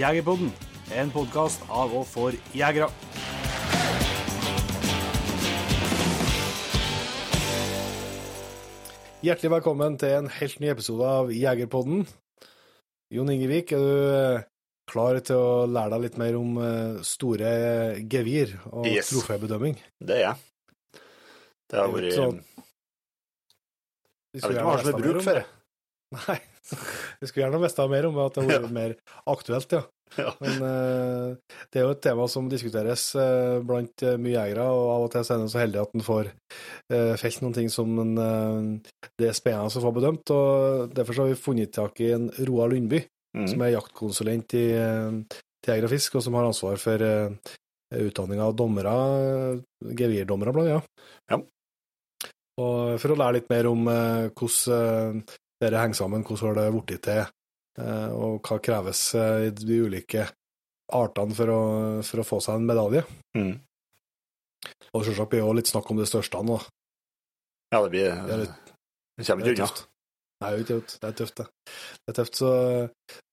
Jegerpodden, en podkast av og for jegere. Hjertelig velkommen til en helt ny episode av Jegerpodden. Jon Ingevik, er du eh, klar til å lære deg litt mer om eh, store gevir og Yes. trofébedømming? Det er jeg. Det har vært sånn. Jeg vet ikke hva som er bruk for det. Nei, vi skulle gjerne visst mer om at det hadde vært mer aktuelt, ja. Ja. Men uh, det er jo et tema som diskuteres uh, blant eh, mye jegere, og av og til er en så heldig at en får uh, felt noen ting som en, det er spennende å få bedømt. og Derfor så har vi funnet tak i en Roar Lundby, Mm. som er jaktkonsulent i til Jeger og Fisk, og som har ansvar for utdanning av dommere, gevirdommere blant annet. Ja. Og for å lære litt mer om hvordan dette henger sammen, hvordan har det blitt til, eh, og hva kreves eh, i de ulike artene for å, for å få seg en medalje. Mm. Og selvsagt blir det litt snakk om det største nå. Ja, det blir Det litt- Det kommer er ikke unna. Nei, det er tøft. Det er det. Det er tøft, så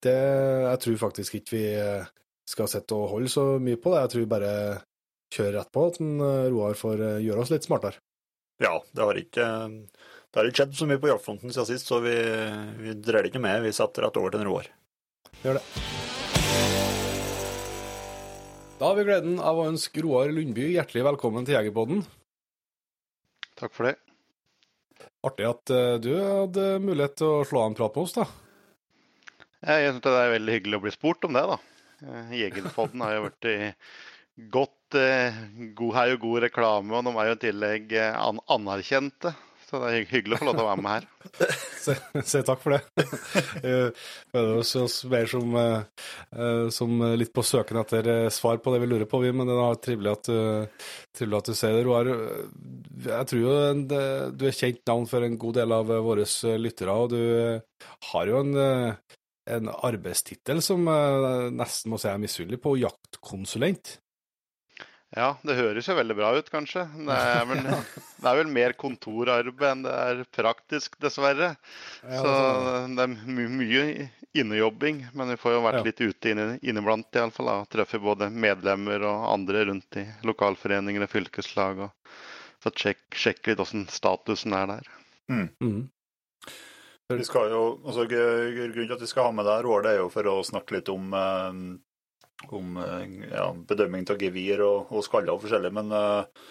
det Jeg tror faktisk ikke vi eh, skal sitte og holde så mye på det. Jeg tror vi bare kjører rett på at en, Roar får gjøre oss litt smartere. Ja, det har ikke det har ikke skjedd så mye på jaktfronten siden sist, så vi, vi drar det ikke med. Vi setter rett over til en Roar. Gjør det. Da har vi gleden av å ønske Roar Lundby hjertelig velkommen til Jegerpodden. Takk for det. Artig at eh, du hadde mulighet til å slå av en prat med oss, da. Jeg synes det er veldig hyggelig å bli spurt om det, da. Eh, Jegerpodden har jo vært i godt eh, god, Har jo god reklame, og de er jo i tillegg anerkjente. Så det er hyggelig å få lov til å være med her. Si takk for det. Vi Føler oss mer som, eh, eh, som litt på søken etter eh, svar på det vi lurer på, vi, men det er trivelig at, trivelig at du ser det, Roar. Jeg tror jo du er kjent navn for en god del av våre lyttere, og du har jo en, en arbeidstittel som jeg nesten må si jeg er misunnelig på, jaktkonsulent. Ja, det høres jo veldig bra ut, kanskje. Det er vel, det er vel mer kontorarbeid enn det er praktisk, dessverre. Ja, Så det er my mye innejobbing, men vi får jo vært Ja. litt ute inne, inniblant iallfall. Treffer både medlemmer og andre rundt i lokalforeninger og fylkeslag. og så sjekk, sjekk litt åssen statusen er der. mm. Vi skal jo, altså, grunnen til at vi skal ha med deg, Roar, det er jo for å snakke litt om, eh, om eh, ja, bedømming av gevir og, og skaller og forskjellig. Men uh,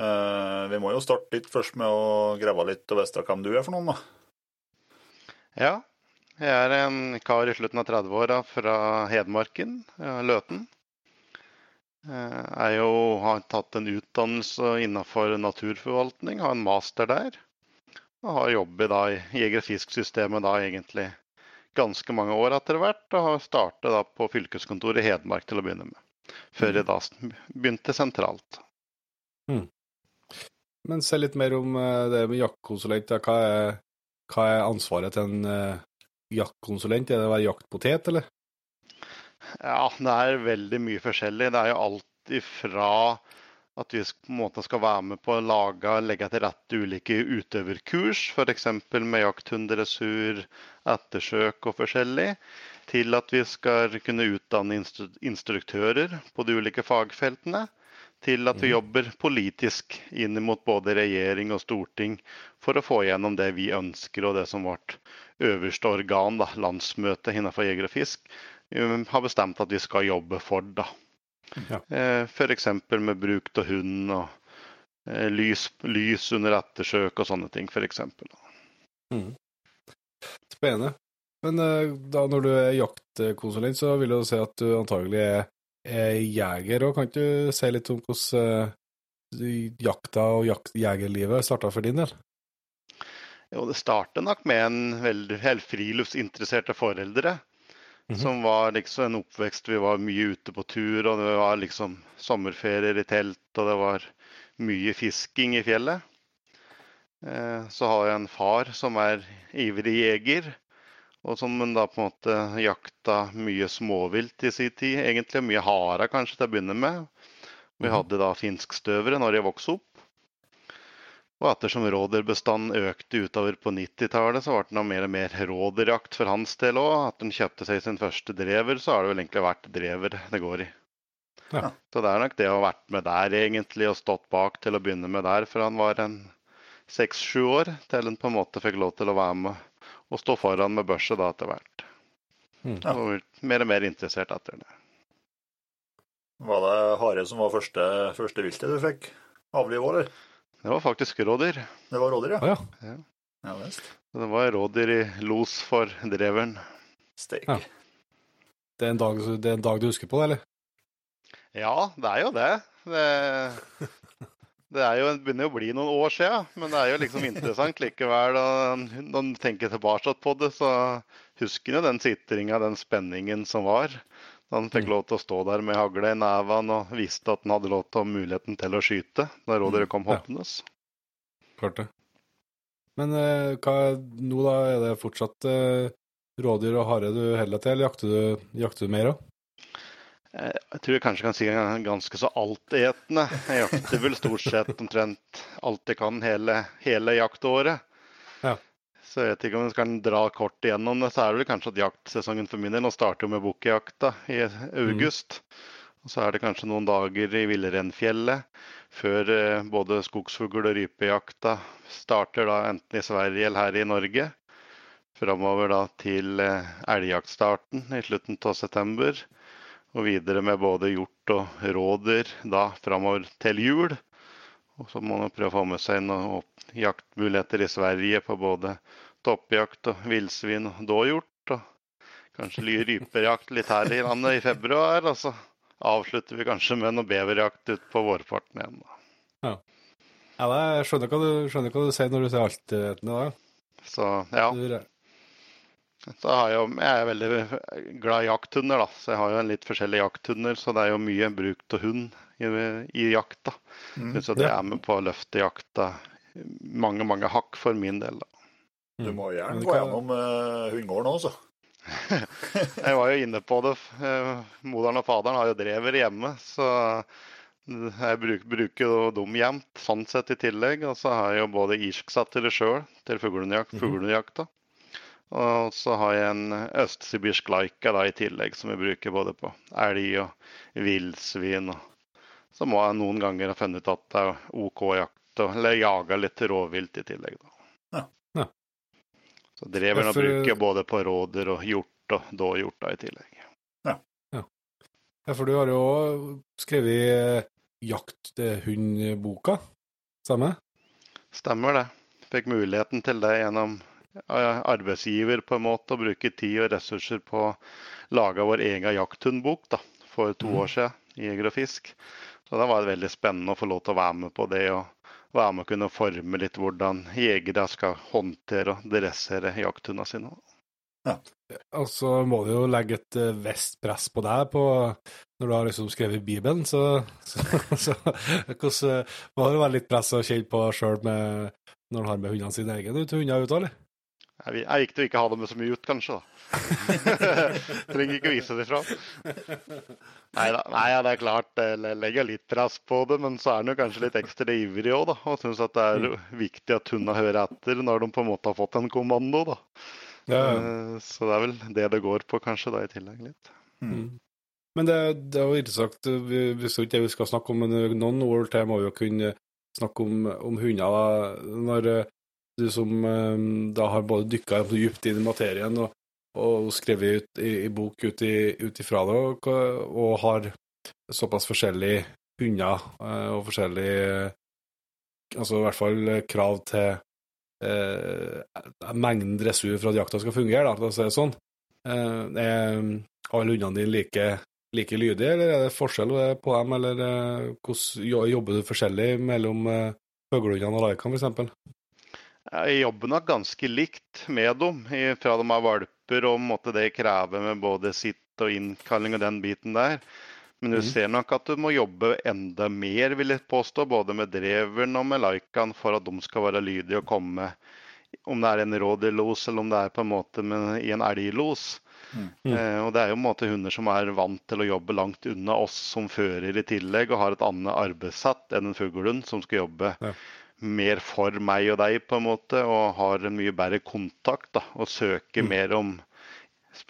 uh, vi må jo starte litt først med å grave litt og vite hvem du er for noen, da. Ja, jeg er en kar i slutten av 30-åra fra Hedmarken, Løten. Jeg jo, har tatt en utdannelse innenfor naturforvaltning, har en master der. Og har jobbet i jeger- og fisksystemet da egentlig ganske mange år etter hvert. Og har startet da på fylkeskontoret i Hedmark til å begynne med. Før jeg da begynte sentralt. Men se litt mer om eh, det med jaktkonsulent. Hva er, hva er ansvaret til en eh, jaktkonsulent? Er det å være jaktpotet, eller? Ja, det er veldig mye forskjellig. Det er jo alt ifra at vi på en måte skal være med på å lage, legge til rette ulike utøverkurs, f.eks. med jakthunderessur, ettersøk og forskjellig, til at vi skal kunne utdanne instru instruktører på de ulike fagfeltene, til at vi jobber politisk inn mot både regjering og storting for å få igjennom det vi ønsker, og det som vårt øverste organ, da, landsmøtet innenfor jeger og fisk, eh, har bestemt at vi skal jobbe for. da. Ja. Eh, F.eks. med bruk av hund og eh, lys, lys under ettersøk og sånne ting, f.eks. Spennende. Men eh, da når du er jaktkonsulent, så vil du si at du antagelig er, er jeger. òg. Kan du si litt om hvordan jakta og jakt, jegerlivet starta for din del? Jo, det startet nok med en veldig helt friluftsinteresserte foreldre. Mhm. Som var liksom en oppvekst Vi var mye ute på tur, og det var liksom sommerferier i telt, og det var mye fisking i fjellet. Eh, Så har jeg en far som er ivrig jeger, og som da på en måte jakta mye småvilt i sin tid. Egentlig mye hare kanskje til å begynne med. Vi Mhm. hadde da finskstøvere når jeg vokste opp. Og ettersom råderbestanden økte utover på 90-tallet, så ble det mer og mer råderjakt for hans del òg. At han kjøpte seg sin første drever, så har det vel egentlig vært drever det går i. Ja. Så det er nok det å ha vært med der egentlig, og stått bak til å begynne med der for han var en seks-sju år, til han på en måte fikk lov til å være med og stå foran med børse da etter hvert. Mm. Og mer og mer interessert etter det. Var det hare som var første, første viltet du fikk avlive, eller? Det var faktisk rådyr. Det var rådyr, Å ja? ja. Ja. Det var rådyr i los for dreveren. Steak. Ja. Det er, en dag, det er en dag du husker på eller? Ja, det er jo det. Det, det er jo, det begynner jo å bli noen år siden, men det er jo liksom interessant likevel. Og når en tenker tilbake på det, så husker en jo den sitringa, den spenningen som var. Da han fikk Mm. lov til å stå der med hagle i nevene og visste at han hadde lov til å ha muligheten til å skyte da rådyret kom Ja. hoppende. Klart det. Men eh, hva nå, da? Er det fortsatt eh, rådyr og hare du holder til, eller jakter du, jakter du mer òg? Eh, Jeg tror jeg kanskje kan si jeg er ganske så altetende. Jeg jakter vel stort sett omtrent alt jeg kan hele, hele jaktåret. Så jeg vet ikke om jeg skal dra kort igjennom det. Så er det vel kanskje at jaktsesongen for min del nå starter jo med bukkjakta i august. Og så er det kanskje noen dager i Villrenfjellet før eh, både skogsfugl- og rypejakta starter da enten i Sverige eller her i Norge. Framover da til eh, elgjaktstarten i slutten av september. Og videre med både hjort og rådyr da framover til jul. Og så må man prøve å få med seg noen jaktmuligheter i Sverige på både toppjakt og villsvin og dåhjort. Og kanskje ly- rypejakt litt her i landet i februar. Og så avslutter vi kanskje med noe beverjakt utpå vårparten igjen. da. Ja, det- jeg skjønner hva, du, skjønner hva du sier når du sier altetende. da. Så ja. Så har jeg, jo, jeg er veldig glad i jakthunder, da. Så jeg har jo en litt forskjellige jakthunder. Så det er jo mye bruk av hund i, i jakta. Mm. så det Ja. er med på å løfte jakta mange, mange hakk for min del. da. Du må gjerne det gå gjennom uh, hundegården så. Jeg var jo inne på det. eh, Moderen og faderen har jo drever hjemme, så jeg bruk, bruker jo dem jevnt, sånn sett i tillegg. Og så har jeg jo både irsksettere sjøl til fuglejakt, Mhm. fuglejakta. Og så har jeg en østsibirsk laika da i tillegg, som jeg bruker både på elg og villsvin. Så må jeg noen ganger ha funnet ut at det er OK jakt, eller jage litt rovvilt i tillegg. da. Ja. Ja. Så dreverne Derfor- bruker både på råder og hjort og dåhjort da i tillegg. Ja, for du har jo skrevet eh, jakthundboka, stemmer? Stemmer det. Fikk muligheten til det gjennom eh, arbeidsgiver på en måte, å bruke tid og ressurser på å lage vår egen jakthundbok da, for to mm. år siden i Jeger og Fisk. Så det var veldig spennende å få lov til å være med på det, og være med å kunne forme litt hvordan jegere skal håndtere og dressere jakthundene sine. Og så må du jo legge et eh, visst press på deg på, når du har liksom skrevet Bibelen, så, så, så hvordan eh, må det være litt press å kjenne på sjøl når du har med hundene sine egne hunder ut, eller? Det er vi- viktig å ikke ha dem med så mye ut, kanskje. da. Trenger ikke vise det fram. Neida, Nei ja, det er klart, jeg legger litt press på det, men så er han jo kanskje litt ekstra ivrig òg, da. Og syns at det er viktig at hundene hører etter når de på en måte har fått en kommando, da. Ja, ja. Eh, Så det er vel det det går på, kanskje, da i tillegg litt. Mm. Men det, det er jo interessant, hvis vi så ikke det vi skal snakke om, men noen ord til må vi jo kunne snakke om, om hunder. da, Når eh, du som eh, da har både dykka dypt inn i materien og, og skrevet ut i, i bok ut, ifra det, og, og har såpass forskjellige hunder eh, og forskjellige Altså i hvert fall krav til eh, mengden dressur for at jakta skal fungere, da, for å si det sånn. Eh, er alle hundene dine like, like lydige, eller er det forskjell på dem, eller eh, hvordan jobber du forskjellig mellom eh, fuglehundene og laikene, f.eks.? Jeg jobber nok ganske likt med dem fra de er valper, og måtte det krever med både sitt og innkalling og den biten der. Men du mm. ser nok at du må jobbe enda mer, vil jeg påstå, både med dreveren og med laikaen for at de skal være lydige og komme, om det er en rådyrlos eller om det er på en måte med, i en elglos. Mm. Eh, og det er jo en måte hunder som er vant til å jobbe langt unna oss som fører i tillegg, og har et annet arbeidssett enn en fuglehund som skal jobbe Ja. Mer for meg og deg, på en måte, og har en mye bedre kontakt. da, Og søker mm. mer om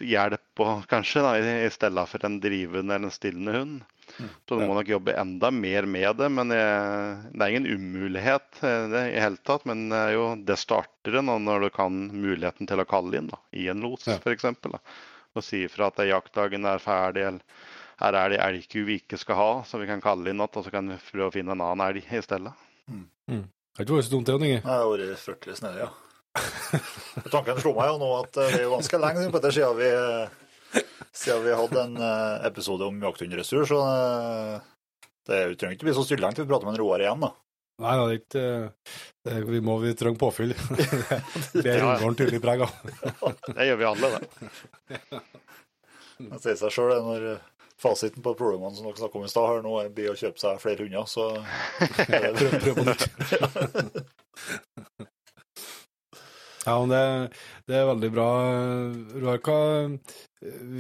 hjelp og kanskje, da, i stedet for en drivende eller en stillende hund. Mm. Så du må nok jobbe enda mer med det. Men jeg, det er ingen umulighet eh, det, i hele tatt. Men det, jo, det starter nå når du kan muligheten til å kalle inn da, i en los, ja. f.eks. Og si ifra at jaktdagen er ferdig, eller her er det elgku vi ikke skal ha, så vi kan kalle inn igjen, og så kan vi prøve å finne en annen elg i stedet. Mm. Det har ikke vært så dumt, det, Inge? Det har vært fryktelig snedig, ja. Tanken slo meg jo nå at det er jo ganske lenge på etter siden vi, siden vi hadde en eh, episode om jakthundressurs, så eh, det trenger ikke bli så stilllengt til vi prater med en Roar igjen, da. Nei, det er ikke det, Vi må vi trenger påfyll. det er Ungarn tydelig preg av. det gjør vi alle, det. Det sier seg sjøl når fasiten på problemene som dere snakker om i stad, her nå blir å kjøpe seg flere hunder, så prøv, prøv på nytt. ja, men det, det, er veldig bra. Roar,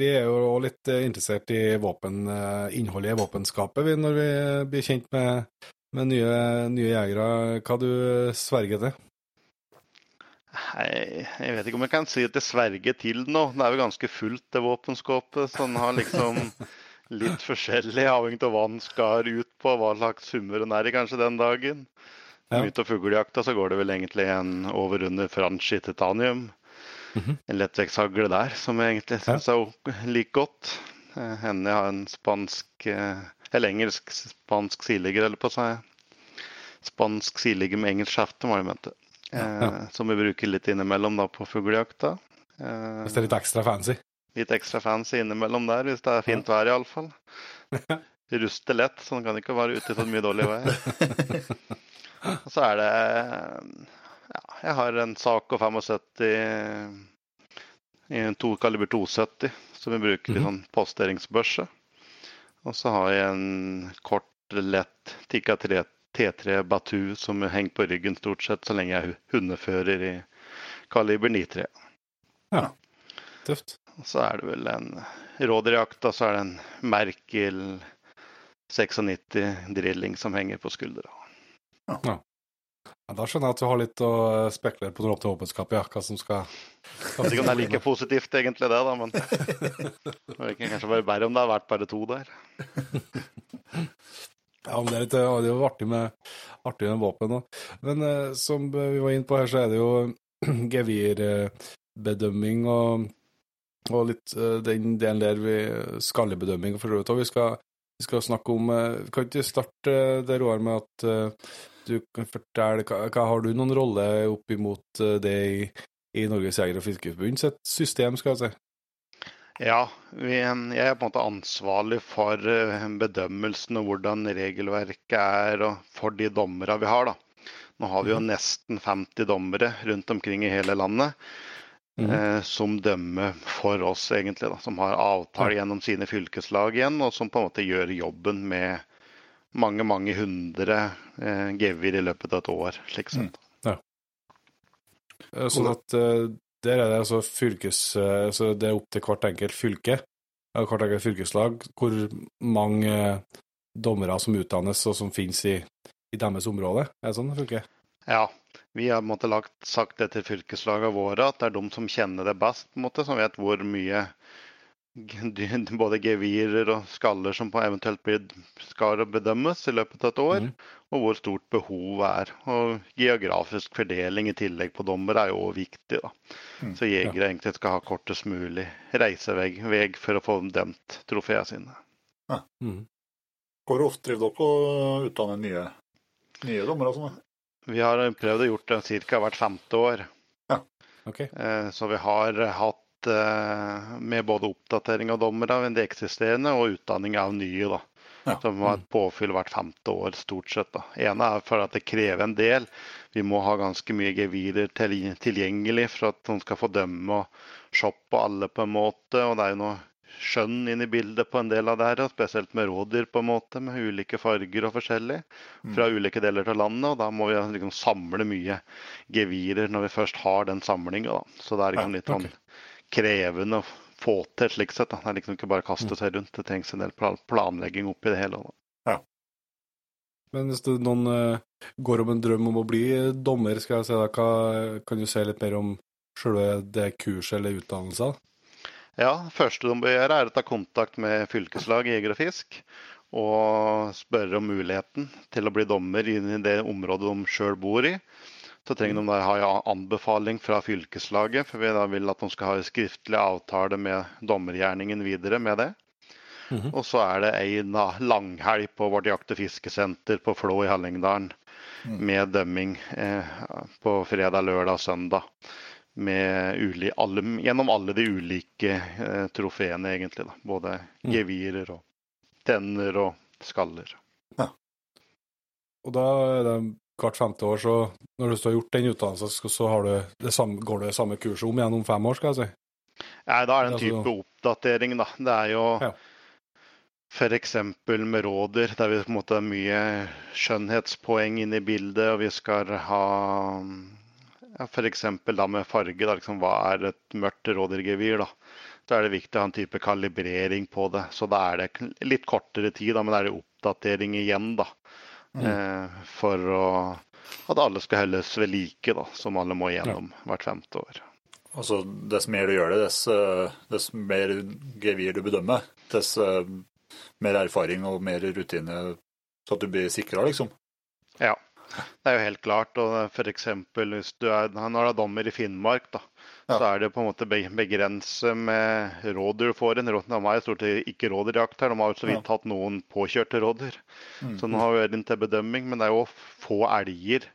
vi er jo òg litt interessert i våpen, innholdet i våpenskapet vi, når vi blir kjent med, med nye, nye jegere. Hva du sverger til? Nei, jeg vet ikke om jeg kan si at jeg sverger til noe. Det er jo ganske fullt, det våpenskapet. Så den har liksom litt forskjellig avhengig av hva den skal ut på, hva slags summer den er i kanskje den dagen. Ja. Ut av fuglejakta så går det vel egentlig en over under franchi titanium. Mm -hmm. En lettvektshagle der som jeg egentlig syns ja. er like godt. Eh, henne har en spansk eh, eller engelsk-spansk sideligger, eller på seg. Spansk sideligger med engelsk skjefte, var det jeg mente. Ja. Eh, som vi bruker litt innimellom da på fuglejakta. Hvis det er litt ekstra fancy? Litt ekstra fancy innimellom der, hvis det er fint vær iallfall. Ruster lett, så den kan ikke være ute i så mye dårlig vær. Og så er det Ja, jeg har en Saco 75 i en to, kaliber 270 som vi bruker i mhm. sånn posteringsbørse. Og så har jeg en kort, lett Tikka 3 T3 Batu som henger på ryggen stort sett så lenge jeg er hundefører i kaliber 93. Ja, tøft. Så er det vel en rådyrjakt, og så er det en Merkel 96 drilling som henger på skuldra. Ja. ja. Da skjønner jeg at du har litt å spekulere på når du åpner åpenskapet, ja, hva som skal Jeg vet ikke om det er like positivt egentlig det, da, men det kan kanskje være bedre om det har vært bare to der. Ja, men det er, litt, det er jo artig med, artig med våpen òg. Men eh, som vi var inne på her, så er det jo gevirbedømming og og litt uh, den delen der vi skallebedømming for så vidt. òg. vi vi skal snakke om uh, Kan ikke starte uh, det, Roar, med at uh, du kan fortelle hva, hva, Har du noen rolle opp imot det i, i Norges Jeger- og Fiskerforbund sitt system, skal jeg si? Ja, vi, jeg er på en måte ansvarlig for bedømmelsen og hvordan regelverket er og for de dommerne vi har. da. Nå har vi jo mhm. nesten 50 dommere rundt omkring i hele landet. Mm. Eh, som dømmer for oss, egentlig. Da, som har avtale gjennom sine fylkeslag igjen, og som på en måte gjør jobben med mange, mange hundre eh, gevir i løpet av et år. slik sett. Mm. Ja. Eh, sånn at uh, der er det altså fylkes... Uh, så det er opp til hvert enkelt fylke, hvert enkelt fylkeslag, hvor mange dommere som utdannes og som finnes i, i deres område. Er det sånn det funker? Ja, vi har måtte, lagt, sagt det til fylkeslagene våre, at det er de som kjenner det best, måte, som vet hvor mye både gevirer og skaller som eventuelt blir skal bedømmes i løpet av et år, mm. og hvor stort behov er. Og Geografisk fordeling i tillegg på dommer er jo også viktig. da. Mm. Så jegere ja. egentlig skal ha kortest mulig reisevei for å få dømt trofeene sine. Ja. Mm. Hvor ofte driver dere og utdanner nye, nye dommere? Sånn, vi har prøvd å gjort det ca. hvert femte år. Ja, ok. Eh, så vi har hatt eh, med både oppdatering av dommere av de eksisterende og utdanning av nye. da. Ja. Som har et påfyll hvert femte år, stort sett. da. ene er for at det krever en del. Vi må ha ganske mye gevirer tilgjengelig for at man skal få dømme og shoppe alle på en måte. Og det er jo noe skjønn inn i bildet på en del av det her, spesielt med rådyr på en måte, med ulike farger og forskjellig mm. fra mm. ulike deler av landet. og Da må vi liksom samle mye gevirer når vi først har den samlinga. Så det er liksom litt sånn krevende å få til slik sett. Da. Det er liksom ikke bare å kaste mm. seg rundt, det trengs en del planlegging oppi det hele. Da. Ja. Men hvis det, noen uh, går om en drøm om å bli dommer, skal jeg si da, hva, kan du si litt mer om selve det kurset eller utdannelsen? Ja, første de bør gjøre, er å ta kontakt med fylkeslag Jeger og Fisk. Og spørre om muligheten til å bli dommer i det området de sjøl bor i. Så trenger de da ha anbefaling fra fylkeslaget, for vi da vil at de skal ha en skriftlig avtale med dommergjerningen videre med det. Mm -hmm. Og så er det ei langhelg på vårt jakt- og fiskesenter på Flå i Hallingdalen mm. med dømming eh, på fredag, lørdag og søndag. Uli, alle, gjennom alle de ulike eh, trofeene, egentlig. Da. Både mm. gevirer og tenner og skaller. Ja. Og da er det hvert femte år, så når du har gjort den utdannelsen, så du det samme, går det samme kurset om gjennom fem år, skal jeg si? Nei, da er det en altså type altså... oppdatering, da. Det er jo ja. F.eks. med råder, der vi på en måte har mye skjønnhetspoeng inne i bildet. Og vi skal ha ja, f.eks. med farge. Da, liksom, hva er et mørkt rådyrgevir? da? Så er det viktig å ha en type kalibrering på det. Så da er det litt kortere tid, da, men da er det oppdatering igjen. da. Mm. Eh, for å, at alle skal holdes ved like, da, som alle må gjennom ja. hvert femte år. Altså, Dess mer du gjør det, dess, dess mer gevir du bedømmer, dess mer erfaring og mer rutine, så at du blir sikra, liksom. Ja, det er jo helt klart. Og f.eks. hvis du er, når du er dommer i Finnmark, da, ja. så er det på en måte begrenset med rådyr du får inn. De har stort sett ikke rådyrjakt her, de har jo så vidt hatt noen påkjørte rådyr. Mm. Så nå har vi inn til bedømming, men det er jo få elger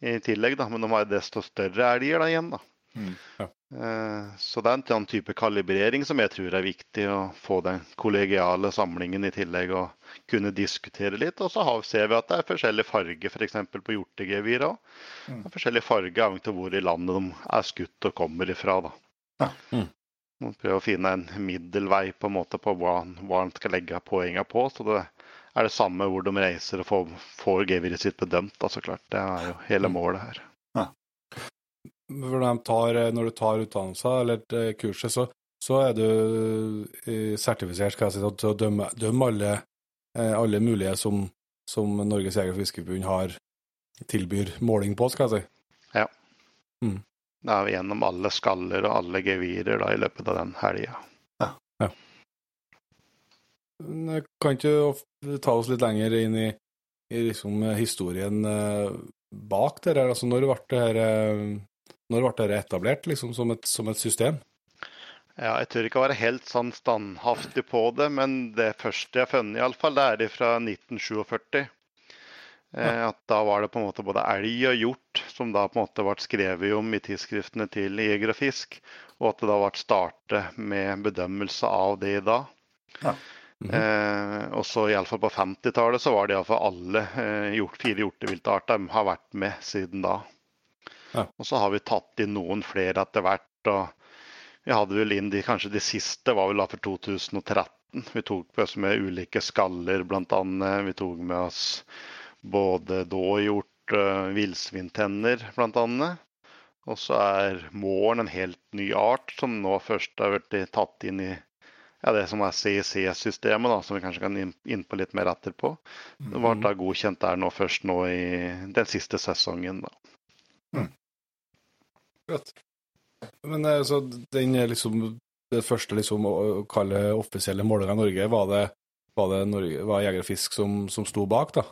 i tillegg, da. Men de har desto større elger da igjen, da. Mm. Ja. Eh, så det er en sånn type kalibrering som jeg tror er viktig, å få den kollegiale samlingen i tillegg og kunne diskutere litt. Og så ser vi at det er forskjellig farge f.eks. For på hjortegevir òg. Mm. Forskjellig farge avhengig av hvor i landet de er skutt og kommer ifra. da. Ja. Mm. Prøve å finne en middelvei på en måte på hva, hva en skal legge poengene på. så det er det samme hvor de reiser og får, får geviret sitt bedømt. Da, så klart. Det er jo hele mm. målet her. Tar, eh, når du tar utdannelser eller eh, kurset, så, så er du eh, sertifisert skal jeg si, til å dømme, dømme alle, alle, mulige som, som Norges Jeger- og Fiskerforbund har tilbyr måling på, skal jeg si. Ja. Mm. Da er vi gjennom alle skaller og alle gevirer da, i løpet av den helga. Ja. ja. Kan ikke ta oss litt lenger inn i, i liksom historien bak det her? Altså, når ble det her når ble dette etablert liksom, som, et, som, et, system? Ja, Jeg tør ikke være helt sånn standhaftig på det, men det første jeg har funnet, iallfall, det er fra 1947. Eh, at Da var det på en måte både elg og hjort som da på en måte ble skrevet om i tidsskriftene til Jeger og Fisk, og at det da ble startet med bedømmelse av det i dag. Ja. Mm -hmm. eh, og så Iallfall på 50-tallet så var det iallfall alle eh, hjort, fire hjorteviltarter har vært med siden da. Ja. Og så har vi tatt inn noen flere etter hvert. og Vi hadde vel inn de kanskje de siste var vel da for 2013. Vi tok med oss med ulike skaller bl.a. Vi tok med oss både dåhjort, uh, villsvintenner bl.a. Og så er måren en helt ny art som nå først har blitt tatt inn i ja, det som er CIC-systemet, som vi kanskje kan inn, inn, på litt mer etterpå. Det ble mm. da godkjent der nå først nå i den siste sesongen. da. Mm. Godt. Men altså, den liksom det første liksom, å kalle offisielle målinga av Norge, var det, var det Norge, var Jeger og Fisk som, som sto bak, da?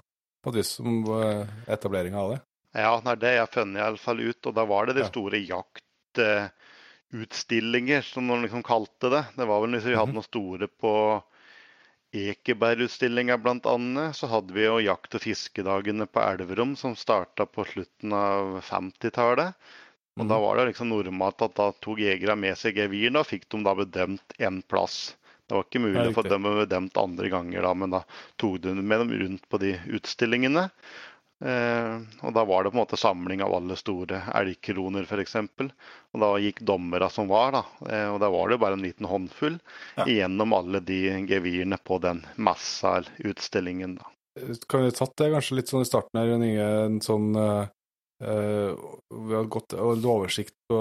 På et vis, som etableringa av det? Ja, er det jeg funnet i alle fall ut. Og da var det de store jaktutstillinger, som de liksom kalte det. Det var vel hvis vi hadde mhm. noen store på Ekebergutstillinga bl.a. Så hadde vi jo jakt- og fiskedagene på Elverum som starta på slutten av 50-tallet. Mm. Da var det liksom normalt at da tok jegere med seg gevirene og fikk de da bedømt én plass. Det var ikke mulig for dem å bedømt andre ganger, da, men da tok de med dem rundt på de utstillingene. Eh, og Da var det på en måte samling av alle store elgkroner f.eks. Og da gikk dommerne som var, da, eh, og da var det bare en liten håndfull ja. gjennom alle de gevirene på den massa-utstillingen. da. Kan vi tatt det kanskje litt sånn i starten her, en sånn Uh, vi har gått en oversikt på,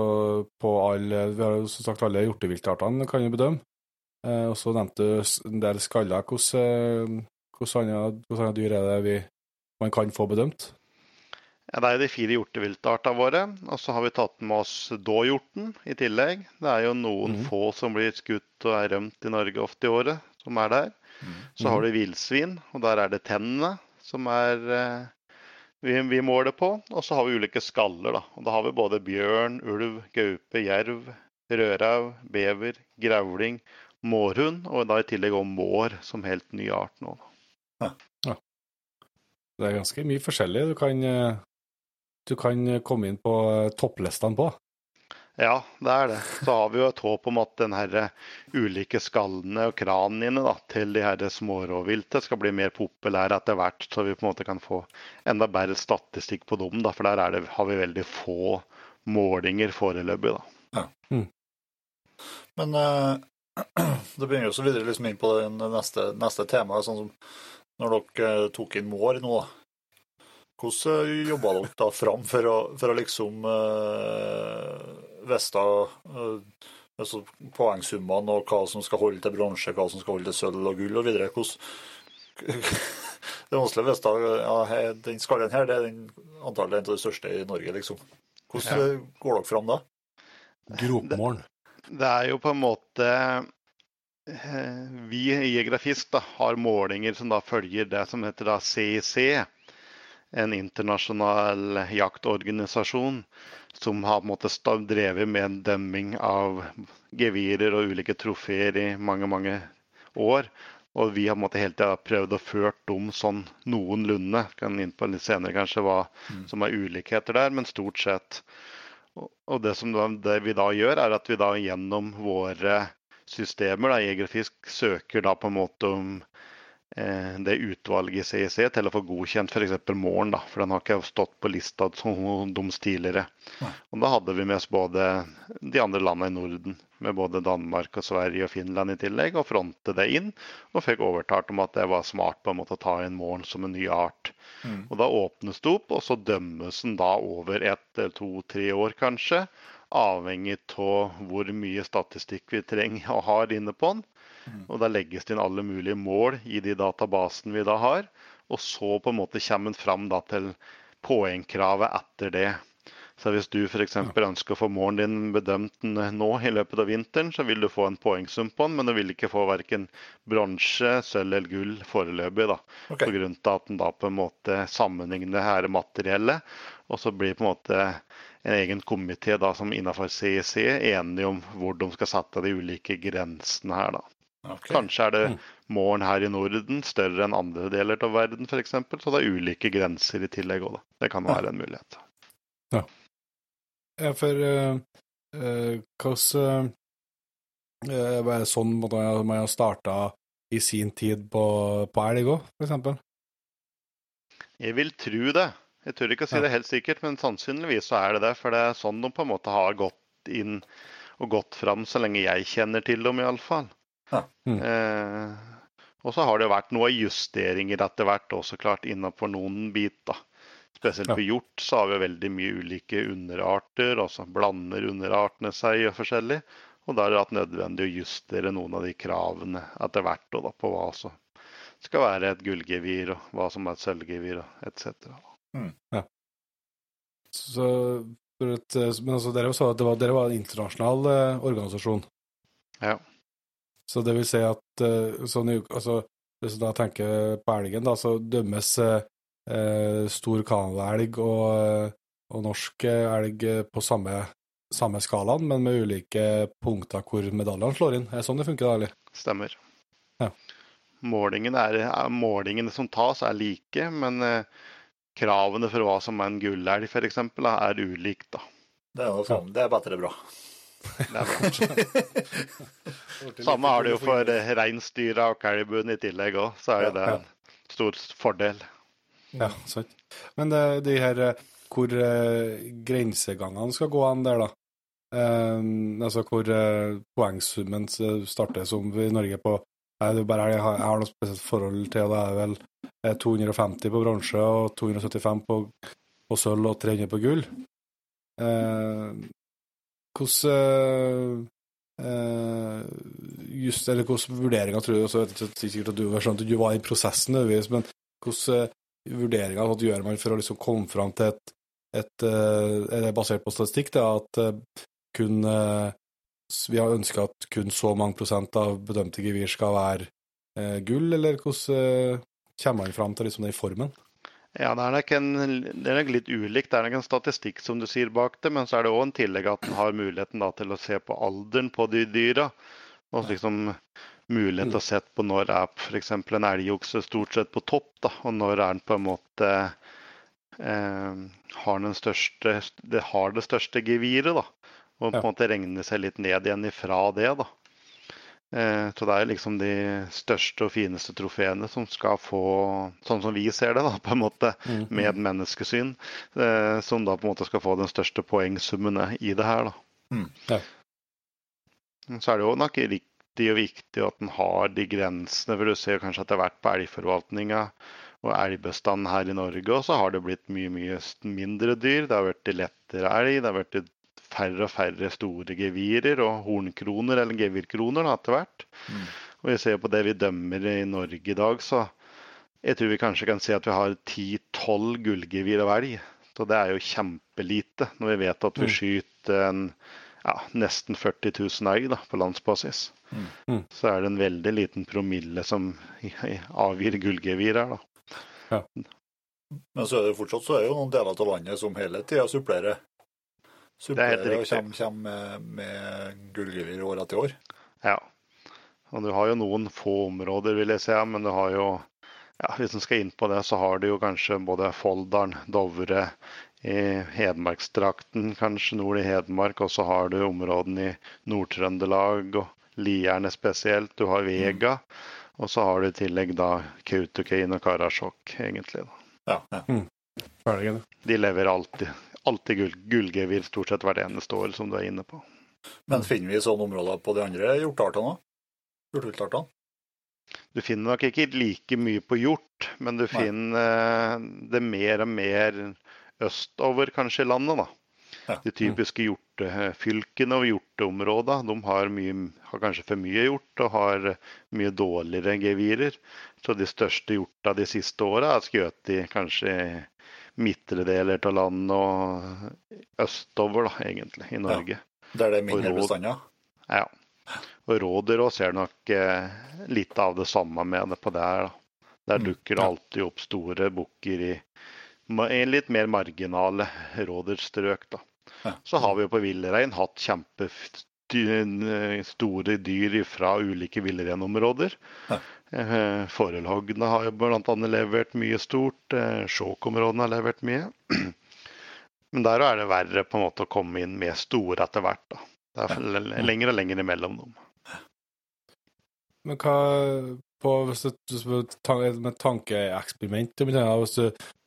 på alle Vi har som sagt alle hjorteviltartene kan vi bedømme. Uh, og så nevnte du en del skaller. Uh, andre dyr er det vi man kan få bedømt? Ja, Det er jo de fire hjorteviltartene våre. Og så har vi tatt med oss dåhjorten i tillegg. Det er jo noen mm. få som blir skutt og er rømt i Norge ofte i året, som er der. Mm. Så har du villsvin, og der er det tennene som er eh, vi, vi, måler på. Og så har vi ulike skaller. da. Og da har vi både bjørn, ulv, gaupe, jerv, rødrev, bever, grevling, mårhund, og da i tillegg òg mår som helt ny art nå. Da. Ja. Det er ganske mye forskjellig du kan eh, du kan komme inn på topplistene på. Ja, det er det. Så har vi jo et håp om at den her eh, ulike skallene og kranene da, til de her smårovviltet skal bli mer populære etter hvert, så vi på en måte kan få enda bedre statistikk på dem. Da, for der det, har vi veldig få målinger foreløpig. Da. Ja. Mm. Men uh, det begynner jo så videre liksom inn på det neste, neste temaet. sånn som når dere tok inn mår nå. da. Hvordan jobba dere da fram for å, for å liksom uh, vite uh, altså poengsummene og hva som skal holde til bronse, hva som skal holde til sølv og gull og videre? Hvordan, det er vanskelig å vite ja, den skallen her det er den, antallet en av de største i Norge, liksom. Hvordan ja. går dere fram da? Gropmålen. Det, det er jo på en måte eh, Vi i Geografisk har målinger som da følger det som heter da CIC en internasjonal jaktorganisasjon som har måte drevet med dømming av gevirer og ulike trofeer i mange, mange år. Og vi har måte hele tida prøvd å ført dem sånn noenlunde. Kan inn på litt senere kanskje hva mm. som er ulikheter der, men stort sett. Og det, som det vi da gjør, er at vi da gjennom våre systemer da, i søker da på en måte om det utvalget i CIC til å få godkjent f.eks. Målen, da, for den har ikke stått på lista deres tidligere. Og Da hadde vi med oss både de andre landene i Norden, med både Danmark og Sverige og Finland i tillegg, og fronte det inn. Og fikk overtalt om at det var smart på en måte å ta inn målen som en ny art. Mm. Og Da åpnes det opp, og så dømmes den da over ett, to, tre år kanskje. Avhengig av hvor mye statistikk vi trenger og har inne på den. Og Da legges det inn alle mulige mål i de databasene vi da har. Og så på en måte kommer en fram da til poengkravet etter det. Så hvis du f.eks. ønsker å få målen din bedømt nå i løpet av vinteren, så vil du få en poengsum på den, men du vil ikke få verken bronse, sølv eller gull foreløpig. da. Okay. På grunn av at den da på en måte sammenligner dette her materiellet. Og så blir på en måte en egen komité som innenfor CEC enige om hvor de skal sette de ulike grensene her. da. Okay. Kanskje er det morgen målen her i Norden større enn andre deler av verden f.eks. Så det er ulike grenser i tillegg òg, da. Det kan være en mulighet. Ja. ja for uh, uh, hvordan uh, det sånn at man har starta i sin tid på, på elg òg, f.eks.? Jeg vil tro det. Jeg tør ikke å si ja. det helt sikkert, men sannsynligvis så er det det. For det er sånn de på en måte har gått inn og gått fram så lenge jeg kjenner til dem, iallfall. Ja. Mm. Eh, og så har det vært noen justeringer etter hvert også klart innenfor noen bit. da. Spesielt på hjort så har vi veldig mye ulike underarter, og så blander underartene seg og forskjellig. Og da er det vært nødvendig å justere noen av de kravene etter hvert da, på hva som skal være et gullgevir, og hva som er et sølvgevir, etc. Mm. Ja. Så, men altså, dere sa at det var, dere var en internasjonal eh, organisasjon? Ja. Så det vil si at sånn, altså, Hvis du da tenker på elgen, da, så dømmes eh, stor canadaelg og, og, norsk elg på samme, samme skalaen, men med ulike punkter hvor medaljene slår inn. Er det sånn det funker, da, eller? Stemmer. Ja. Målingene, er, målingene, som tas, er like, men eh, kravene for hva som er en gullelg, f.eks., er ulikt. da. Det er sånn, det er bare bra. Samme har det jo for reinsdyra og caribuen i tillegg òg, så er jo det en stor fordel. Ja, sant. Men det, de her eh, hvor uh, grensegangene skal gå an der, da? Um, altså hvor uh, poengsummen starter som i Norge på Nei, det er bare jeg har, jeg har noe spesielt forhold til, og det er vel 250 på bronse og 275 på, på sølv og 300 på gull. Uh, hvordan uh, just, eller hvordan vurderinger tror du også, vet ikke sikkert at du var skjønt, du var i prosessen, men hvordan vurderinger? Hva gjør man for å liksom komme fram til et, et Er det basert på statistikk, da, at kun Vi har ønska at kun så mange prosent av bedømte gevir skal være gull, eller hvordan kommer man fram til liksom den formen? Ja, det er, nok en, det er nok litt ulikt. Det er nok en statistikk som du sier bak det, men så er det òg en tillegg at en har muligheten da, til å se på alderen på de dyra. Og liksom mulighet til å se på når er f.eks. en elgokse stort sett på topp, da, og når er den på en måte eh, har, den største, det har det største geviret. da, Og på en måte regne seg litt ned igjen ifra det. da. Eh, så det er liksom de største og fineste trofeene som skal få, sånn som vi ser det, da, på en måte, mm. med et menneskesyn, eh, som da på en måte skal få den største poengsummene i det her. da. Mm. Ja. Så er det jo nok riktig og viktig at en har de grensene, for du ser kanskje at det har vært på elgforvaltninga og elgbestanden her i Norge, og så har det blitt mye mye mindre dyr. Det har vært lettere elg, det har vært færre og færre store gevirer og hornkroner, eller gevirkroner, etter hvert. Mm. Og vi ser på det vi dømmer i Norge i dag, så jeg tror vi kanskje kan si at vi har 10-12 gullgevir av elg. Så det er jo kjempelite når vi vet at vi mm. skyter en, ja, nesten 40 000 elg da, på landsbasis. Mm. mm. Så er det en veldig liten promille som avgir gullgevir her. da. Ja. Men så er det fortsatt så er det jo noen deler av landet som hele tida supplerer supplerer og kommer, kommer med, med gullgevir år etter år. Ja. Og du har jo noen få områder, vil jeg si, men du har jo ja, Hvis en skal inn på det, så har du jo kanskje både Folldalen, Dovre, i Hedmarkstrakten, kanskje nord i Hedmark, og så har du områdene i Nord-Trøndelag og Lierne spesielt. Du har Vega, mm. og så har du i tillegg da Kautokeino og Karasjok, egentlig. Da. Ja, ja. Mm. De lever alltid alltid gull, gullgevir stort sett hvert eneste år, som du er inne på. Men finner vi sånne områder på de andre hjorteartene òg? Hjorteviltartene? Du finner nok ikke like mye på hjort, men du Nei. finner eh, det mer og mer østover kanskje i landet. da. Ja. De typiske hjortefylkene og hjorteområdene de har, mye, har, kanskje for mye hjort og har mye dårligere gevirer. Så de største hjorta de siste åra er skutt i kanskje midtre deler av landet og østover, da, egentlig, i Norge. Ja, der det er mindre bestander? Ja. Og rådyr òg ser nok eh, litt av det samme med det på der. Da. Der mm, dukker det alltid opp store bukker i, i, litt mer marginale rådyrstrøk. Da. Ja. Så har vi jo på villrein hatt kjempestore dyr fra ulike villreinområder. Ja. Eh, har jo bl.a. levert mye stort. Eh, Skjåkområdene har levert mye. Men der er det verre på en måte å komme inn med store etter hvert. da. Det er lenger og lenger imellom dem. Men hva på, hvis du, med tankeeksperiment hvis,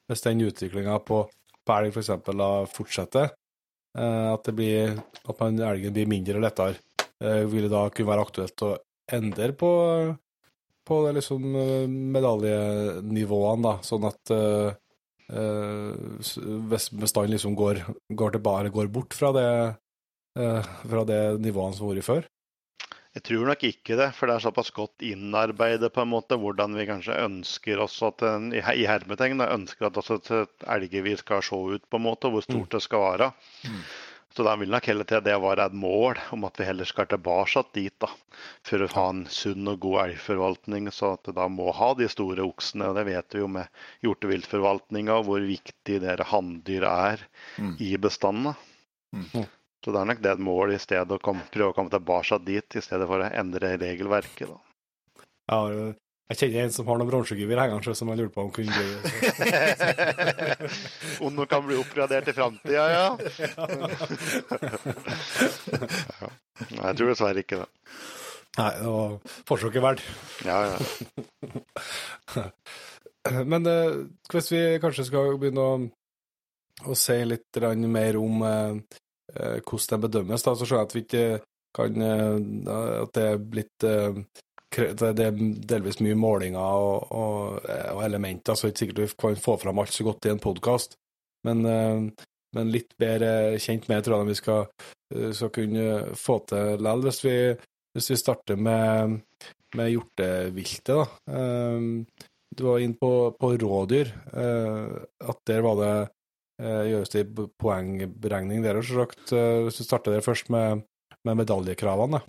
hvis den utviklinga på, på for f.eks. fortsetter, eh, at, det blir, at man, elgen blir mindre og lettere, vil det da kunne være aktuelt å endre på på liksom eh, medaljenivåene, da, sånn at hvis uh, bestanden liksom går, går tilbake, går bort fra det, uh, fra det nivået som har vært før? Jeg tror nok ikke det, for det er såpass godt innarbeidet på en måte hvordan vi kanskje ønsker oss at en, i hermetegn ønsker at også et elgevir skal se ut, på en måte, hvor stort mm. det skal være. Mm. Så da vil nok heller til det var et mål om at vi heller skal tilbake dit da, for å ha en sunn og god elgforvaltning. Så at det da må ha de store oksene. og Det vet vi jo med hjorteviltforvaltninga, hvor viktig dere hanndyr er mm. i bestandene. Mm. Så det er nok det et mål i stedet å komme, prøve å komme tilbake dit, i stedet for å endre regelverket. da. Ja, jeg kjenner en som har noen bronsegevir hengende, som jeg lurer på om kunne bli Om de kan bli oppgradert i framtida, ja. ja. Jeg tror dessverre ikke det. Nei, det var forsøket verdt. Ja, ja. Men eh, hvis vi kanskje skal begynne å, å si litt mer om eh, hvordan den bedømmes, da, så skjønner jeg at vi ikke kan eh, At det er blitt eh, det er delvis mye målinger og, og, og elementer, så det er ikke sikkert vi kan få fram alt så godt i en podkast. Men, eh, men, litt bedre kjent med tror jeg vi skal, eh, skal kunne få til likevel, hvis, hvis, vi starter med, med hjorteviltet. da. Eh, du var inne på, på rådyr. at der var det gjøres det poengberegning der, selvsagt. hvis du starter der først med, med medaljekravene.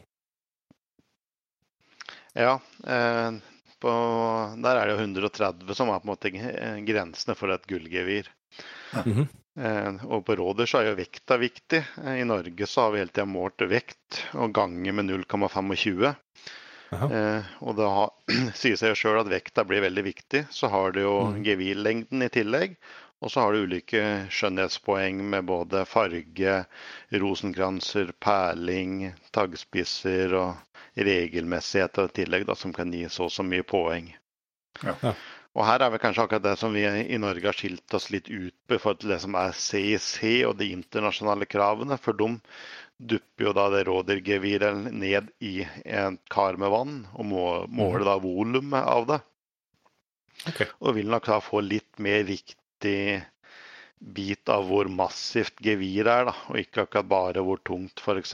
Ja, eh, på, der er det jo 130 som er på en måte grensene for et gullgevir. Mm -hmm. eh, og på Råder så er jo vekta viktig. Eh, I Norge så har vi hele tida målt vekt og ganger med 0,25. Eh, og det har, sier seg jo sjøl at vekta blir veldig viktig. Så har du jo mm. gevirlengden i tillegg. Og så har du ulike skjønnhetspoeng med både farge, rosenkranser, perling, taggspisser og regelmessighet og tillegg, da, som kan gi så og så mye poeng. Ja. Og her er vel kanskje akkurat det som vi i Norge har skilt oss litt ut på i forhold til det som er CIC og de internasjonale kravene. For de dupper jo da det rådyrgeviret ned i en kar med vann og måler mhm. da volumet av det. Okay. Og vil nok da få litt mer riktig viktig bit av hvor massivt gevir er, da, og ikke akkurat bare hvor tungt f.eks.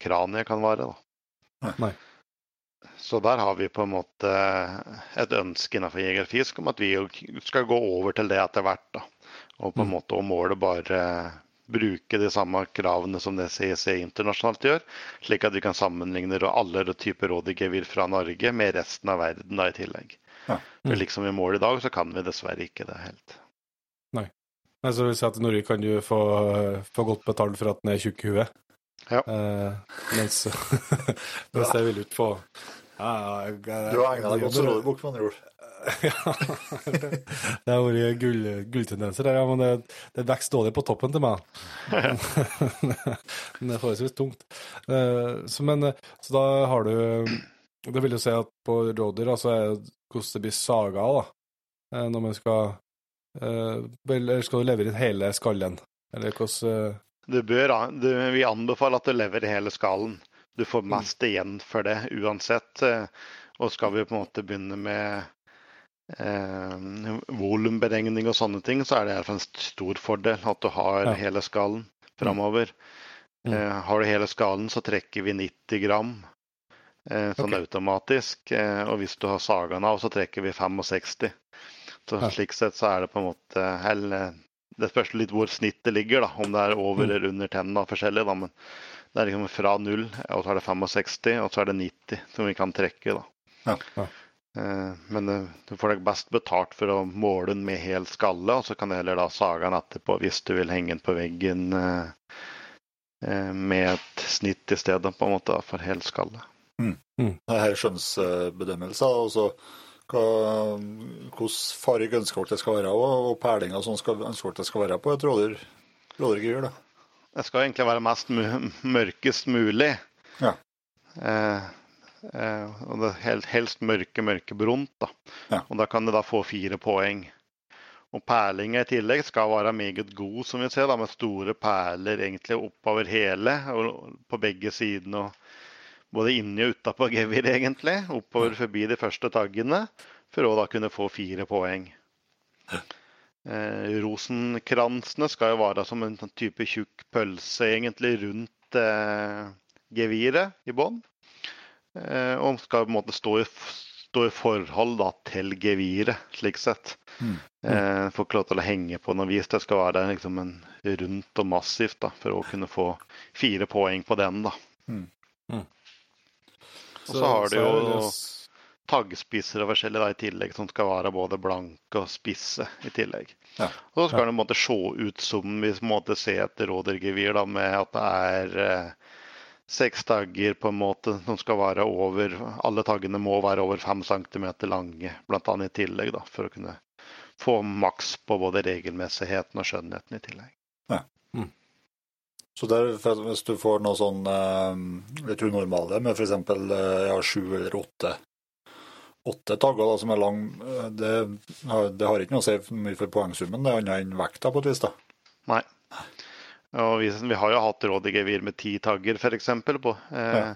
kraniet kan være. Da. Nei. Så der har vi på en måte et ønske innenfor jegerfisk om at vi skal gå over til det etter hvert. Da. Og på en mm. måte å måle bare bruke de samme kravene som det CEC internasjonalt gjør, slik at vi kan sammenligne alle typer rådyrgevir fra Norge med resten av verden da i tillegg. Ja. Mm. For liksom vi måler i dag, så kan vi dessverre ikke det helt. Men så vil jeg si at i Norge kan du få, få godt betalt for at den er tjukk i huet. Ja. Eh, mens, mens jeg vil ikke få ja, jeg, Du har egna deg godt som rådebukk, med andre ord. ja, det, har vært gull, gulltendenser der, ja, men det, det vokser dårlig på toppen til meg. men det er forholdsvis tungt. Eh, så, men, så da har du Det vil jo si at på rådyr altså, er hvordan det blir saga da, eh, når man skal eller skal du levere inn hele skallen? Eller hvordan uh... du bør, du, Vi anbefaler at du leverer hele skallen. Du får mm. mest igjen for det uansett. Eh, og skal vi på en måte begynne med eh, volumberegning og sånne ting, så er det en stor fordel at du har ja. hele skallen framover. Mm. Eh, har du hele skallen, så trekker vi 90 gram eh, sånn okay. automatisk. Eh, og hvis du har sagene av, så trekker vi 65. Så slik sett så er det på en måte eller, Det spørs litt hvor snittet ligger, da, om det er over mm. eller under tennene forskjellig. Da, men det er liksom fra null, og så er det 65, og så er det 90 som vi kan trekke. da. Ja, ja. Eh, men eh, du får deg best betalt for å måle den med hel skalle, og så kan du heller da sage den etterpå hvis du vil henge den på veggen eh, med et snitt i stedet, på en måte, for hel skalle. Mm. Mm. Det er skjønnsbedømmelser. og så hvordan farge ønsker dere det skal være, og, og perlinger som skal, ønsker dere det skal være på et rådyrgevir? Det skal egentlig være mest mørkest mulig. Ja. Eh, eh, og det helst mørke, mørkebrunt. Da. Ja. Og da kan det da få fire poeng. Og perlinga i tillegg skal være meget god, som vi ser, da, med store perler egentlig oppover hele og på begge sidene. og både inni og utapå gevir, egentlig. Oppover forbi de første taggene, for å da kunne få fire poeng. Eh, rosenkransene skal jo være som en type tjukk pølse egentlig rundt eh, geviret i bånn. Eh, og skal på en måte stå i, stå i forhold da, til geviret, slik sett. Mm. Eh, får ikke lov til å henge på noe vis. Det skal være liksom en rundt og massivt da, for å kunne få fire poeng på den. da. Mm. Mm. Og så, har du jo taggspisser og forskjellig da, i tillegg, som skal være både blanke og spisse i tillegg. Ja. Og så skal ja. det måtte se ut som vi måtte se et rådyrgevir med at det er eh, seks tagger på en måte som skal være over Alle taggene må være over fem centimeter lange, bl.a. i tillegg, da, for å kunne få maks på både regelmessigheten og skjønnheten i tillegg. Så der, hvis du får noe sånn eh, litt unormale med f.eks. Eh, ja, sju eller åtte, åtte tagger da, som er lang, eh, det, det, har ikke noe å si mye for poengsummen, det er annet enn vekta på et vis? da. Nei. Og vi, vi har jo hatt rådegevir med ti tagger f.eks. på. Eh, ja.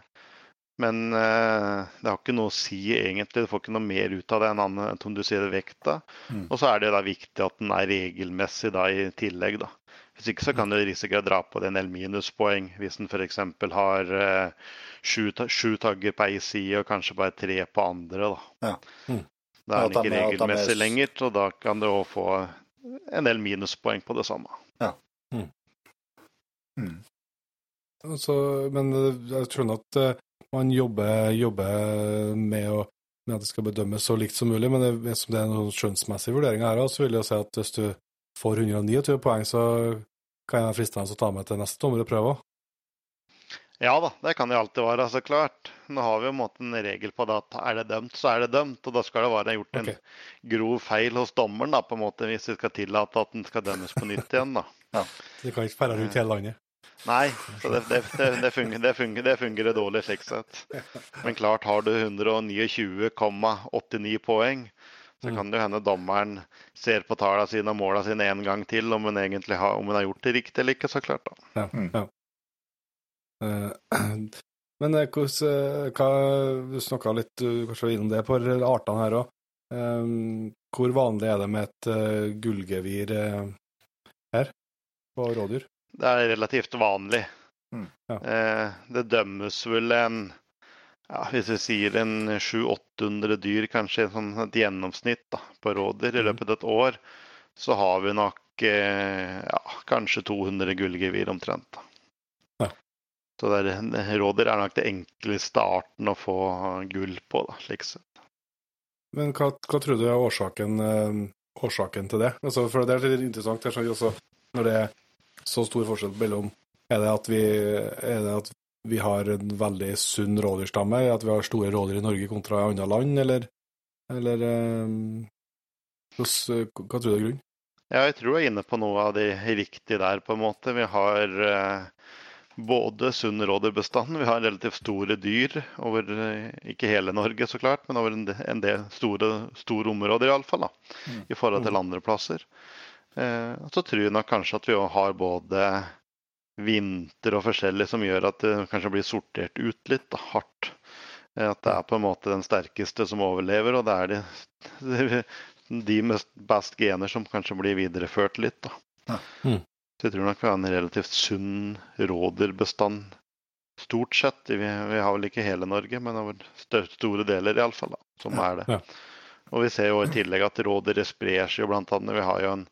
Men eh, det har ikke noe å si egentlig. Du får ikke noe mer ut av det enn annet, om du sier, vekta. Mm. Og så er det da viktig at den er regelmessig da, i tillegg. da. Hvis ikke så kan du risikere å dra på det en del minuspoeng hvis en f.eks. har eh, sju, sju tagger på ei side og kanskje bare tre på andre. Da. Ja. Mm. Da er den ikke regelmessig lenger, og da kan du òg få en del minuspoeng på det samme. Ja. Mm. Mm. Altså, men jeg skjønner at man jobber, jobber med, å, med, at det skal bedømmes så likt som mulig, men det, som det er noen skjønnsmessige vurderinger her, så vil jeg si at hvis du får 129 poeng, så kan jeg fristende å ta med til neste dommer og prøve òg. Ja da, det kan det alltid være, så klart. Nå har vi jo en, en regel på det at er det dømt, så er det dømt. Og da skal det være gjort en okay. grov feil hos dommeren, da, på en måte, hvis vi skal tillate at den skal dømmes på nytt igjen. da. Ja. Det kan ikke ferde rundt hele landet? Nei, så det, det, det, fungerer, det, fungerer, det fungerer dårlig slik sett. Men klart, har du 129,89 poeng, så kan det jo hende dommeren ser på tallene sine og målene sine en gang til, om hun egentlig har, om hun har gjort det riktig eller ikke, så klart. da. Ja, ja. Uh, men uh, hva, du snakka litt kanskje innom det på artene her òg. Hvor vanlig er det med et uh, gullgevir her på rådyr? Det er relativt vanlig. Mm, ja. eh, det dømmes vel en ja, Hvis vi sier en 700-800 dyr, kanskje sånn et gjennomsnitt da, på rådyr i mm. løpet av et år, så har vi nok eh, ja, kanskje 200 gullgevir omtrent. Ja. Så der, rådyr er nok det enkleste arten å få gull på, da, slik sett. Men hva, hva, tror du er årsaken, eh, årsaken til det? Altså, for det er litt interessant. Også, når det er så stor forskjell mellom Er det at vi, er det at vi har en veldig sunn rådyrstamme, at vi har store rådyr i Norge kontra andre land, eller, eller um, hva tror du er grunnen? Ja, jeg tror jeg er inne på noe av det riktige der, på en måte. Vi har uh, både sunn rådyrbestand, vi har relativt store dyr over uh, ikke hele Norge, så klart, men over en del, en del store, store områder iallfall, mm. i forhold til mm. andre plasser. Eh, så tror jeg nok kanskje at vi har både vinter og forskjellig som gjør at det kanskje blir sortert ut litt da, hardt. Eh, at det er på en måte den sterkeste som overlever, og det er de, de med best gener som kanskje blir videreført litt. Da. Ja. Mm. Så jeg tror nok vi har en relativt sunn rådyrbestand stort sett. Vi, vi, har vel ikke hele Norge, men over store deler iallfall, som ja. er det. Ja. Og vi ser jo i tillegg at rådyret sprer seg jo blant annet. Vi har jo en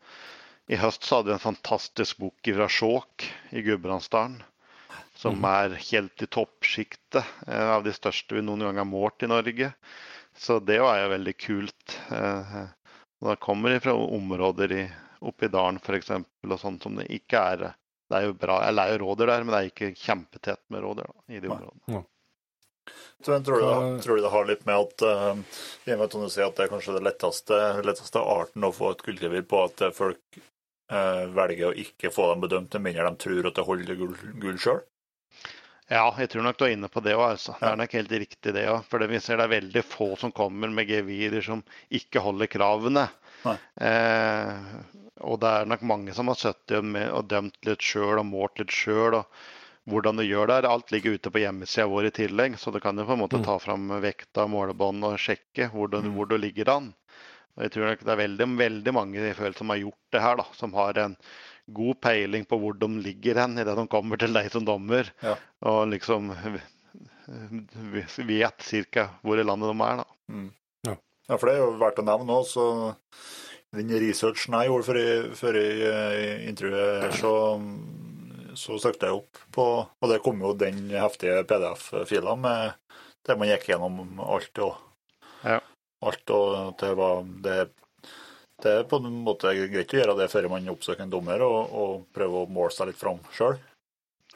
i høst så hadde vi en fantastisk bok fra Skjåk i Gudbrandsdalen. Som mhm. er helt i toppsjiktet eh, av de største vi noen gang har målt i Norge. Så det var jo veldig kult. Da det kommer fra områder i, oppe i dalen f.eks. og sånn som det ikke er Det er jo bra, eller det er jo rådyr der, men det er ikke kjempetett med rådyr i de områdene. Ja. Tror, du, tror du det har litt med at uh, i og med at du sier at det er kanskje det letteste, letteste arten å få et gullrevir på, at folk Eh, velger å ikke få dem bedømt med mindre de tror at det holder gull, gull sjøl? Ja, jeg tror nok du er inne på det òg. Altså. Det er nok helt riktig det òg. For det vi ser det er veldig få som kommer med gevirer som ikke holder kravene. Eh, og det er nok mange som har sittet og dømt litt sjøl og målt litt sjøl. Hvordan du gjør det, alt ligger ute på hjemmesida vår i tillegg. Så du kan jo på en måte mm. ta fram vekta, målebånd og sjekke hvor du, mm. hvor du ligger an. Og jeg tror nok det er veldig, veldig mange jeg føler, som har gjort det her, da, som har en god peiling på hvor de ligger hen idet de kommer til deg som dommer. Ja. Og liksom vet ca. hvor i landet de er. da. Mm. Ja. ja. for det er jo verdt å nevne òg, så den researchen jeg gjorde før, før intervjuet, så, så søkte jeg opp på Og det kom jo den heftige PDF-fila med der man gikk gjennom alt. og ja alt. og det, var, det, det er på en måte greit å gjøre det før man oppsøker en dommer og, og prøver å måle seg litt fram sjøl.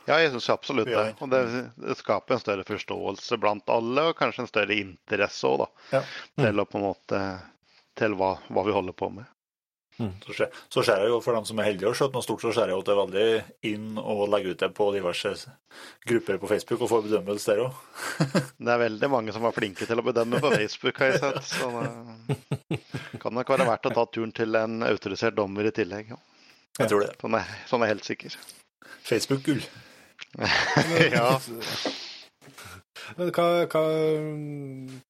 Ja, jeg syns absolutt det. Og det, det, skaper en større forståelse blant alle, og kanskje en større interesse òg, da. Ja. Mm. Til, på en måte, til hva, hva vi holder på med. Mm. Så, ser jeg jo for dem som er heldige og skjøter noe stort, så ser jeg jo at det er veldig inn å legge ut det på diverse grupper på Facebook og få bedømmelse der òg. det er veldig mange som er flinke til å bedømme på Facebook, har jeg sett. Så det kan nok være verdt å ta turen til en autorisert dommer i tillegg. Ja. Jeg tror det. Sånn er, sånn er helt sikker. Facebook-gull. ja. Men hva, hva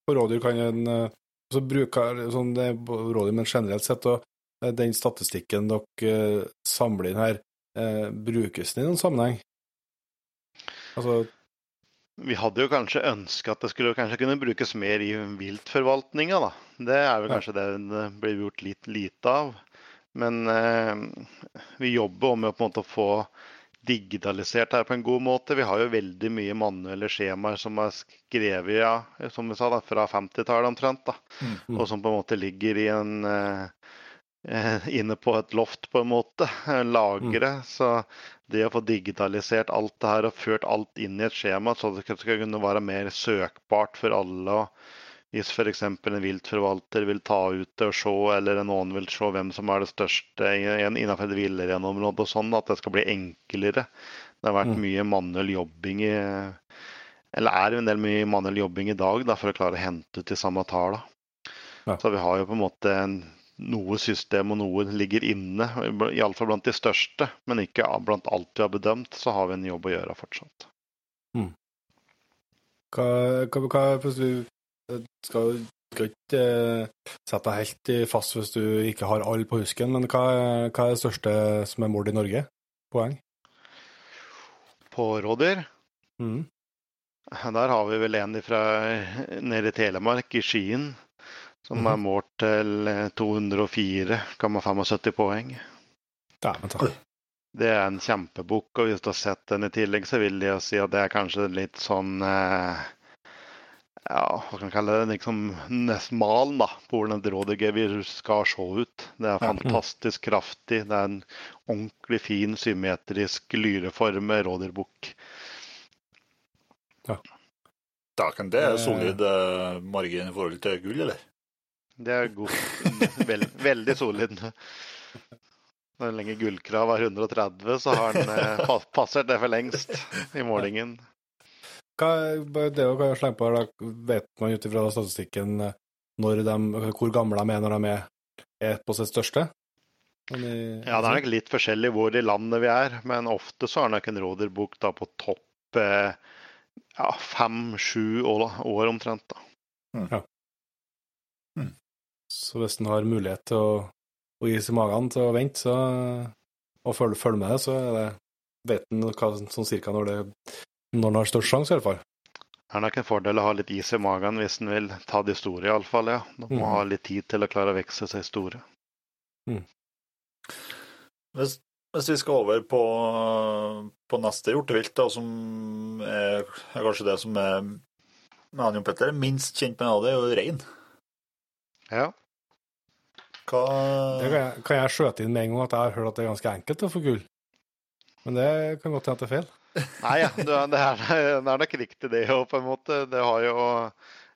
på rådyr kan en så altså bruker sånn det er rådyr, men generelt sett, og Eh, den statistikken dere eh, samler inn her, eh, brukes den i noen sammenheng? Altså Vi hadde jo kanskje ønska at det skulle kanskje kunne brukes mer i viltforvaltninga, da. Det er vel kanskje det det blir gjort litt lite av. Men eh, vi jobber med å på en måte få digitalisert her på en god måte. Vi har jo veldig mye manuelle skjemaer som er skrevet ja, som vi sa da, fra 50-tallet omtrent. da, Mm. Og som på en måte ligger i en eh, eh, inne på et loft, på en måte. Lagre. Så det å få digitalisert alt det her og ført alt inn i et skjema, så det skal kunne være mer søkbart for alle. hvis f.eks. en viltforvalter vil ta ut det og se, eller noen vil se hvem som er det største innenfor et villreinområde og sånn, at det skal bli enklere. Det har vært Mm. mye manuell jobbing i Eller er en del mye manuell jobbing i dag da, for å klare å hente ut de samme tallene. Ja. Så vi har jo på en måte en, noe system og noe ligger inne, iallfall blant de største. Men ikke blant alt vi har bedømt, så har vi en jobb å gjøre fortsatt. Hva, hva, hva hvis du eh, skal, ikke eh, sette deg helt fast hvis du ikke har alle på husken, men hva, hva er det største som er mord i Norge? Poeng? På rådyr Mm. Der har vi vel en fra nede i Telemark, i Skien, som er målt til eh, 204,75 poeng. Dæven ta. Det er en kjempebukk, og hvis du har sett den i tillegg, så vil jeg si at det er kanskje litt sånn eh, Ja, hva kan man kalle det? Liksom nesten da, på hvordan et rådyrgevir skal se ut. Det er fantastisk kraftig. Det er en ordentlig fin, symmetrisk, lyreformet rådyrbukk. Dæken, det er solid eh, margin i forhold til gull, eller? Det er god. Vel, veldig solid. Når lenge gullkrav er 130, så har han eh, passert det for lengst i målingen. Hva, det å slenge på her, da vet man ut ifra statistikken eh, når de, hvor gamle de er når de er, er på sitt største? Men Ja, det er nok litt forskjellig hvor i landet vi er, men ofte så er nok en råderbok da på topp eh, ja, fem-sju år, år omtrent. da. Så hvis en har mulighet til å, å gi seg magen til å vente, så, og følge, følge med det, så er det, vet en sånn cirka når, det, når en har størst sjanse, i hvert fall. Det er nok en fordel å ha litt is i magen hvis en vil ta de store, iallfall. Ja. Du må mm. ha litt tid til å klare å vokse seg store. Hvis, hvis vi skal over på, på neste hjortevilt, da, som er, er kanskje det som er med Jon Petter er minst kjent med, det er jo rein. Ja. Det kan jeg, kan jeg skjøte inn med en gang at jeg har hørt at det er ganske enkelt å få gull. Men det kan godt hende at det er feil. Nei, ja, det er, det er, det er nok riktig det òg, på en måte. Det har jo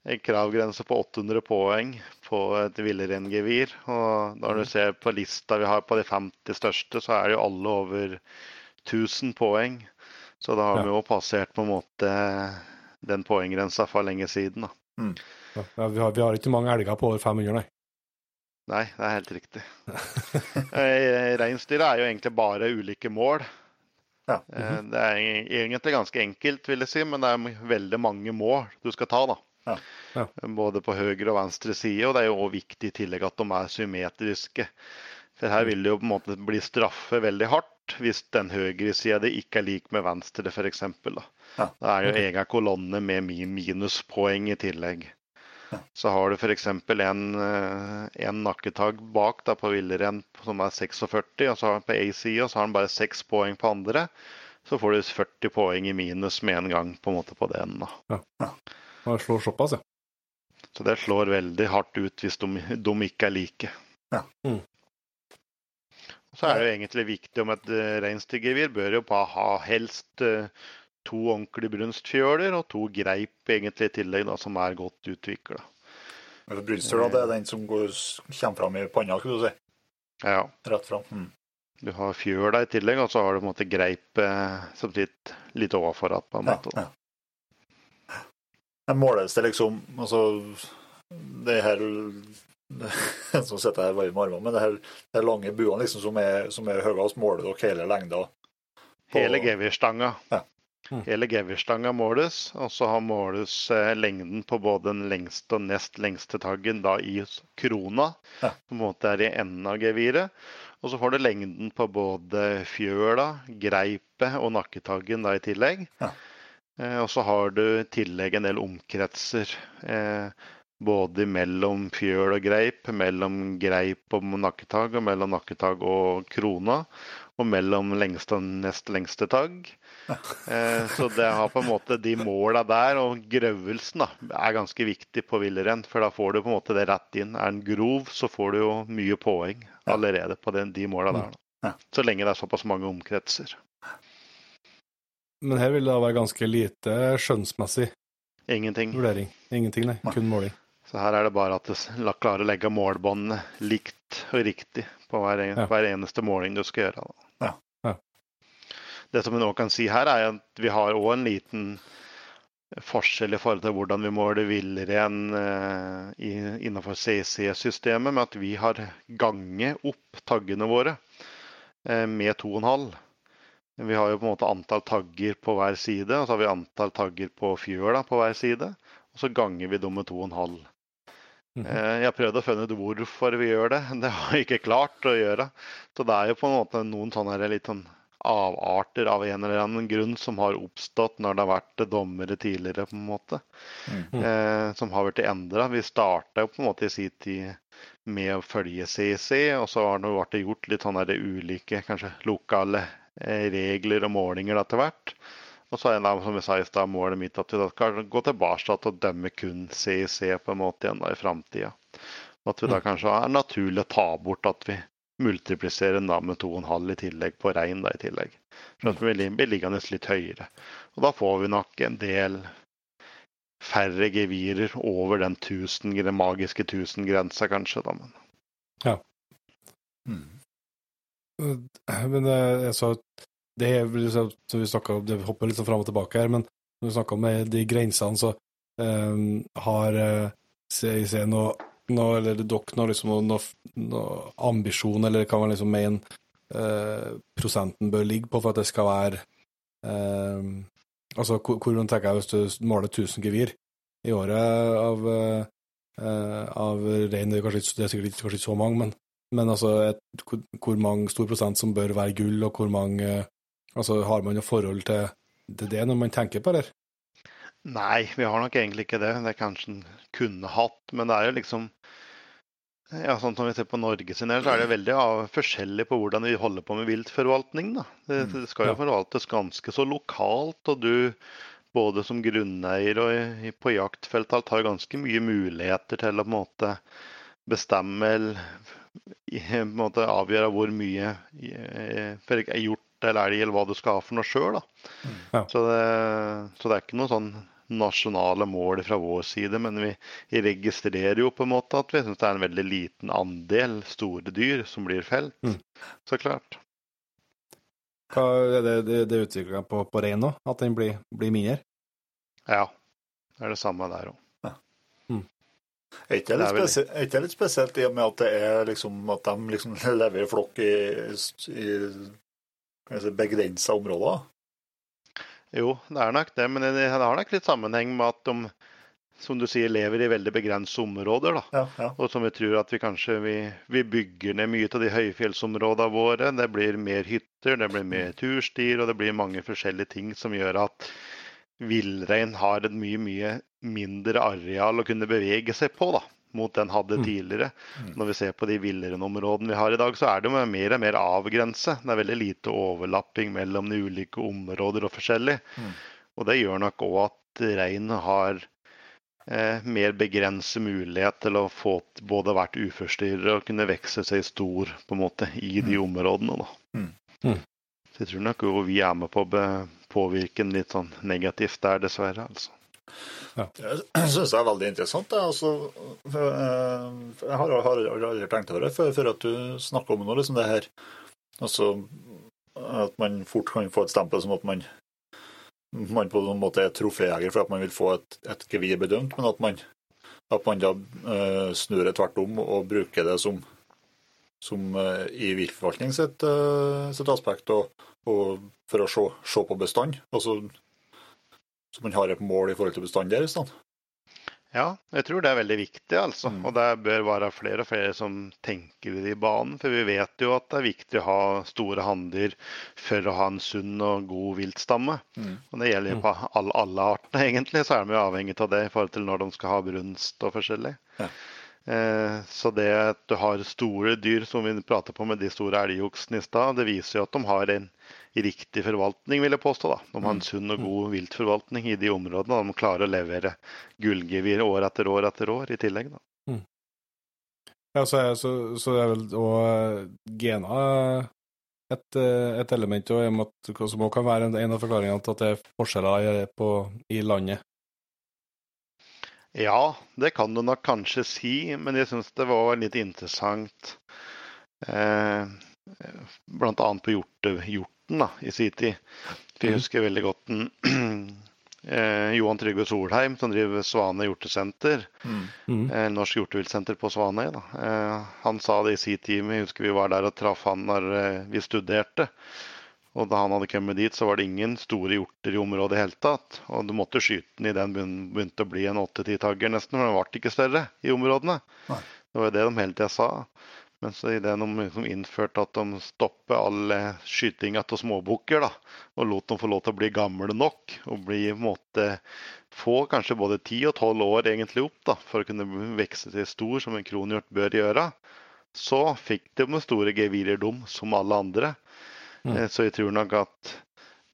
en kravgrense på 800 poeng på et villreingevir. Og når du ser på lista vi har på de 50 største, så er det jo alle over 1000 poeng. Så da har Ja. vi jo passert på en måte den poenggrensa for lenge siden. da. Ja, vi, har, vi har ikke mange elger på over 500, nei. Nei, det er helt riktig. Eh, Reinsdyret er jo egentlig bare ulike mål. Ja. Eh, Det er egentlig ganske enkelt, vil jeg si, men det er veldig mange mål du skal ta. da. Ja. Ja. Både på høyre og venstre side, og det er jo også viktig i tillegg at de er symmetriske. For her vil det jo på en måte bli straffe veldig hardt hvis den høyre sida ikke er lik med venstre, f.eks. Da. Ja. Det er jo egen kolonne med minuspoeng i tillegg. Så har du f.eks. En, eh, en nakketagg bak da, på villrein som er 46, og så har han på AC, side, og så har han bare 6 poeng på andre. Så får du 40 poeng i minus med en gang på en måte på den. da. Man slår såpass, ja. Så det slår veldig hardt ut hvis de, de ikke er like. Ja. Mm. Så er det jo egentlig viktig om et uh, reinsdyrgevir bør jo bare ha helst eh, to ordentlige brunstfjøler og to greip egentlig i tillegg da, som er godt utvikla. Brunstfjøla det er den som går, kommer fram i panna, skulle du si. Ja. Rett fram. Mm. Du har fjøla i tillegg, og så har du på en måte greip eh, som sitter litt overfor igjen. på en måte. ja. Men måles det liksom Altså, det her Som sitter her varme armene, men det her, det her lange buene liksom, som er, som er høyest, måler dere hele lengda? på- Hele gevirstanga. Ja. Mm. Hele gevirstanga måles, og så har måles eh, lengden på både den lengste og nest lengste taggen da i krona, som på en måte er i enden av geviret. Og så får du lengden på både fjøla, greipet og nakketaggen da i tillegg. Ja. Eh, og så har du i tillegg en del omkretser. Eh, både mellom fjøl og greip, mellom greip og nakketag, og mellom nakketag og krona. Og mellom lengste og nest lengste tagg. Eh, så det har på en måte de måla der, og grøvelsen da, er ganske viktig på villrenn. For da får du på en måte det rett inn. Er den grov, så får du jo mye poeng allerede på den, de måla der. Da. Så lenge det er såpass mange omkretser. Men her vil det da være ganske lite skjønnsmessig Ingenting. vurdering. Ingenting, nei. Kun måling. Så her er det bare at du klarer å legge målbåndene likt og riktig på hver, en, ja. hver, eneste måling du skal gjøre. Da. Ja. Det som vi nå kan si her, er at vi har òg en liten forskjell i forhold til hvordan vi måler villrein eh, innenfor CC-systemet, med at vi har ganget opp taggene våre eh, med 2,5. Vi har jo på en måte antall tagger på hver side, og så har vi antall tagger på fjøla på hver side. Og så ganger vi dem med 2,5. Mhm. Eh, jeg har prøvd å finne ut hvorfor vi gjør det. Det har jeg ikke klart å gjøre. Så det er jo på en måte noen sånne litt sånn avarter av en eller annen grunn som har oppstått når det har vært dommere tidligere, på en måte. Mm. Eh, som har blitt endra. Vi starta jo på en måte i sin tid med å følge CC, og så har det gjort litt sånne ulike, kanskje lokale Eh, regler og målinger etter hvert. Og så er det, som jeg sa i stad, målet mitt at vi skal gå tilbake til å dømme kun CIC på en måte igjen da i framtida. At vi da mm. kanskje er naturlig å ta bort at vi multipliserer da med 2,5 i tillegg på rein da i tillegg. For at vi blir liggende litt høyere. Og da får vi nok en del færre gevirer over den, tusen, den magiske 1000-grensa, kanskje. da, men. Ja. Mm. Men jeg sa det er så som vi snakka om, det hopper litt sånn fram og tilbake her, men når vi snakker om de grensene, så um, har CIC noe, noe eller dere noe, liksom, noe, noe, ambisjon, eller kan man liksom mene eh, prosenten bør ligge på for at det skal være eh, Altså, hvordan tenker jeg hvis du måler 1000 gevir i året av, eh, av rein, det er, det er sikkert ikke, så mange, men men altså, et, hvor mange stor prosent som bør være gull, og hvor mange Altså, har man noe forhold til, til det når man tenker på det? Nei, vi har nok egentlig ikke det. Det er kanskje en kunne hatt, men det er jo liksom ja, sånn som vi ser på Norge sin del, så er det veldig ja, forskjellig på hvordan vi holder på med viltforvaltning. Da. Det, mm, det skal jo forvaltes ganske så lokalt, og du både som grunneier og på jaktfeltet har ganske mye muligheter til å på en måte bestemme på en måte avgjøre hvor mye er gjort eller elg, eller hva du skal ha for noe sjøl. Ja. Så, så, det er ikke noe sånn nasjonale mål fra vår side, men vi, registrerer jo på en måte at vi syns det er en veldig liten andel store dyr som blir felt. Mm. Så klart. Hva er det, det, det utviklinga på, på rein nå? At den blir, blir mindre? Ja, det er det samme der òg. Er ikke det ikke litt spesielt i og med at det er liksom at de liksom lever i flokk i, i si, begrensa områder? Jo, det er nok det, men det har nok litt sammenheng med at de som du sier, lever i veldig begrenset områder. Ja, ja. Og som vi tror at vi kanskje vi, vi bygger ned mye av de høyfjellsområdene våre. Det blir mer hytter, det blir mer turstier, og det blir mange forskjellige ting som gjør at villrein har et mye, mye mindre areal å kunne bevege seg på da, mot den hadde mm. tidligere. Mm. Når vi ser på de villreinområdene vi har i dag, så er det mer og mer avgrense. Det er veldig lite overlapping mellom de ulike områder og forskjellig. Mm. Og det gjør nok òg at rein har eh, mer begrenset mulighet til å få både vært uforstyrret og kunne vokse seg stor på en måte i de områdene. Da. Så jeg tror nok vi er med på å påvirke den litt sånn negativt der, dessverre. altså. Ja. Det syns jeg er veldig interessant. Jeg, Altså, eh, jeg har, har aldri tenkt over det før, før at du snakker om noe, liksom det her. Altså, at man fort kan få et stempel som at man, man på en måte er troféjeger for at man vil få et, et gevir bedømt, men at man, at man da uh, snur det tvert om og bruker det som, som uh, i viltforvaltning sitt, uh, sitt aspekt, og, og for å se, se på bestand. Altså så man har et mål i forhold til bestand deres? da? Ja, jeg tror det er veldig viktig, altså. Mm. Og det bør være flere og flere som tenker i banen. For vi vet jo at det er viktig å ha store hanndyr for å ha en sunn og god viltstamme. Mm. Og det gjelder jo på alle, alle artene, egentlig. Så er de jo avhengig av det i forhold til når de skal ha brunst og forskjellig. Ja. Eh, så det at du har store dyr, som vi prater på med de store elgoksene i stad, det viser jo at de har en riktig forvaltning, vil jeg påstå. da. De har en sunn og god viltforvaltning i de områdene. og De klarer å levere gullgevir år etter år etter år i tillegg. da. Ja, så, så, så er vel òg gena et, eh, et element og i og med at, som også kan være en, en av forklaringene til at det er forskjeller på, i landet. Ja, det kan du nok kanskje si, men jeg syns det var litt interessant eh, bl.a. på hjorte, hjorten da, i sin tid. Jeg Mhm. husker veldig godt den, eh, Johan Trygve Solheim, som driver Svane hjortesenter. Mm. Mm. eh, Norsk hjorteviltsenter på Svanøy. Eh, han sa det i sin time, jeg husker vi var der og traff han når eh, vi studerte. Og da han hadde kommet dit, så var det ingen store hjorter i området i hele tatt. Og du måtte skyte den i den begyn- begynte å bli en åtte-ti tagger nesten, for den ble ikke større i områdene. Nei. Det var jo det de hele tida sa. Men så idet de liksom innførte at de stoppet all skytinga skyting av småbukker, da, og lot dem få lov til å bli gamle nok, og bli måte få kanskje både ti og tolv år egentlig opp da, for å kunne vokse til stor, som en kronhjort bør gjøre, så fikk de med store gevirer, dum, som alle andre. Mm. Eh, Så jeg tror nok at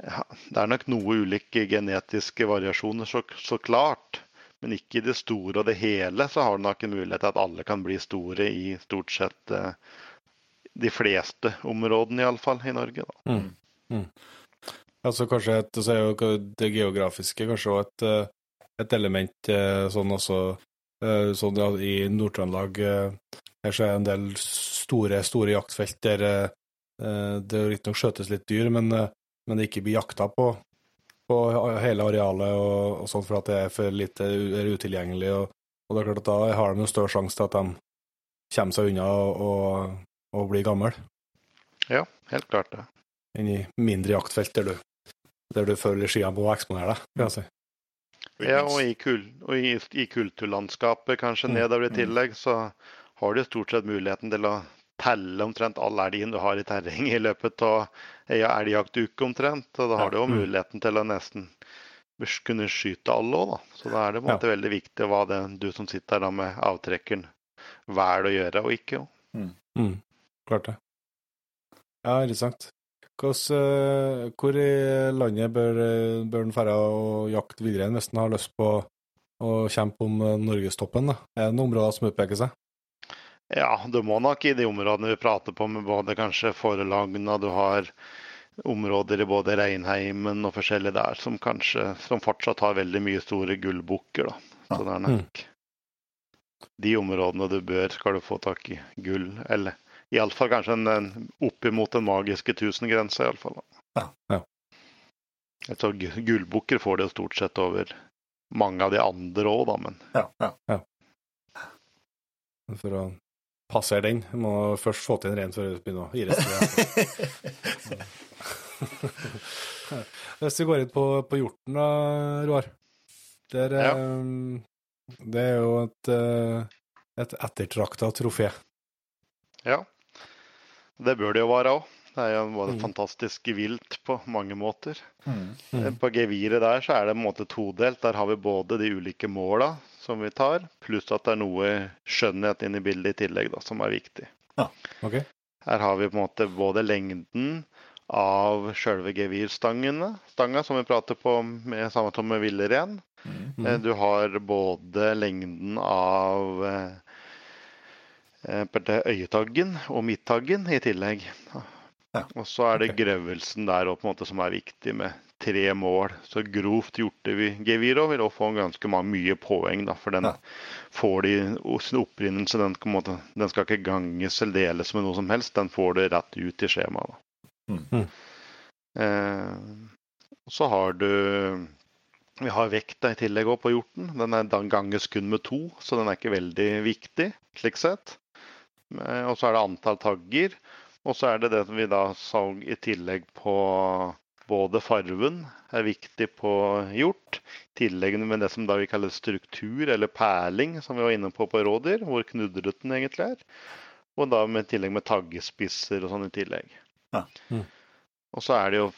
ja, det er nok noe ulike genetiske variasjoner, så, så klart. Men ikke i det store og det hele så har du nok en mulighet til at alle kan bli store i stort sett eh, de fleste områdene, iallfall i Norge. Da. Mm. Mm. Altså kanskje et, så er jo det geografiske kanskje også et, eh, et element eh, sånn også sånn ja, i Nord-Trøndelag her så en del store, store jaktfelt der det riktignok skjøtes litt dyr, men, men det ikke blir jakta på på hele arealet og, og sånn for at det er for lite er utilgjengelig. Og, og det er klart at da har de jo større sjanse til at de kommer seg unna og, og, blir gamle. Ja, helt klart det. enn i mindre jaktfelt der du, der du føler skia å eksponere deg. kan jeg si. Ja, og i, kul, og i, i kulturlandskapet kanskje Mm, nedover i mm. tillegg, så har du stort sett muligheten til å telle omtrent all elgen du har i terrenget i løpet av ei elgjaktuke omtrent. Og da har du jo Mm. muligheten til å nesten kunne skyte alle òg, da. Så da er det på en Ja. måte veldig viktig hva det du som sitter der med avtrekkeren velger å gjøre og ikke. Mm. Mm, klart det. Ja, interessant. Hvordan, eh, hvor i landet bør, eh, bør en dra og jakte videre hvis en har lyst på å kjempe om eh, norgestoppen? Er det noen områder som utpeker seg? Ja, du må nok i de områdene vi prater på, med både kanskje Forlagna, du har områder i både Reinheimen og forskjellig der som kanskje som fortsatt har veldig mye store gullbukker. da. Så det er nok de områdene du bør, skal du få tak i gull. Eller iallfall kanskje en, en oppimot den magiske tusengrensa, iallfall. Ja. Ja. Tror gullbukker får det jo stort sett over mange av de andre òg, da, men Ja, ja. For å passere den, må først få til en rein før jeg begynner å gi resten. Hvis vi går inn på, på hjorten, da, Roar. Der, Ja. um, det er jo et, eh, et ettertrakta trofé. ja. Det bør det jo være òg. Det er jo både Mm. fantastisk vilt på mange måter. Mm. Mm. På geviret der så er det på en måte todelt. Der har vi både de ulike måla som vi tar, pluss at det er noe skjønnhet inn i bildet i tillegg da, som er viktig. OK? Her har vi på en måte både lengden av sjølve gevirstangene, stanga som vi prater på med samme som med villrein. Mm. Eh, Du har både lengden av eh, øyetaggen og midttaggen i tillegg. Ja, Og så er det grøvelsen der også, måte, som er viktig, med tre mål. Så grovt gjorde vi Geviro vil også få ganske mye poeng, da, for den Ja. får de sin opprinnelse. Den, på en måte, den skal ikke ganges eller deles med noe som helst, den får du rett ut i skjemaet. da. Mm. Mm. Eh, så har du Vi har vekta i tillegg også på hjorten. Den er da ganges kun med to, så den er ikke veldig viktig slik sett. Eh, Og så er det antall tagger. Og så er det det som vi da så i tillegg på både farven er viktig på hjort, i tillegg med det som da vi kaller struktur eller perling, som vi var inne på på rådyr, hvor knudreten egentlig er. Og da med tillegg med taggespisser og sånn i tillegg. Ja. Mm. Og så er det jo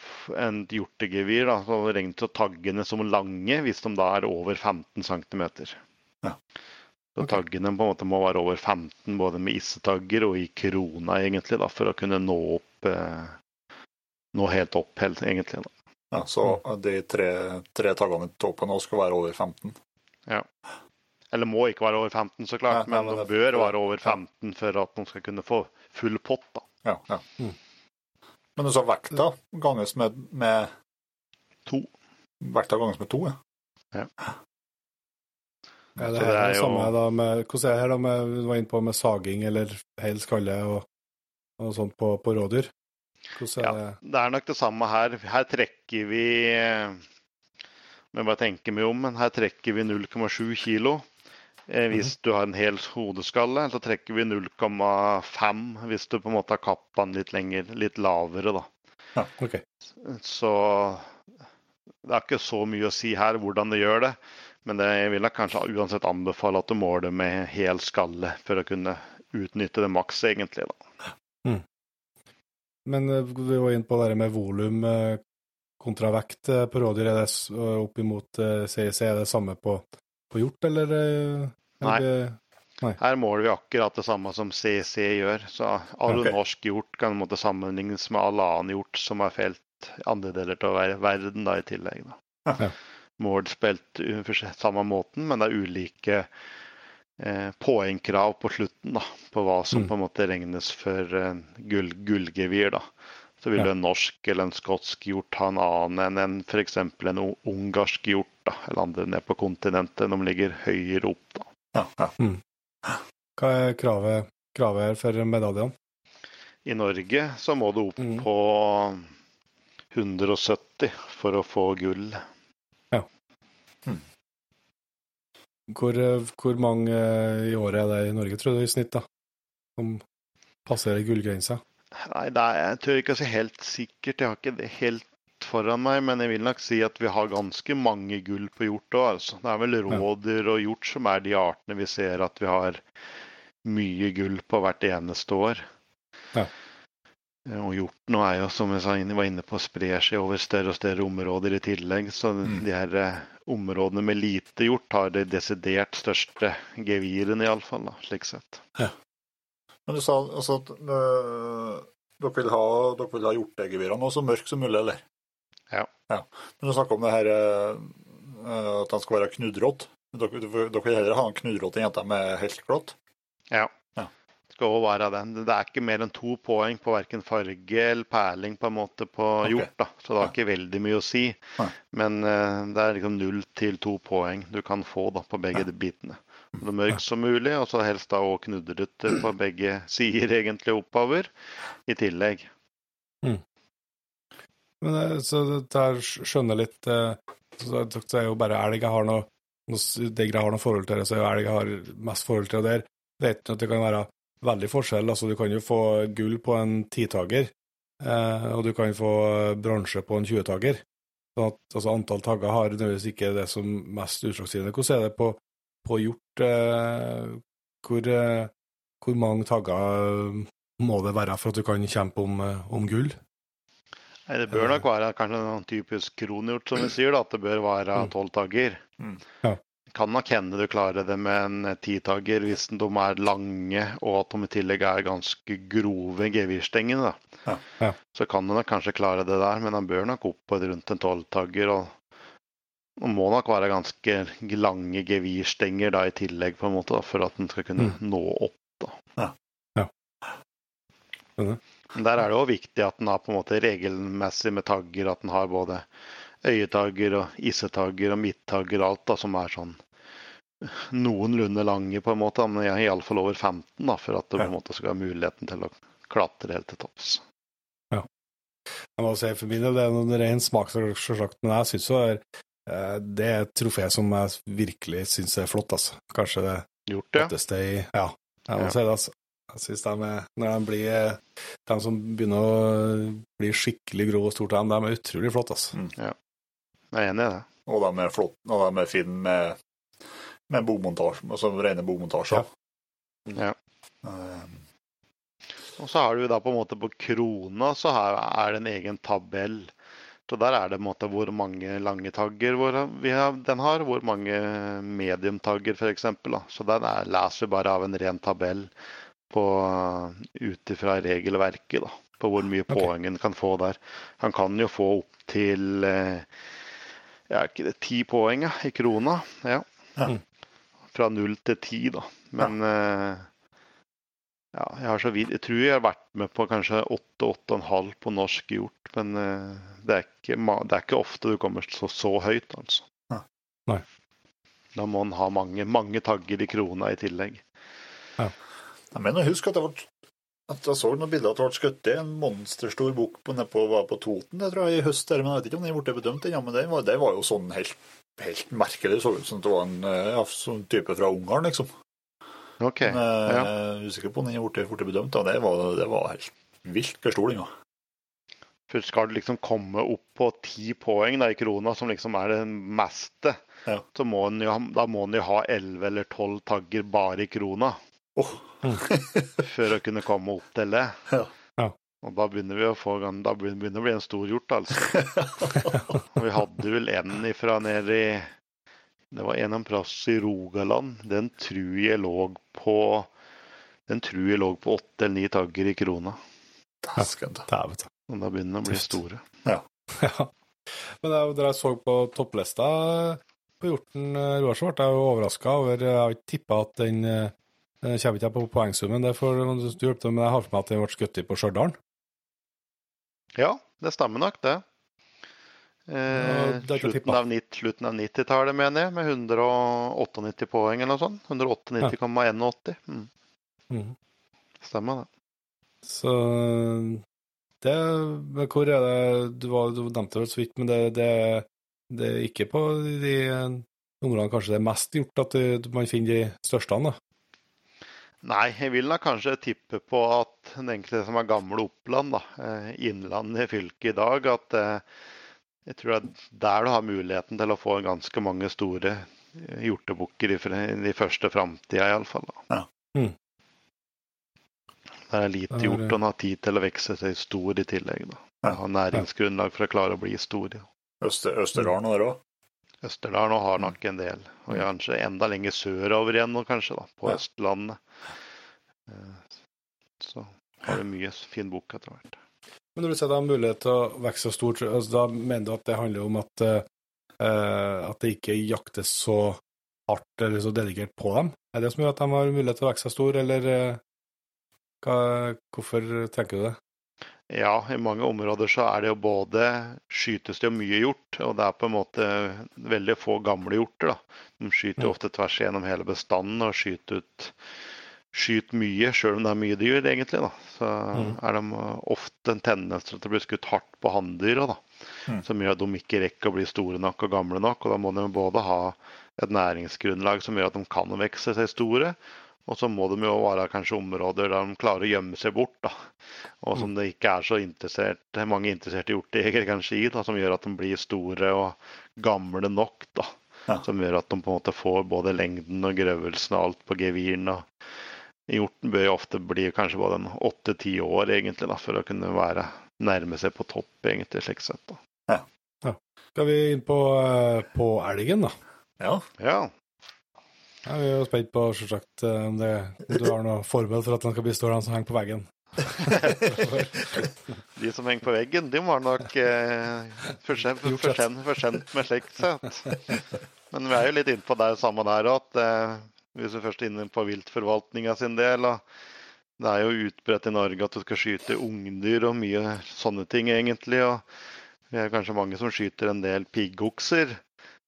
en hjortegevir da, som regnes til taggene som lange hvis de da er over 15 cm. Ja. Så okay. taggene på en måte må være over 15 både med issetagger og i krona egentlig da, for å kunne nå opp eh, nå helt opp helt, egentlig. da. Ja, så de tre, tre taggene i toppen nå skal være over 15. Ja. Eller må ikke være over 15, så klart, Nei, nei, men men de det- bør være over 15 for at de skal kunne få full pott. da. Ja, ja. Mm. Men så vekta ganges med, med To. Vekta ganges med to, ja. Er det, er, det er det jo- samme da med, hvordan er det her da med, du var inne på med saging eller hel skalle og, og sånt på, på rådyr? Hvordan er det? Det er nok det samme her. Her trekker vi eh, Må bare tenke meg om, men her trekker vi 0,7 kilo. Eh, hvis du har en hel hodeskalle, så trekker vi 0,5 hvis du på en måte har kappa den litt lenger, litt lavere, da. Ok. Så det er ikke så mye å si her hvordan du gjør det. Men det, jeg vil kanskje uansett anbefale at du måler med hel skalle for å kunne utnytte det maks, egentlig. da. Men eh, vi var inne på det med volum eh, kontra vekt eh, på rådyr. Er det opp imot CIC, er det samme på, på hjort, eller? Nei. Nei. Her måler vi akkurat det samme som CIC gjør. Så all okay. norsk hjort kan måtte sammenlignes med all annen hjort som er felt andre deler av verden da, i tillegg. Da. Ja. Mål spilt på samme måten, men det er ulike poengkrav på slutten da, på hva som Mm. på en måte regnes for en gull, gullgevir. da. Så vil Ja. en norsk eller en skotsk hjort ha en annen enn en f.eks. en ungarsk hjort, da, eller andre nede på kontinentet. De ligger høyere opp. da. ja, ja. Hva er kravet, kravet her for medaljene? I Norge så må du opp Mm. på 170 for å få gull. Hvor, eh, hvor mange eh, i året er det i Norge, tror du, i snitt, da? Som passerer gullgrensa? Nei, er, jeg tør ikke å si helt sikkert. Jeg har ikke det helt foran meg, men jeg vil nok si at vi har ganske mange gull på hjort òg. Altså. Det er vel rådyr og hjort som er de artene vi ser at vi har mye gull på hvert eneste år. Ja. Eh, Og hjorten nå er jo, som jeg sa, var inne på, sprer seg over større og større områder i tillegg. Så Mm. de her eh, områdene med lite hjort har det desidert største geviren, iallfall, slik sett. Ja. Men du sa altså at øh, dere vil ha, dere vil ha hjortegevirene så mørke som mulig, eller? Ja. ja. Men du snakker om det her øh, at de skal være knudrått. Dere, dere vil heller ha en knudrått enn jenta med helt glatt? Ja. Skal òg være den. Det er ikke mer enn to poeng på verken farge eller perling på en måte på okay. hjort. da. Så det har ikke veldig mye å si. Nei. Men uh, det er liksom null til to poeng du kan få da på begge de bitene. Så mørkt som mulig, og så helst da òg knudrete på begge sider egentlig oppover i tillegg. Men eh, så det er skjønner litt eh, så det så er jo bare elg jeg har noe noe- har noe forhold til, det, så er jo elg jeg har mest forhold til. det der vet du at det kan være veldig forskjell. Altså, du kan jo få gull på en titager, eh, og du kan få bronse på en 20-tager. Sånn at altså, antall tagger har nødvendigvis ikke det som mest utslagsgivende. Hvordan er det på, på hjort? Eh, hvor, eh, hvor mange tagger må det være for at du kan kjempe om, eh, om gull? Nei, Det bør nok være kanskje en typisk kronhjort, som vi sier, da, at det bør være Mm. tolv tagger. Mm. Ja. Kan nok hende du klarer det med en titager hvis de er lange og at de i tillegg er ganske grove gevirstengene. Ja. Ja. Så kan du nok kanskje klare det der, men han bør nok opp på rundt en tolvtagger. Og, og må nok være ganske lange gevirstenger da i tillegg, på en måte, da, for at den skal kunne Mm. nå opp. da. Ja. ja. Der er det òg viktig at den har på en måte regelmessig med tagger, at den har både øyetagger og issetagger og midttagger og alt da, som er sånn noenlunde lange, på en måte, men iallfall over 15, da, for at du på en måte skal ha muligheten til å klatre helt til topps. Jeg må si for min del, det er en ren smakssak, men jeg syns jo det er, eh, det er et trofé som jeg virkelig syns er flott, altså. Kanskje det Gjort det? flotteste i Ja, jeg må Ja. si det, altså. Jeg synes de er, når de blir De som begynner å bli skikkelig grå og store, de er utrolig flotte. Altså. Mm. Ja. Jeg er enig i det. Og de er flotte, og de er fine med, med bogmontasje, altså rene bogmontasjer. Ja. ja. Um. Og så har du da på en måte på krona så er det en egen tabell. Så der er det på en måte hvor mange lange tagger har, den har, hvor mange mediumtagger f.eks. Så den er, leser vi bare av en ren tabell ut ifra regelverket. da, På hvor mye okay. poeng en kan få der. Han kan jo få opp til eh, ja, ikke det, ti poeng ja, i krona. Ja. ja. Fra null til ti, da. Men ja. eh, ja, jeg, har så vidt, jeg tror jeg har vært med på kanskje 8-8,5 på norsk hjort. Men uh, det, er ikke, det, er ikke, ofte du kommer så, så høyt, altså. Nei. Da må en ha mange, mange tagger i krona i tillegg. Ja. Jeg mener, husk at, det var, jeg så noen bilder at det ble skutt en monsterstor bukk på, på, på Toten jeg tror jeg, i høst. Men jeg vet ikke om den ble bedømt ennå. Men det var, det var, jo sånn helt, helt merkelig. Det så ut som det var en eh, ja, sånn type fra Ungarn, liksom. Okay. Men jeg ja. er usikker på om den ble, blitt bedømt. Da. Det, var, det var helt vilt bestolinga. For skal du liksom komme opp på ti poeng da, i krona, som liksom er det meste, ja. så må jo, da må den jo ha elleve eller tolv tagger bare i krona. Oh. før å kunne komme opp til det. Ja. Ja. Og da begynner vi å få Da begynner det å bli en stor hjort, altså. vi hadde vel en ifra nede i det var en plass i Rogaland. Den tror jeg lå på Den tror jeg lå på åtte eller ni tagger i krona. Dæven. Og da begynner de å bli store. Ja. ja. Men da jeg så på topplista på hjorten eh, Roar, så ble jeg overraska over Jeg har ikke tippa at den eh, kommer ikke på poengsummen, det får du hjelpe men jeg har for meg at den ble skutt på Stjørdal. Ja, det stemmer nok, det. Eh, slutten, av, slutten av 90-tallet, mener jeg, med 198 poeng eller noe sånt. 198,81. Mm. Mm. Stemmer det. Så det Hvor er det Du, var, du nevnte det så vidt, men det, det, det, er ikke på de områdene kanskje det er mest gjort at man finner de største? da? Nei, jeg vil da kanskje tippe på at den enkelte som er gamle Oppland, da, eh, innlandet i fylket i dag, at eh, jeg tror det er der du har muligheten til å få ganske mange store eh, hjortebukker i de første framtida, iallfall. Ja. Mm. Der er lite gjort, og den har tid til å vokse seg stor i tillegg. da. Ja. Har næringsgrunnlag for å klare å bli stor. Ja. Øster, Østerdalen der òg? Østerdalen har nok en del. Og mm. kanskje enda lenger sørover igjen, nå, kanskje, da, på. Østlandet. Eh, så har du mye fin bok etter hvert. Men når du sier det har mulighet til å vokse så stort, altså, da mener du at det handler om at, uh, at det ikke jaktes så hardt eller så dedikert på dem? Er det som gjør at de har mulighet til å vokse seg stor, eller uh, hva, hvorfor tenker du det? Ja, i mange områder så er det jo både skytes det jo mye hjort, og det er på en måte veldig få gamle hjorter. da. De skyter jo ofte tvers gjennom hele bestanden og skyter ut skyter mye, sjøl om det er mye dyr, egentlig, da, så mm. er de ofte en tendens til at det blir skutt hardt på hanndyra. Mm. Som gjør at de ikke rekker å bli store nok og gamle nok. og Da må de både ha et næringsgrunnlag som gjør at de kan vokse seg store, og så må de jo være kanskje områder der de klarer å gjemme seg bort. da, Og som mm. det ikke er så interessert, mange interesserte hjortejegere kanskje i, da, som gjør at de blir store og gamle nok. da, ja. Som gjør at de på en måte får både lengden og grøvelsen og alt på geviren. Hjorten bør jo ofte bli kanskje både åtte-ti år egentlig da, for å kunne være nærme seg på topp, egentlig, slik sett. da. Ja. ja. Skal vi inn på, eh, på elgen, da? Ja. ja. Ja, Vi er jo spent på selvsagt, eh, om, det, du har noe forberedt for at den skal bli stående som henger på veggen. de som henger på veggen, de var nok eh, forsendt med slikt sett. Men vi er jo litt inne på det samme der òg, at eh, hvis vi først er inne på viltforvaltninga sin del. Det er jo utbredt i Norge at du skal skyte ungdyr og mye sånne ting, egentlig. og Vi er kanskje mange som skyter en del piggokser.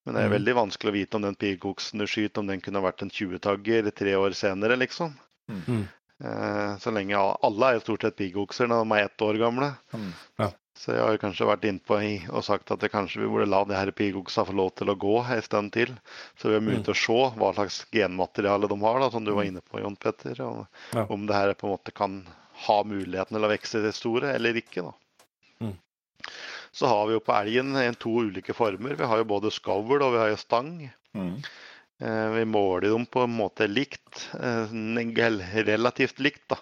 Men det er mm. veldig vanskelig å vite om den piggoksen du skyter, om den kunne vært en 20-tagger tre år senere, liksom. Mm. mm. Eh, så lenge Alle er jo stort sett piggokser når de er ett år gamle. Mm. Ja. Så jeg har kanskje vært innpå og sagt at det kanskje vi burde la de her pigoksa få lov til å gå en stund til. Så vi har mulighet til å se hva slags genmateriale de har, da, som du var inne på, Jon Petter. Og ja. om det her på en måte kan ha muligheten til å vokse til store eller ikke. da. Mm. Så har vi jo på elgen en to ulike former. Vi har jo både skovl og vi har jo stang. Mm. Eh, vi måler dem på en måte likt, eh, relativt likt. da.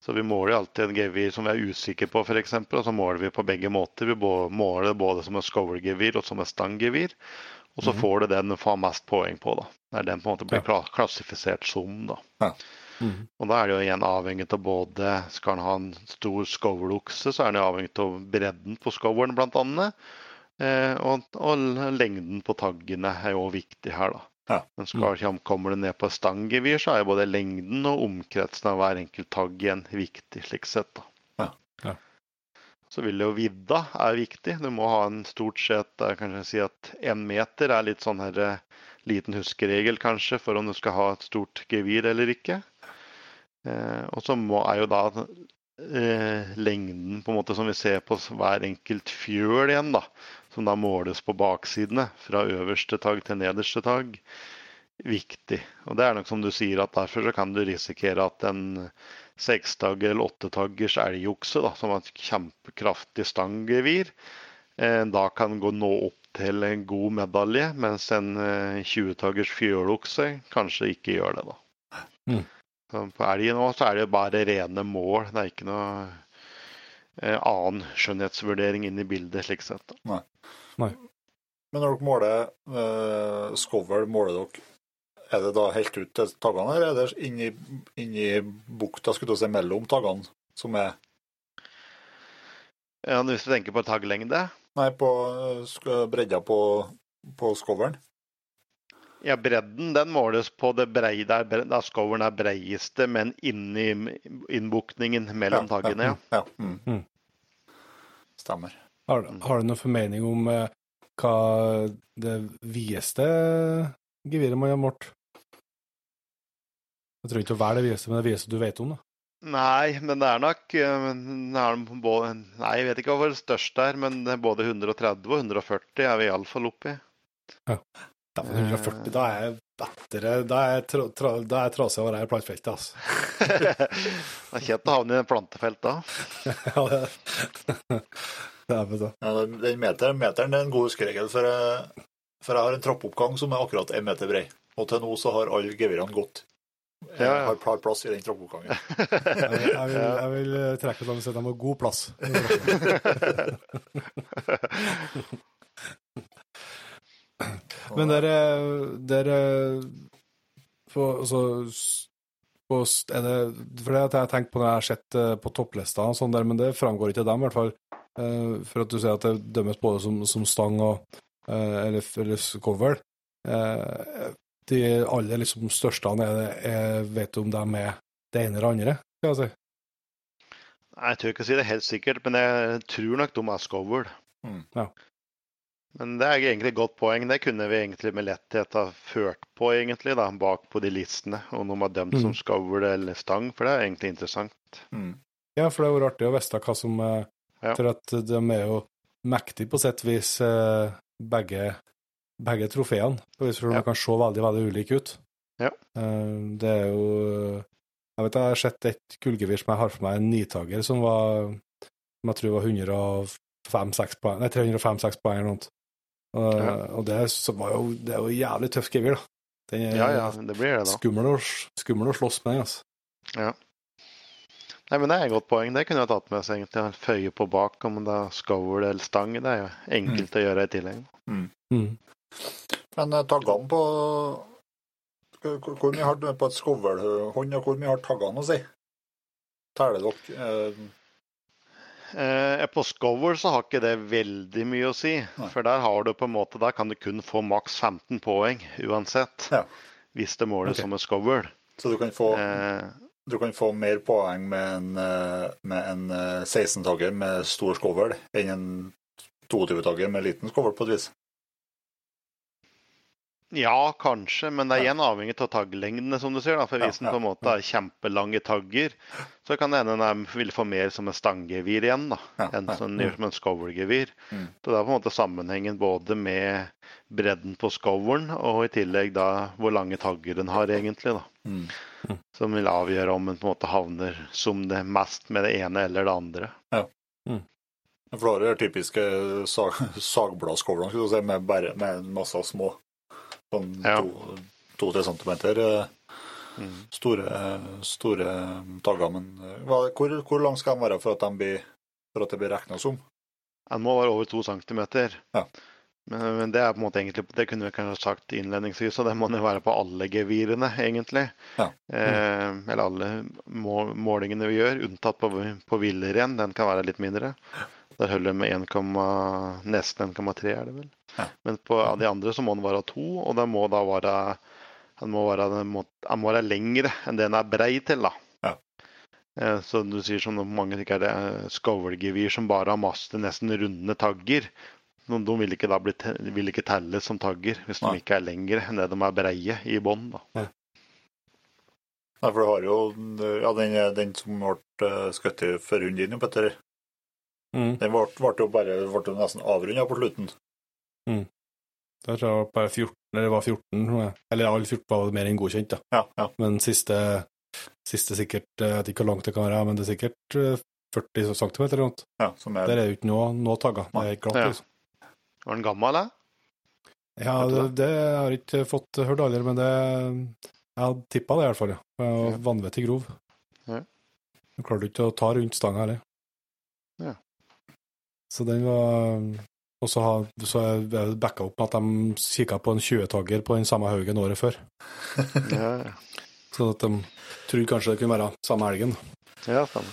Så vi måler alltid en gevir som vi er usikre på, f.eks. Og så måler vi på begge måter. Vi måler både som en skovlgevir og som en stanggevir. Og så mm. får du den du får mest poeng på. da. Det er den på en måte blir klassifisert som. da. Ja. Mm. Og da er det jo igjen avhengig av både Skal han ha en stor skovlokse, så er det avhengig av bredden på skovlen bl.a. Eh, og, og lengden på taggene er jo viktig her, da. Ja. Men skal, kommer du ned på stanggevir, så er både lengden og omkretsen av hver enkelt tagg igjen viktig, slik sett. da. Ja. Ja. Så vil det jo vidda er viktig. Du må ha en stort sett kan si at én meter er litt sånn her eh, liten huskeregel kanskje for om du skal ha et stort gevir eller ikke. Eh, og så er jo da eh, lengden på en måte som vi ser på hver enkelt fjøl igjen, da som da måles på baksidene, fra øverste tagg til nederste tagg, viktig. Og det er nok som du sier, at derfor så kan du risikere at en sekstagger eller åttetaggers elgokse, da, som har et kjempekraftig stanggevir, eh, da kan gå nå opp til en god medalje, mens en 20-taggers eh, fjølokse kanskje ikke gjør det. da. Mm. På elgen nå så er det bare rene mål. Det er ikke noe eh, annen skjønnhetsvurdering inn i bildet. slik sett. Nei. Nei. Men når dere måler eh, skovl, måler dere er det da helt ut til taggene, eller er det inni, inni bukta skulle du si, mellom taggene som er ja, Hvis du tenker på tagglengde? Nei, på bredda på, på skovlen. Ja, bredden den måles på det breie, der, der skovlen er breieste, men inni innbuktningen mellom ja, taggene. Ja. ja. Mm. Mm. Stemmer. Har, har, du noen formening om eh, hva det videste geviret må ha målt? Jeg tror ikke å være det videste, men det videste du vet om, da. Nei, men det er nok eh, er både, Nei, jeg vet ikke hva det største er, men både 130 og 140 er vi iallfall oppe i. Ja. Da, 140, da er jeg bedre Da er jeg, tra, tra, da er trasig å være i plantfeltet, altså. det er kjent å havne i plantefelt da. ja, det er ja, den meteren, meteren er en god huskeregel, for, for jeg har en trappeoppgang som er akkurat én meter brei. Og til nå så har alle gevirene gått. Jeg ja, ja. har plass i den trappeoppgangen. jeg, vil, jeg, vil, jeg vil eh, trekke si at de har god plass. Men dere, dere for, altså, er det, For det har jeg tenkt på når jeg har sett eh, på topplista, og sånn der, men det framgår ikke til dem, i hvert fall. Uh, for at du sier at det dømmes både som, som stang og uh, eller, eller cover. De aller liksom, største er, er, vet du om de er det ene eller andre, skal jeg si? Nei, Jeg tør ikke si det helt sikkert, men jeg tror nok de er Scovel. Mm. Ja. Men det er egentlig et godt poeng. Det kunne vi egentlig med letthet ha ført på egentlig da, bak på de listene. Om de har dømt mm. som Scovel eller stang, for det er egentlig interessant. Mm. Ja, for det er jo artig å vite hva som ja. For at de er jo mektige på sett vis, eh, begge, begge trofeene. På vis for ja. de kan se veldig, veldig ulike ut. Ja. Eh, det er jo Jeg vet jeg har sett et kullgevir som jeg har for meg, en nitager, som var som jeg tror var 105-6 poeng, nei, 305-6 poeng eller noe. Og, ja. og det, var jo, det er jo jævlig tøff gevir, da. Den er ja, ja, det blir det da. Skummel, å, skummel å slåss med, altså. Ja. Nei, men Det er et godt poeng. Det kunne jeg tatt med seg. egentlig. Føye på bak om det er skovl eller stang. Det er jo enkelt mm. å gjøre i tillegg. Mm. Mm. Men uh, taggene på Hvor mye har du på et skovlhånd, og hvor mye har taggene å si? Teller dere uh... Eh, på Scover så har ikke det veldig mye å si. Nei. For der har du på en måte, der kan du kun få maks 15 poeng uansett. Ja. Hvis det måles okay. som en Scover. Så du kan få eh, du kan få mer poeng med en, eh, en 16-tagger eh, med stor Scover enn en 22-tagger med liten Scover, på et vis. Ja, kanskje, men det er igjen avhengig av tagglengdene, som du sier. da, for Hvis den på en måte har kjempelange tagger, så kan det hende den vil få mer som en stanggevir igjen, da, enn som den gjør som en scovergevir. Mm. Så det er på en måte sammenhengen både med bredden på skovlen og i tillegg da hvor lange tagger den har, egentlig. da. Mm. Som vil avgjøre om den på en måte havner som det mest med det ene eller det andre. For da er det typiske sag, sagbladskovlene, skulle du si, med, bare, med masse små sånn Ja. to- to-tre centimeter Mm. store, store tagger. Men eh, hva, hvor, hvor lang skal de være for at, de blir, for at det blir regna som? Den må være over to centimeter. Ja. Men, men det er på en måte egentlig, det kunne vi kanskje sagt innledningsvis, og det må jo være på alle gevirene, egentlig. Ja. Eh, eller alle må, målingene vi gjør, unntatt på, på villrein. Den kan være litt mindre. Der holder det med 1, nesten 1,3 er det vel. Ja. Men på de andre så må den være to, og den må da være den må være, den må, den må være lengre enn det den er brei til. da. Ja. Eh, Så du sier som mange sikkert er det scovelgevir som bare har masse nesten runde tagger. De, de vil ikke da bli, vil ikke telles som tagger hvis de ikke er lengre enn det de er breie i bånn. Ja. Nei, for du har jo ja, den, den som ble eh, skutt for runden din, Petter. Mm. Den ble, ble jo bare ble jo nesten avrunda på slutten. Der tror jeg bare 14, eller det var 14, tror jeg. eller alle 14 var mer enn godkjent, da. Ja, ja. Men siste, siste sikkert, eh, jeg vet ikke hvor langt det kan være, men det er sikkert eh, 40 cm eller noe. ja som er, Der er jo ikke noe, noe tagger. Det er glatt, Ja. liksom. Var den gammel, eller? Ja, det, det har jeg ikke fått hørt aldri, men det Jeg hadde tippa det i hvert fall, Ja. vanvittig grov. Ja. Du klarte ikke å ta rundt stanga heller. Ja. Så den var Og så har så er det backa opp at de kikka på en 20-tagger på den samme haugen året før. Ja, ja. Så at de trodde kanskje det kunne være samme helgen. ja samme.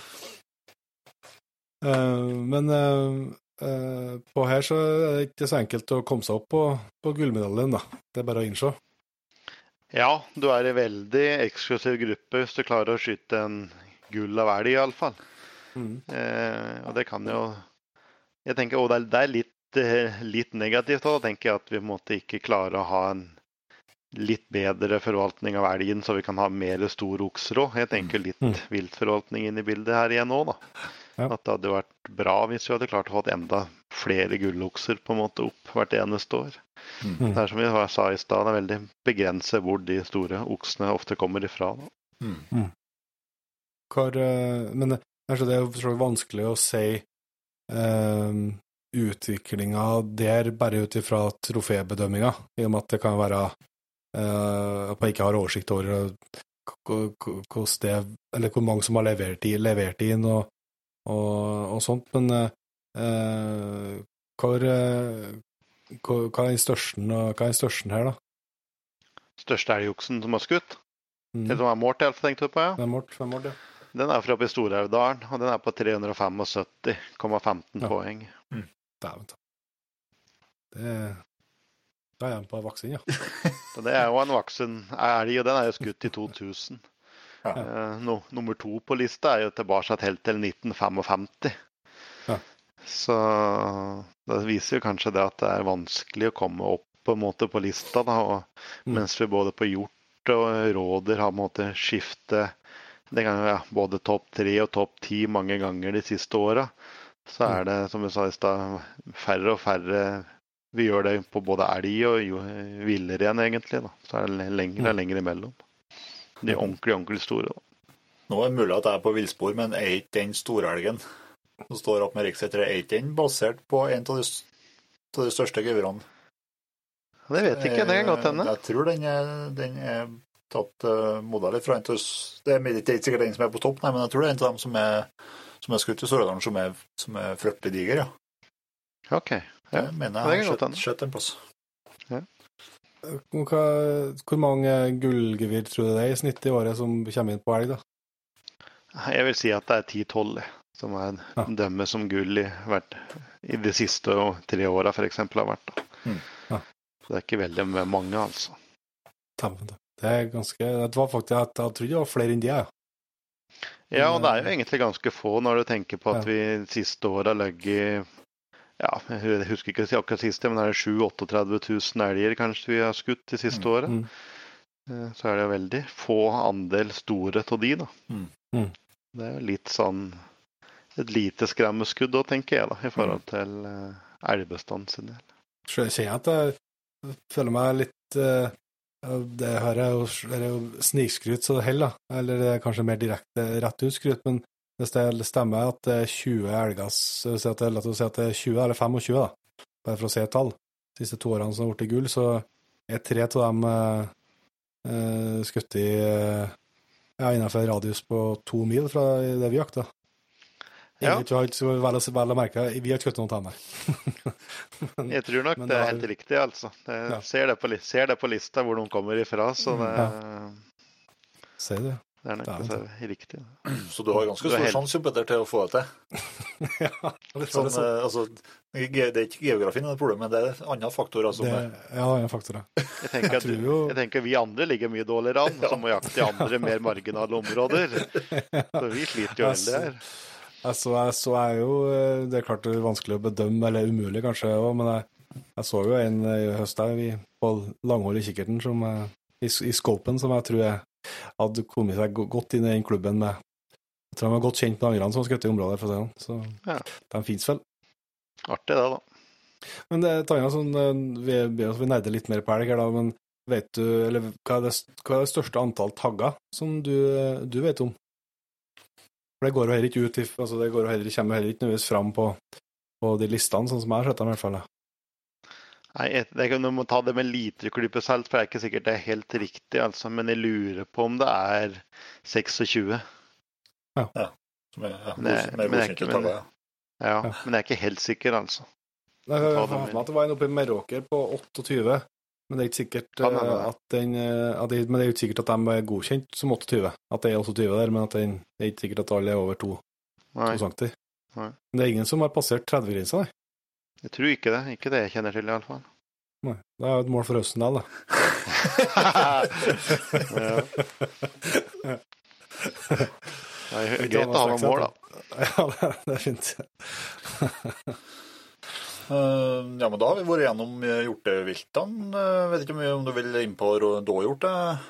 Uh, men uh, uh, på her så er det ikke så enkelt å komme seg opp på, på gullmedaljen, da. Det er bare å innse. Ja, du er i veldig eksklusiv gruppe hvis du klarer å skyte en gull av elg, iallfall. Mm. Eh, og det kan jo Jeg tenker og det er, litt, eh, litt negativt òg. Da tenker jeg at vi måtte ikke klare å ha en litt bedre forvaltning av elgen, så vi kan ha mer store okser òg. Jeg tenker litt Mm. viltforvaltning inn i bildet her igjen òg, da. Ja. At det hadde vært bra hvis vi hadde klart å få enda flere gullokser på en måte opp hvert eneste år. Mm. Det er som vi sa i stad, det er veldig begrenset hvor de store oksene ofte kommer ifra. Da. mm. Hvor, eh, men altså, det er jo så vanskelig å si uh, utviklinga der bare ut ifra trofébedømminga, i og med at det kan være eh, at man ikke har oversikt over eh, det, eller hvor mange som har levert, i, levert inn og, og, og sånt. Men eh, eh, hvor, hvor, hva er den største, er her, da? Største elgoksen som har skutt, Mm. Det som er målt, iallfall, tenkte du på? ja. Det er målt, det er målt, ja. Den er fra oppe i Storhaugdalen, og den er på 375,15 Ja. poeng. Dæven ta. Det Da er jeg på vaksin, ja. Så det er jo en voksen elg, og den er jo skutt i 2000. Ja. Eh, no, nummer to på lista er jo tilbake helt til 1955. Ja. Så det viser jo kanskje det at det er vanskelig å komme opp på en måte på lista. Da, og Mm. Mens vi både på hjort og råder har på en måte skiftet det kan ja, både topp tre og topp ti mange ganger de siste åra. Så er det, som vi sa i stad, færre og færre Vi gjør det på både elg og villrein, egentlig. Da. Så er det lengre og lengre imellom. De ordentlig, ordentlig store. Da. Nå er det mulig at jeg er på villspor, men er ikke den storelgen som står opp med rv. 3, er ikke den basert på en av de, de største gevirene? Det vet jeg ikke, det kan godt hende. Jeg tror den er, den er tatt uh, litt fra en av Det er ikke sikkert den som er på topp, nei, men jeg tror det er en av dem som er, som er skutt i Sør-Odalen, som, er- som er fryktelig diger, ja. Ok. Ja. Det mener jeg har sett- en plass. Hva, hvor mange gullgevir tror du det er i snitt i året som kommer inn på elg, da? Jeg vil si at det er 10-12 som er Ja. dømme som gull i, hvert, i de siste tre åra f.eks. har vært. Da. Mm. Ja. Så det er ikke veldig mange, altså. Dæven, da. Det er ganske Det var faktisk Jeg, jeg trodde det var flere enn det, jeg. Ja, og det er jo egentlig ganske få når du tenker på at Ja. vi siste året har ligget ja, jeg husker ikke akkurat siste, men det er 7 38 000 elger kanskje vi har skutt de siste Mm. året. Mm. Eh, Så er det jo veldig få andel store av de, da. Mm. Mm. Det er jo litt sånn et lite skremmeskudd da, tenker jeg, da, i forhold til eh, elgbestanden sin del. Jeg kjenner at jeg føler meg litt eh, Det her er jo, er jo snikskryt så det holder. Eller det er kanskje mer direkte rett ut skryt, men hvis det stemmer at det er 20 elger, si at det La oss si at det er 20 eller 25, da, bare for å si et tall. De siste to årene som har blitt gull, så er tre av dem eh, eh, skutt i eh, ja, innenfor en radius på to mil fra det vi jakter. Ja. Ikke så vel, å- vel merke, vi har ikke skutt noen dem. Men- Jeg tror nok Men det er helt riktig, altså. Jeg Ja. ser, det på, ser det på lista hvor de kommer ifra, så det, Ser du? det er nok Det er så riktig. Så du har ganske stor helt- sjanse Petter, til å få det til. ja, det Sånn, sånn. altså, det er ikke geografien som er problemet, men det er andre faktorer som Det, er ja, det er faktorer. Jeg tenker, Jeg at, tror jo jeg tenker vi andre ligger mye dårligere an, som må jakte i andre mer marginale områder. Så vi sliter jo veldig her. Jeg så, jeg så er jo eh, Det er klart det er vanskelig å bedømme, eller umulig kanskje òg, men jeg, jeg så jo en i høst der på langhold i kikkerten som, eh, i, i scopen som jeg tror jeg hadde kommet seg godt inn i den klubben med Jeg tror de var godt kjent med angrene som har skutt i området, for å si det sånn. Så Ja. de fins vel. Artig det, da. Men det er sånn eh, Vi, vi, vi nerder litt mer på elg her, da, men vet du Eller hva er det, hva er det største antall tagger som du, eh, du vet om? For det går jo heller ikke ut i altså Det går jo heller, kommer heller ikke nødvendigvis fram på, på de listene, sånn som jeg har sett dem i hvert fall. Nei, et- jeg kan, du må ta det med literklype salt, for det er ikke sikkert det er helt riktig, altså. Men jeg lurer på om det er 26. som er, ja, Men jeg, men det ikke- men- ja. Ja, Ja. men jeg er ikke helt sikker, altså. Nei, Jeg det med at det var en oppe i Meråker på 28, men det er ikke sikkert eh, at den eh, at det, Men det er ikke sikkert at de er godkjent som 28. At det er 28 der, men at den, det er ikke sikkert at alle er over 2 Nei, cm. Men det er ingen som har passert 30-grensa, nei. jeg tror ikke det. Ikke det jeg kjenner til, iallfall. nei. Det er jo et mål for Østendal, da. ja. Nei, Litt greit å ha noen mål, da. Ja, det, det er fint. Eh, ja, men da har vi vært gjennom eh, hjorteviltene. Eh, vet ikke om du vil inn på rå- dåhjort? eh?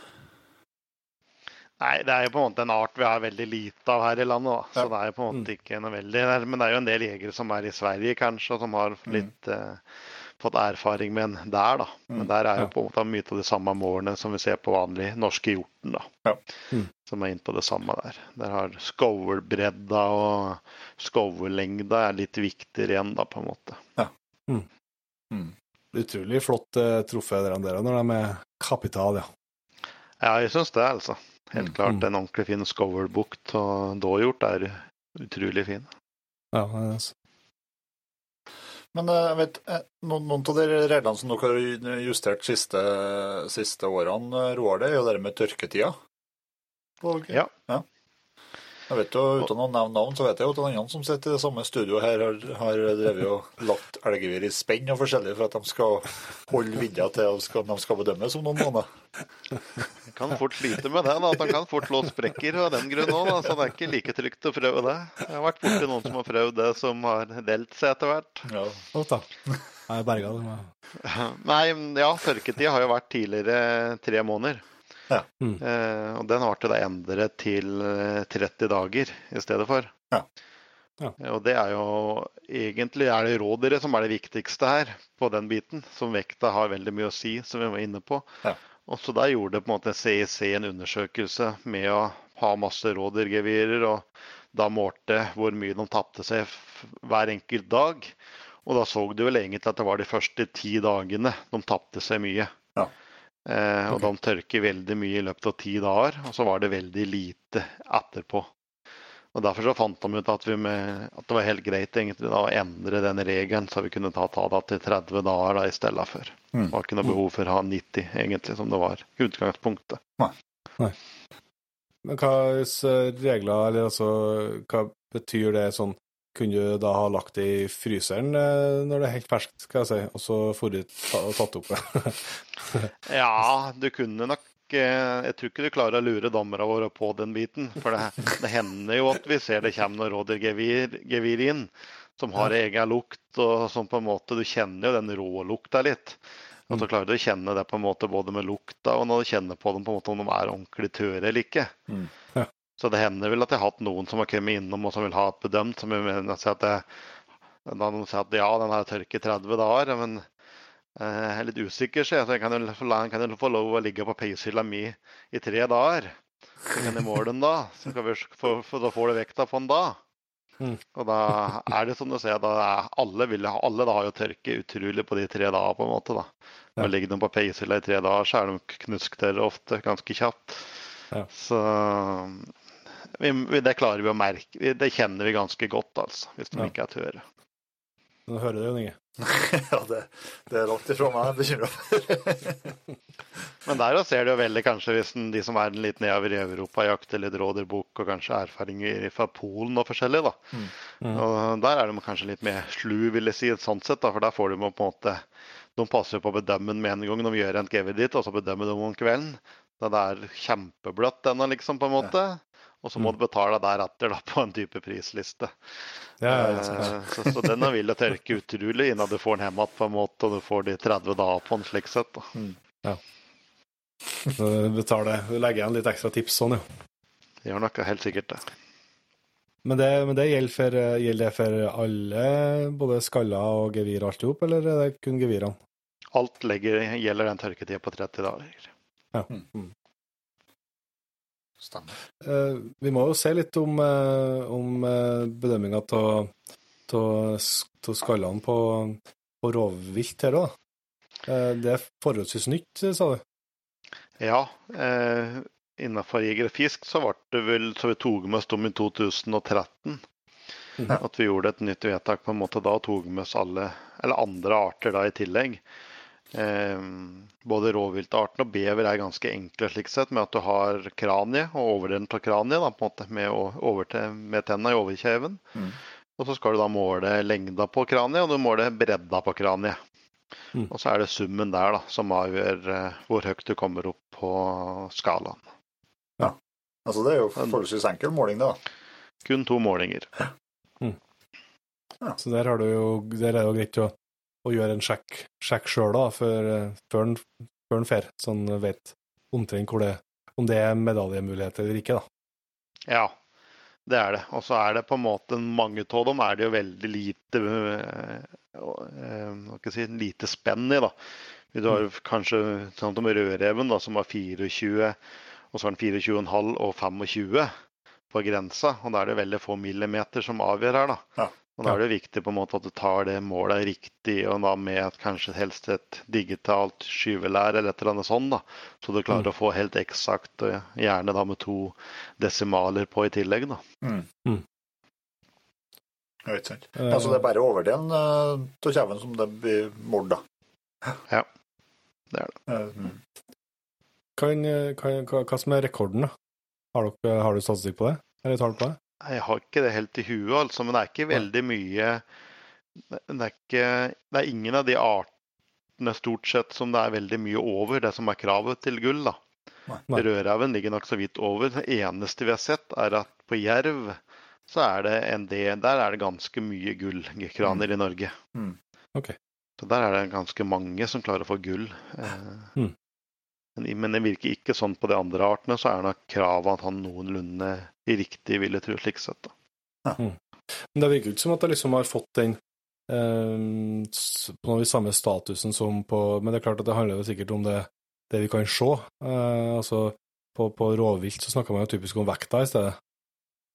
Nei, det er jo på en måte en art vi har veldig lite av her i landet. Da. Så Ja. det er jo på en måte ikke noe veldig Men det er jo en del jegere som er i Sverige, kanskje, og som har litt eh, fått erfaring med en der, da. Men Mm. der er jo på en måte mye av de samme målene som vi ser på vanlig norske hjorten, da. Ja. Mm. Som er inne på det samme der. Der har skovlbredda og skovlengda er litt viktigere igjen, da, på en måte. Mm. Utrolig flott uh, truffet dere der når det er med kapital, ja. Ja, jeg syns det, altså. Helt Mm. klart en ordentlig fin skovlbukt og dåhjort er utrolig fin. ja det er altså. Men eh, jeg vet, eh, noen, noen av de reglene som dere har justert siste, siste årene, Roar, det er jo det med tørketida. Og, Ja. Jeg vet jo, Uten å nevne navn, så vet jeg jo at en annen som sitter i det samme studioet her, har, har drevet og lagt elggevir i spenn og forskjellig for at de skal holde vidda til at skal, de skal bedømmes om noen måneder. Kan fort slite med det. da, at Han kan fort låse sprekker av den grunn òg, så det er ikke like trygt å prøve det. Jeg har vært borti noen som har prøvd det, som har delt seg etter hvert. Ja. Å. Jeg berga. det Nei, ja, tørketid har jo vært tidligere tre måneder. Ja. Mm. Eh, og den til da endret til eh, 30 dager i stedet for. Ja. Ja. Eh, Og det er jo egentlig er det rådyret som er det viktigste her på den biten. Som vekta har veldig mye å si, som vi var inne på. Ja. Og så der gjorde det på en måte CIC en undersøkelse med å ha masse rådyrgevirer, og da målte hvor mye de tapte seg hver enkelt dag. Og da så du vel egentlig at det var de første ti dagene de tapte seg mye. Ja. Eh, og de tørker veldig mye i løpet av ti dager, og så var det veldig lite etterpå. Og Derfor så fant de ut at, vi med, at det var helt greit egentlig da, å endre den regelen, så vi kunne ta, ta det til 30 dager da, i stedet for. Mm. Det var ikke noe behov for å ha 90, egentlig, som det var utgangspunktet. Men hva slags regler, eller altså, hva betyr det sånn Kunne du da ha lagt det i fryseren eh, når det er helt ferskt, skal jeg si, og så forut og tatt opp det? Ja, du kunne nok eh, Jeg tror ikke du klarer å lure dommerne våre på den biten. For det, det hender jo at vi ser det kommer noen gevir inn som har egen lukt, og som på en måte Du kjenner jo den rålukta litt. Og så klarer du å kjenne det på en måte både med lukta og når du kjenner på dem på en måte om de er ordentlig tørre eller ikke. Mm. Ja. Så det hender vel at jeg har hatt noen som har kommet innom og som vil ha et bedømt. som jeg mener at jeg, Da de sier at ja, den har tørket 30 dager, men eh, jeg er litt usikker, så jeg kan jo kan jo få lov å ligge på peishylla mi i tre dager. Så kan jeg måle den da. Så kan vi, for, for da får du vekta på den da. Mm. Og da er det som du ser, er alle, vil, alle da har jo tørke utrolig på de tre dager, på en måte. da. Ja. Og Ligger de på peishylla i tre dager, så er de knusktørre ofte ganske kjapt. Ja. Så vi, det klarer vi å merke. Det kjenner vi ganske godt, altså, hvis de Ja. ikke er tørre. Nå hører du jo, Inge. ja, det, det er langt ifra meg jeg er bekymra for. Men der også ser du jo veldig kanskje hvis den, de som er litt nedover i Europa, jakter litt råderbukk og kanskje erfaringer fra Polen og forskjellig. da. Mm. Og Der er de kanskje litt mer slu, vil jeg si, sånn sett. da, For der får de på en måte De passer jo på å bedømme den med en gang de gjør en GV dit, og så bedømmer de om kvelden. Da det er kjempebløtt ennå, liksom, på en måte. Og så må du betale deretter da, på en type prisliste. Ja, ja, ja. Eh, så, så den vil jo tørke utrolig innen du får den hjem igjen, på en måte, og du får de 30 dager på den slik sett. da. Så Du betaler, du legger igjen litt ekstra tips sånn, jo. Det gjør nok helt sikkert det. Men det, men det gjelder, for, gjelder det for alle, både skaller og gevir og alt i hop, eller er det kun gevirene? Alt legger, gjelder den tørketida på 30 dager. Ja. Mm. Stemmer. Eh, vi må jo se litt om, eh, om eh, bedømminga av skallene på, på rovvilt her òg. Eh, det er forholdsvis nytt, sa du? Ja, eh, innenfor jeger og fisk så ble det vel så vi tok med oss dem i 2013. Ja. At vi gjorde et nytt vedtak på en måte da og tok med oss alle, eller andre arter da i tillegg. Eh, både rovviltarten og bever er ganske enkle slik sett, med at du har kraniet og overdelen av kraniet da, på en måte med, over med tenna i overkjeven. Mm. Og så skal du da måle lengda på kraniet, og du måler bredda på kraniet. Mm. Og så er det summen der da, som avgjør eh, hvor høyt du kommer opp på skalaen. Altså, det er jo forholdsvis enkel måling, det. da. Kun to målinger. Så der, har du jo, der er det jo greit å, å gjøre en sjekk, sjekk sjøl, da, før, han før en fer, så han vet omtrent hvor det, om det er medaljemuligheter eller ikke. da. Ja, det er det. Og så er det på en måte mange av dem er det jo veldig lite eh, eh, hva skal jeg si, lite spenn i. da. Du har mm. kanskje sånn som rødreven, da, som var 24, og så har den 24,5 og 25 på grensa. Og da er det veldig få millimeter som avgjør her. da. Ja. Og Da er det viktig på en måte at du tar det målet riktig, og da med at kanskje helst et digitalt skyvelær eller et eller annet sånt. da. Så du klarer Mm. å få helt eksakt, og gjerne da med to desimaler på i tillegg. da. Mm. Mm. Ja, ikke sant. Uh, Altså, det er bare overdelen av kjeven som det blir mord, da. Ja, det er det. Uh, mm. kan, kan, hva, hva som er rekorden, da? Har, dere, har du statistikk på det? Eller tall på det? Jeg har ikke det helt i huet, altså, men det er ikke veldig mye Det er, ikke, det er ingen av de artene stort sett som det er veldig mye over det som er kravet til gull. da. Rødreven ligger nok så vidt over. Det eneste vi har sett, er at på jerv så er det en del Der er det ganske mye gullkraner i Norge. Mm. Okay. Så der er det ganske mange som klarer å få gull. Eh, Mm. men, det virker ikke sånn på de andre artene, så er nok kravet at han noenlunde riktig, vil jeg tro, slik sett. da. Men det virker jo ikke som at det liksom har fått den eh, på noe i samme statusen som på Men det er klart at det handler jo sikkert om det, det vi kan se. Eh, altså, på, på rovvilt så snakker man jo typisk om vekta i stedet.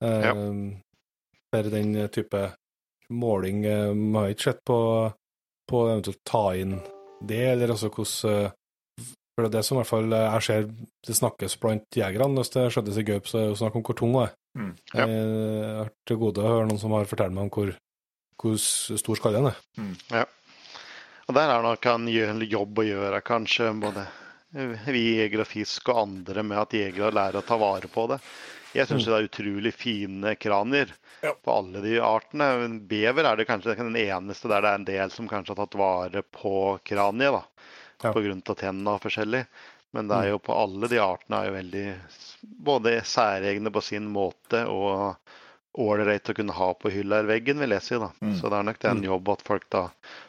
Eh, Ja. For den type måling eh, Man har ikke sett på, på eventuelt ta inn det, eller altså hvordan eh, For det er det som i hvert fall jeg ser det snakkes blant jegerne. Hvis det skjedde i gaup, så er det jo snakk om hvor tung hun er. Mm. Ja. Jeg har til gode å høre noen som har fortalt meg om hvor, hvor stor skallen er. Og der er nok en jobb å gjøre, kanskje, både vi jegere og fisk og andre, med at jegere lærer å ta vare på det. Jeg syns det er utrolig fine kranier Ja. på alle de artene. Bever er det kanskje den eneste der det er en del som kanskje har tatt vare på kraniet, da. Ja. Av tennene er forskjellig. Men det er jo på alle de artene er jo veldig både særegne på sin måte og ålreit å kunne ha på hylla i veggen, vil jeg si. da. Mm. Så det er nok det en Mm. jobb at folk da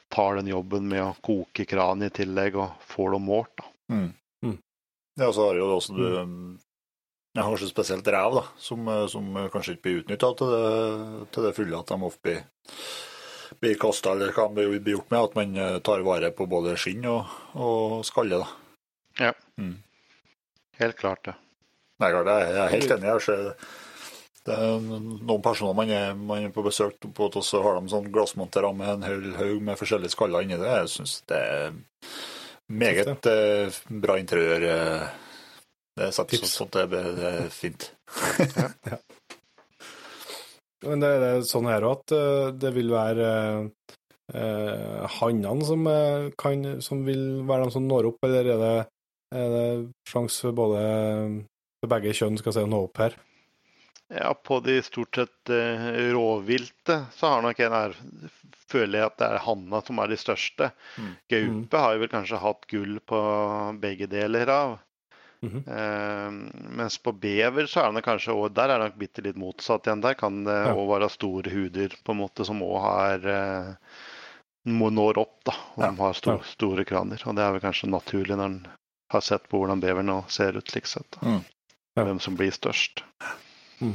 tar den jobben med å koke kran i tillegg og får det målt. da. Mm. Mm. Ja, så har jo også du ja, Kanskje spesielt rev, da, som, som kanskje ikke blir utnytta til, til det fulle. At de ofte blir, blir kasta, eller hva det blir gjort med. At man eh, tar vare på både skinn og, og skalle. da. Ja. Mm. Helt klart det. Nei, jeg jeg er helt enig. Jeg ser det er noen personer man er, man er på besøk på, og så har de sånn glassmontere med en hel haug med forskjellige skaller inni det. Jeg syns det er meget eh, bra interiør. eh. Det er, Tips. sånn at det, er- det er fint. Men det er sånn her òg at eh, det vil være eh, hannene som, eh, kan, som vil være de som når opp, eller er det, er det sjanse for både for begge kjønn skal si, å nå opp her? Ja, på de stort sett eh, råvilte så har nok en her føler jeg at det er hanna som er de største. Mm. Gaupe har jo vel kanskje hatt gull på begge deler av. Mhm. Eh, mens på bever så er det kanskje og Der er det nok bitte litt motsatt igjen. Der kan det Ja. være store huder på en måte som òg har eh, må når opp, da. Og Ja. de har sto, Ja. store kraner. Og det er vel kanskje naturlig når en har sett på hvordan beveren nå ser ut, slik sett. Mm. Ja. Hvem som blir størst. Mm.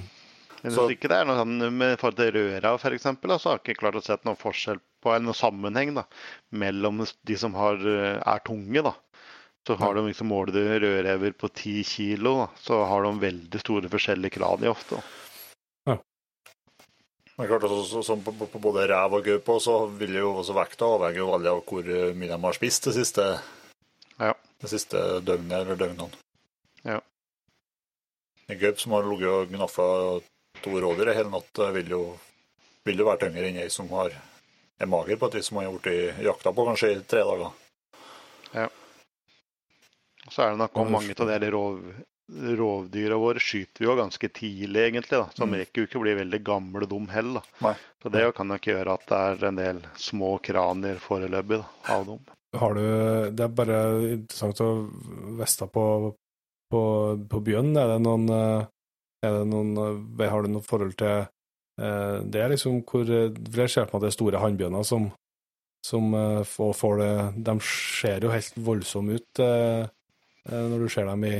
Men Så- ikke det er noe sånn med forhold til røra da, så har jeg ikke klart å se noen forskjell på, eller noen sammenheng da, mellom de som har, eh, er tunge. da. Så har de liksom måler du rødrever på 10 kilo, da, så har de veldig store forskjellige kranier ofte. da. Men klart, altså, så, så, på, på både rev og gaupe så vil jo også vekta avhenge jo veldig av hvor mye de har spist det siste, Ja. det siste døgnet eller døgnene. Ja. En gaup som har ligget og gnaffa to rådyr i hele natt, eh, vil jo, vil jo være tyngre enn ei som har, er mager på et vis, som har gjort i jakta på kanskje i tre dager. Så er det nok om mange av de rov, rovdyra våre skyter vi jo ganske tidlig, egentlig. da, Så de Mm. rekker jo ikke å bli veldig gamle, dum heller. Så det kan nok gjøre at det er en del små kranier foreløpig da, av dem. Har du Det er bare interessant å veste på, på, på bjørn. Er det noen eh, er det noen, eh, Har du noe forhold til eh, det? er liksom hvor For jeg ser på meg at det er store hannbjørner som, som får, får det De ser jo helt voldsomme ut når du ser dem i,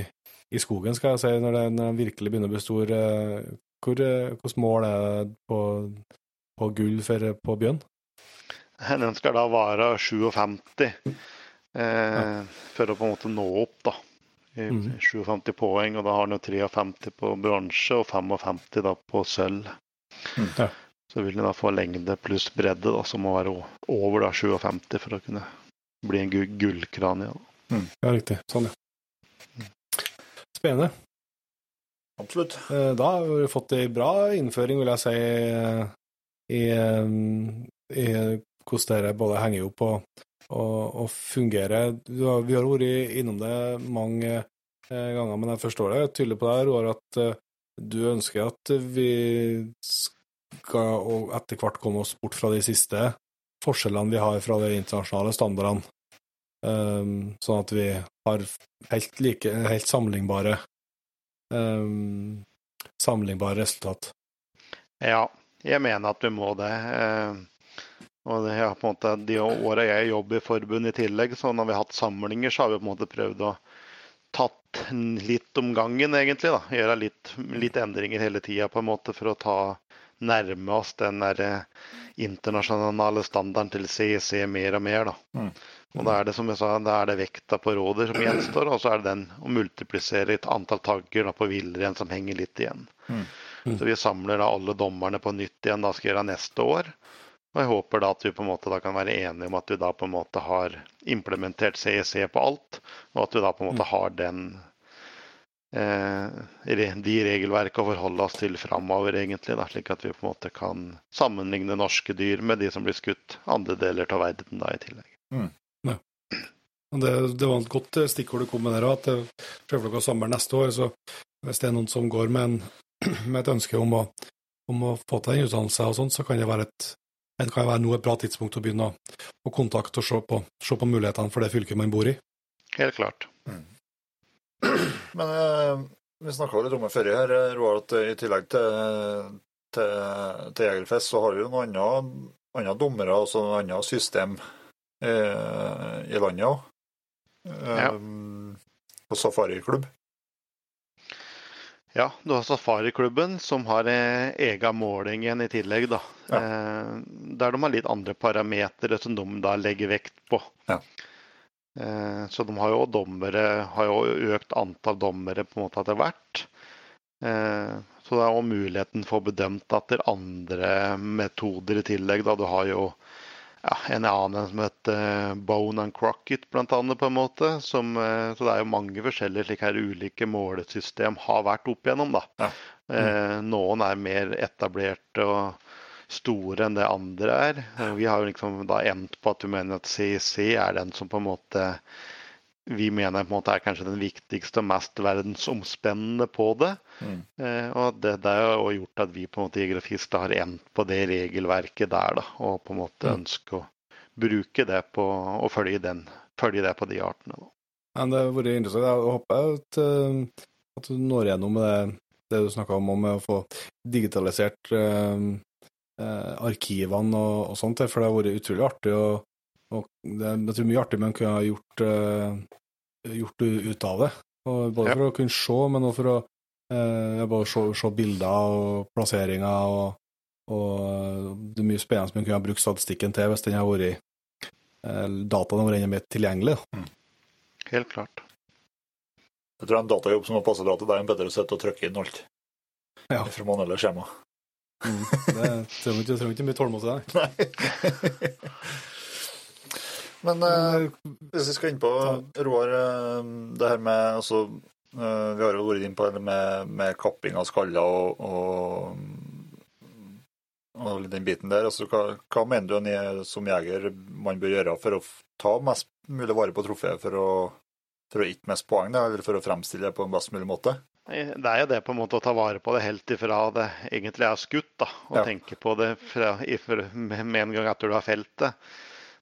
i skogen, skal jeg si, når, det, når de virkelig begynner å bli store. eh, eh, Hvilket mål er det på, på gull for, på bjørn? Den skal da være 57 eh, for å på en måte nå opp, da. I Mhm. 57 poeng, og da har den jo 53 på bronse og 55 da på sølv. Mhm. Ja. Så vil den da få lengde pluss bredde, da, som må være over da 57 for å kunne bli en gu- gullkranie. Mm. Ja, riktig. Sånn, ja. Spennende. Absolutt. Eh, Da har vi fått ei bra innføring, vil jeg si, i, eh, i hvordan dette både henger opp og, og, og fungerer. Vi har, vært innom det mange eh, ganger, men jeg forstår det tydelig på deg, Roar, at du ønsker at vi skal og etter hvert komme oss bort fra de siste forskjellene vi har fra de internasjonale standardene, sånn at vi har helt like, helt sammenlignbare um, sammenlignbare resultat. Ja, jeg mener at vi må det. Eh, og det er på en måte De åra jeg jobber i forbund i tillegg, så når vi har hatt samlinger, så har vi på en måte prøvd å tatt litt om gangen, egentlig. da, Gjøre litt, litt endringer hele tida for å ta nærme oss den der eh, internasjonale standarden til CEC mer og mer. da. Mm. Og da er det som jeg sa, da er det vekta på råder som gjenstår, og så er det den å multiplisere et antall tagger da, på villrein som henger litt igjen. Mm. Mm. Så vi samler da alle dommerne på nytt igjen, da skal gjøre neste år. Og jeg håper da at vi på en måte da kan være enige om at vi da på en måte har implementert CEC på alt, og at vi da på en måte har den de regelverkene å forholde oss til framover, egentlig. Da, slik at vi på en måte kan sammenligne norske dyr med de som blir skutt andre deler av verden da i tillegg. Og Det, det var et godt eh, stikkord du kom med der at det prøver dere å samle neste år. Så hvis det er noen som går med, en, med et ønske om å, om å få til en utdannelse og sånn, så kan det være et det kan være nå et bra tidspunkt å begynne å, å kontakte og se på, se på mulighetene for det fylket man bor i. Helt klart. Men eh, vi snakka litt om det før her, eh, Roar, at i tillegg til, til, til Jegerfest, så har vi jo noen andre, andre dommere altså noe annet system eh, i landet òg. Ja. Um, på safariklubb. Ja, du har Safariklubben som har eh, egen måling igjen i tillegg, da. Ja. Eh, der de har litt andre parametere som de da legger vekt på. Ja. Eh, så de har jo dommere, har jo økt antall dommere på en måte etter hvert. Eh, så det er òg muligheten for å bedømt etter andre metoder i tillegg. Da. Du har jo ja, en annen som heter Bone and Crocket, blant annet, på en måte. Som, eh, så det er jo mange forskjellige slike her ulike målesystem har vært opp igjennom, da. Ja. Eh, noen er mer etablerte og store enn det andre er. Eh, Vi har jo liksom da endt på at vi mener at CIC er den som på en måte vi mener på en måte er kanskje den viktigste og mest verdensomspennende på det. Mm. Eh, og det, det har jo gjort at vi på en måte i Grafista har endt på det regelverket der, da, og på en måte Mm. ønsker å bruke det på og følge, den, følge det på de artene. Da. Men det har vært interessant. Jeg håper at, eh, at du når gjennom med det, det du snakka om, om å få digitalisert eh, eh, arkivene og, og sånt, for det har vært utrolig artig. Og, og det, jeg tror mye artig man kunne ha gjort, eh, gjort ut av det. Og både Ja. for å kunne se, men også for å eh, bare se, se bilder og plasseringer. og og det er mye spennende som man kunne ha brukt statistikken til hvis den har vært dataen dataene har vært enda mer tilgjengelig. Mm. Helt klart. Jeg tror en datajobb som har passet bra til deg, er bedre sett å trykke inn alt Ja. fra manuelle skjema. Mm. Det trenger ikke, trenger ikke mye tålmodighet. der. Nei. Men eh, hvis vi skal inn på Roar, eh, det her med altså eh, Vi har jo vært inn på det med, med kapping av skaller og, og, og den biten der. Altså, hva, hva mener du en, som jeger man bør gjøre for å ta mest mulig vare på trofeet for å, for å ikke mest poeng, eller for å fremstille det på en best mulig måte? Det er jo det på en måte å ta vare på det helt ifra det egentlig er skutt, da. Og Ja. tenke på det fra, ifra, med en gang etter du har felt det.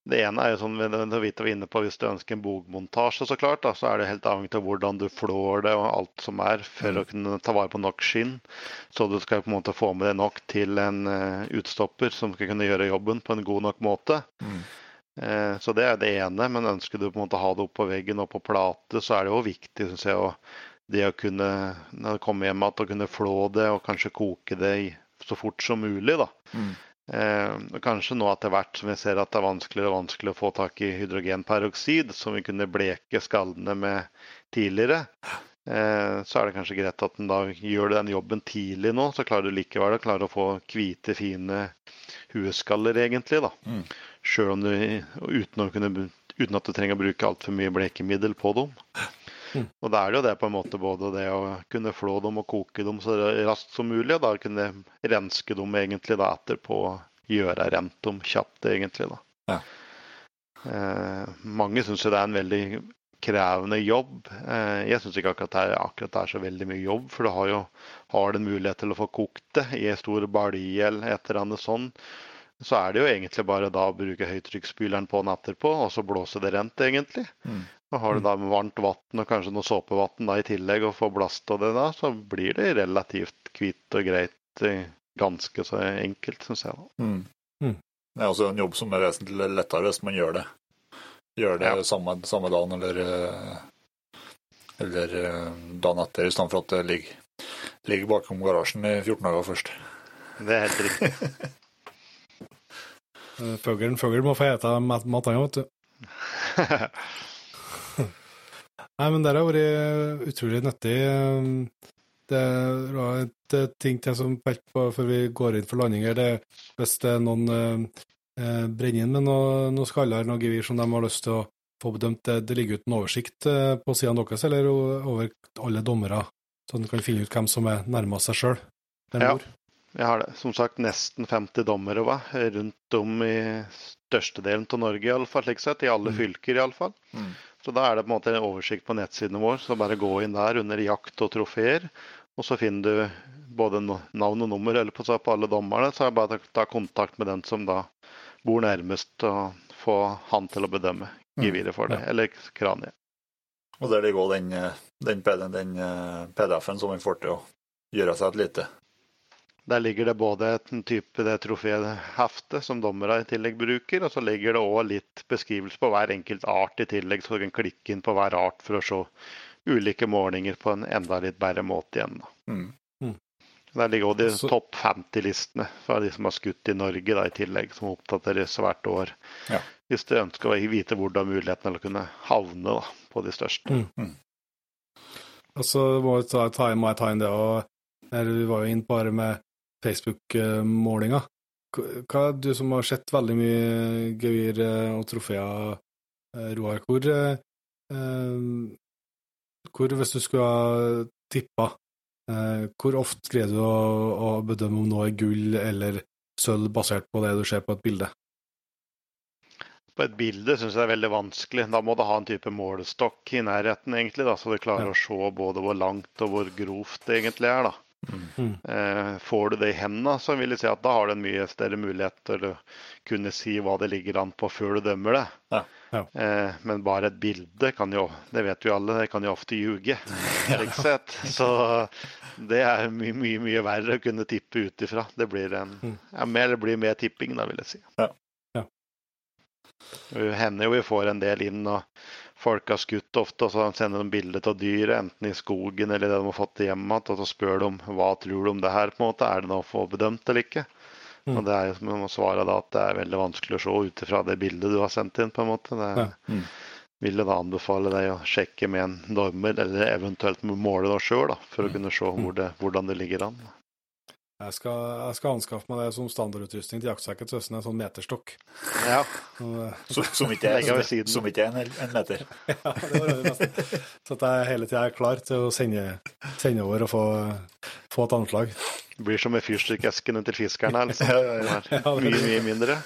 Det ene er jo sånn det det vi var inne på, hvis du ønsker en bogmontasje, så klart, da, så er det helt avhengig av hvordan du flår det og alt som er, for å kunne ta vare på nok skinn. Så du skal på en måte få med deg nok til en eh, utstopper som skal kunne gjøre jobben på en god nok måte. Mm. Eh, Så det er det ene, men ønsker du på en måte å ha det opp på veggen og på plate, så er det jo viktig, synes jeg, å det å kunne, når du kommer hjem igjen, å kunne flå det og kanskje koke det så fort som mulig. da. Mm. Eh, kanskje nå etter hvert som vi ser at det er vanskeligere og vanskeligere å få tak i hydrogenperoksid, som vi kunne bleke skallene med tidligere, eh, så er det kanskje greit at en da gjør den jobben tidlig nå, så klarer du likevel å klare å få hvite, fine hueskaller, egentlig. da. Mm. Selv om du, uten, kunne, uten at du trenger å bruke altfor mye blekemiddel på dem. Mm. Og da er det jo det på en måte både det å kunne flå dem og koke dem så raskt som mulig, og da kunne renske dem egentlig da etterpå, gjøre rent dem kjapt egentlig da. Ja. Eh, mange syns jo det er en veldig krevende jobb. Eh, jeg syns ikke akkurat det, er, akkurat det er så veldig mye jobb, for du har jo har du en mulighet til å få kokt det i en stor balje eller et eller annet sånn. Så er det jo egentlig bare da å bruke høytrykksspyleren på den etterpå, og så blåse det rent, egentlig. Mm. Og har du da varmt vann og kanskje noe såpevann i tillegg, og får blast av det da, så blir det relativt hvitt og greit. eh, Ganske så enkelt, syns jeg. da. Mm. Mm. Det er også en jobb som er vesentlig lettere hvis man gjør det. Gjør det Ja. samme, samme dagen eller, eh, eller eh, dagen etter, i stedet for at det ligger, ligger bakom garasjen i 14 dager først. Det er helt riktig. Eh, Fuglen, fuglen må få ete mat- matanga, vet du. Nei, men det har vært utrolig nyttig. Det var et eh, ting til som pekte på før vi går inn for landing her. Det er hvis det er noen eh, eh, brenner inn med noe, noe skaller, noe gevir som de har lyst til å få bedømt. Det, det ligger ut en oversikt eh, på sidene deres, eller over alle dommere, så en kan finne ut hvem som er nærmest seg sjøl. Ja. Jeg har det. Som sagt nesten 50 dommere hva? rundt om i størstedelen av Norge, i alle fall, slik sett. I alle Mm. fylker, iallfall. Mm. Så da er det på en måte en oversikt på nettsiden vår. Så bare gå inn der under jakt og trofeer. Og så finner du både navn og nummer eller på, så på alle dommerne. Så er det bare å ta kontakt med den som da bor nærmest, og få han til å bedømme Mm. geviret for det. Ja. Eller kraniet. Og der ligger også den, den, den, den, eh, PDF-en som man får til å gjøre seg et lite. Der ligger det både en type det troféhefte som dommere i tillegg bruker, og så ligger det òg litt beskrivelse på hver enkelt art i tillegg, så du kan klikke inn på hver art for å se ulike målinger på en enda litt bedre måte igjen. Mm. Der ligger òg de Så- topp 50-listene fra de som har skutt i Norge da, i tillegg, som oppdateres hvert år. Ja. Hvis du ønsker å vite hvor du har muligheten til å kunne havne da, på de største. Mm. Og så må jeg ta, ta, må jeg ta inn det, og vi var jo inn på det med Facebook-målinga. Hva, er du som har sett veldig mye gevir eh, og trofeer, eh, Roar, hvor, eh, hvor hvis du skulle ha tippa, hvor ofte greier du å, å bedømme om noe er gull eller sølv basert på det du ser på et bilde? På et bilde syns jeg det er veldig vanskelig. Da må du ha en type målestokk i nærheten, egentlig, da, så du klarer Ja. å se både hvor langt og hvor grovt det egentlig er. da. Mm. Eh, får du det i hendene, så vil jeg si at da har du en mye større mulighet til å kunne si hva det ligger an på før du dømmer det. Ja. Ja. Eh, men bare et bilde kan jo, det vet vi alle, det kan jo ofte ljuge. ja. Så det er mye, mye, mye verre å kunne tippe ut ifra. Det blir en, Mm. ja, mer, det blir mer tipping, da, vil jeg si. Ja. Ja. Det hender jo vi får en del inn, og folk har skutt ofte, og så sender de bilde av dyret, enten i skogen eller det de har fått hjem igjen, og så spør de hva tror du om det her, på en måte, er det noe å få bedømt eller ikke? Mm. Og det er jo som må svare da at det er veldig vanskelig å se ut ifra det bildet du har sendt inn, på en måte. Det Ja. Mm. vil jeg da anbefale deg å sjekke med en dommer, eller eventuelt måle deg sjøl, for å Mm. kunne se hvor det, hvordan det ligger an. Jeg skal, jeg skal anskaffe meg det som standardutrustning til jaktsekken, til er en sånn meterstokk. Ja, Så, Som, som ikke er, som ikke er en, en meter. Ja, det var det nesten. Så at jeg hele tida er klar til å sende, sende over og få, få et anslag. det blir som med fyrstikkesken til fiskeren Altså. liksom. ja, ja. Mye, mye mindre.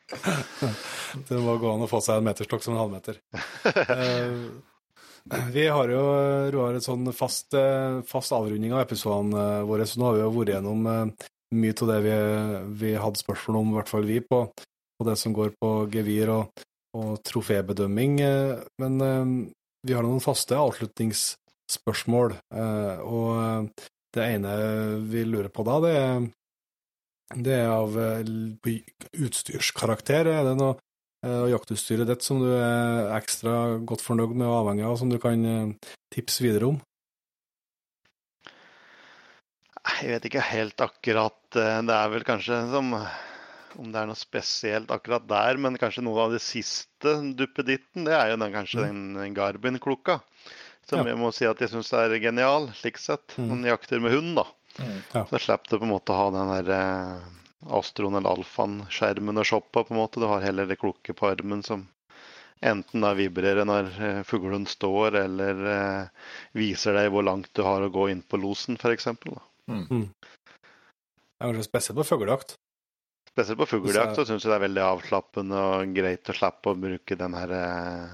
Det må gå an å få seg en meterstokk som en halvmeter. Vi har jo, Roar, et sånn fast, eh, fast avrunding av episodene eh, våre, så nå har vi jo vært gjennom eh, mye av det vi, vi hadde spørsmål om, i hvert fall vi, på, på det som går på gevir og, og trofébedømming. Men vi har noen faste avslutningsspørsmål, og det ene vi lurer på da, det er, det er av utstyrskarakter. Er det noe eh, jaktutstyret ditt som du er ekstra godt fornøyd med og avhengig av, som du kan eh, tipse videre om? Jeg vet ikke helt akkurat. eh, Det er vel kanskje som om det er noe spesielt akkurat der, men kanskje noe av det siste duppeditten, det er jo den, kanskje den Garbin-klokka. Som Ja. jeg må si at jeg syns er genial, slik sett. Mm. Man jakter med hund, da. Mm. Så slipper du på en måte å ha den der Astroen eller Alfaen-skjermen å shoppe på, på en måte. Du har heller det klokke på armen som enten da vibrerer når eh, fuglen står, eller eh, viser deg hvor langt du har å gå inn på losen, f.eks. Det er kanskje spesielt på fuglejakt. Spesielt på fuglejakt Så- så syns jeg det er veldig avslappende og greit å slippe å bruke den her eh,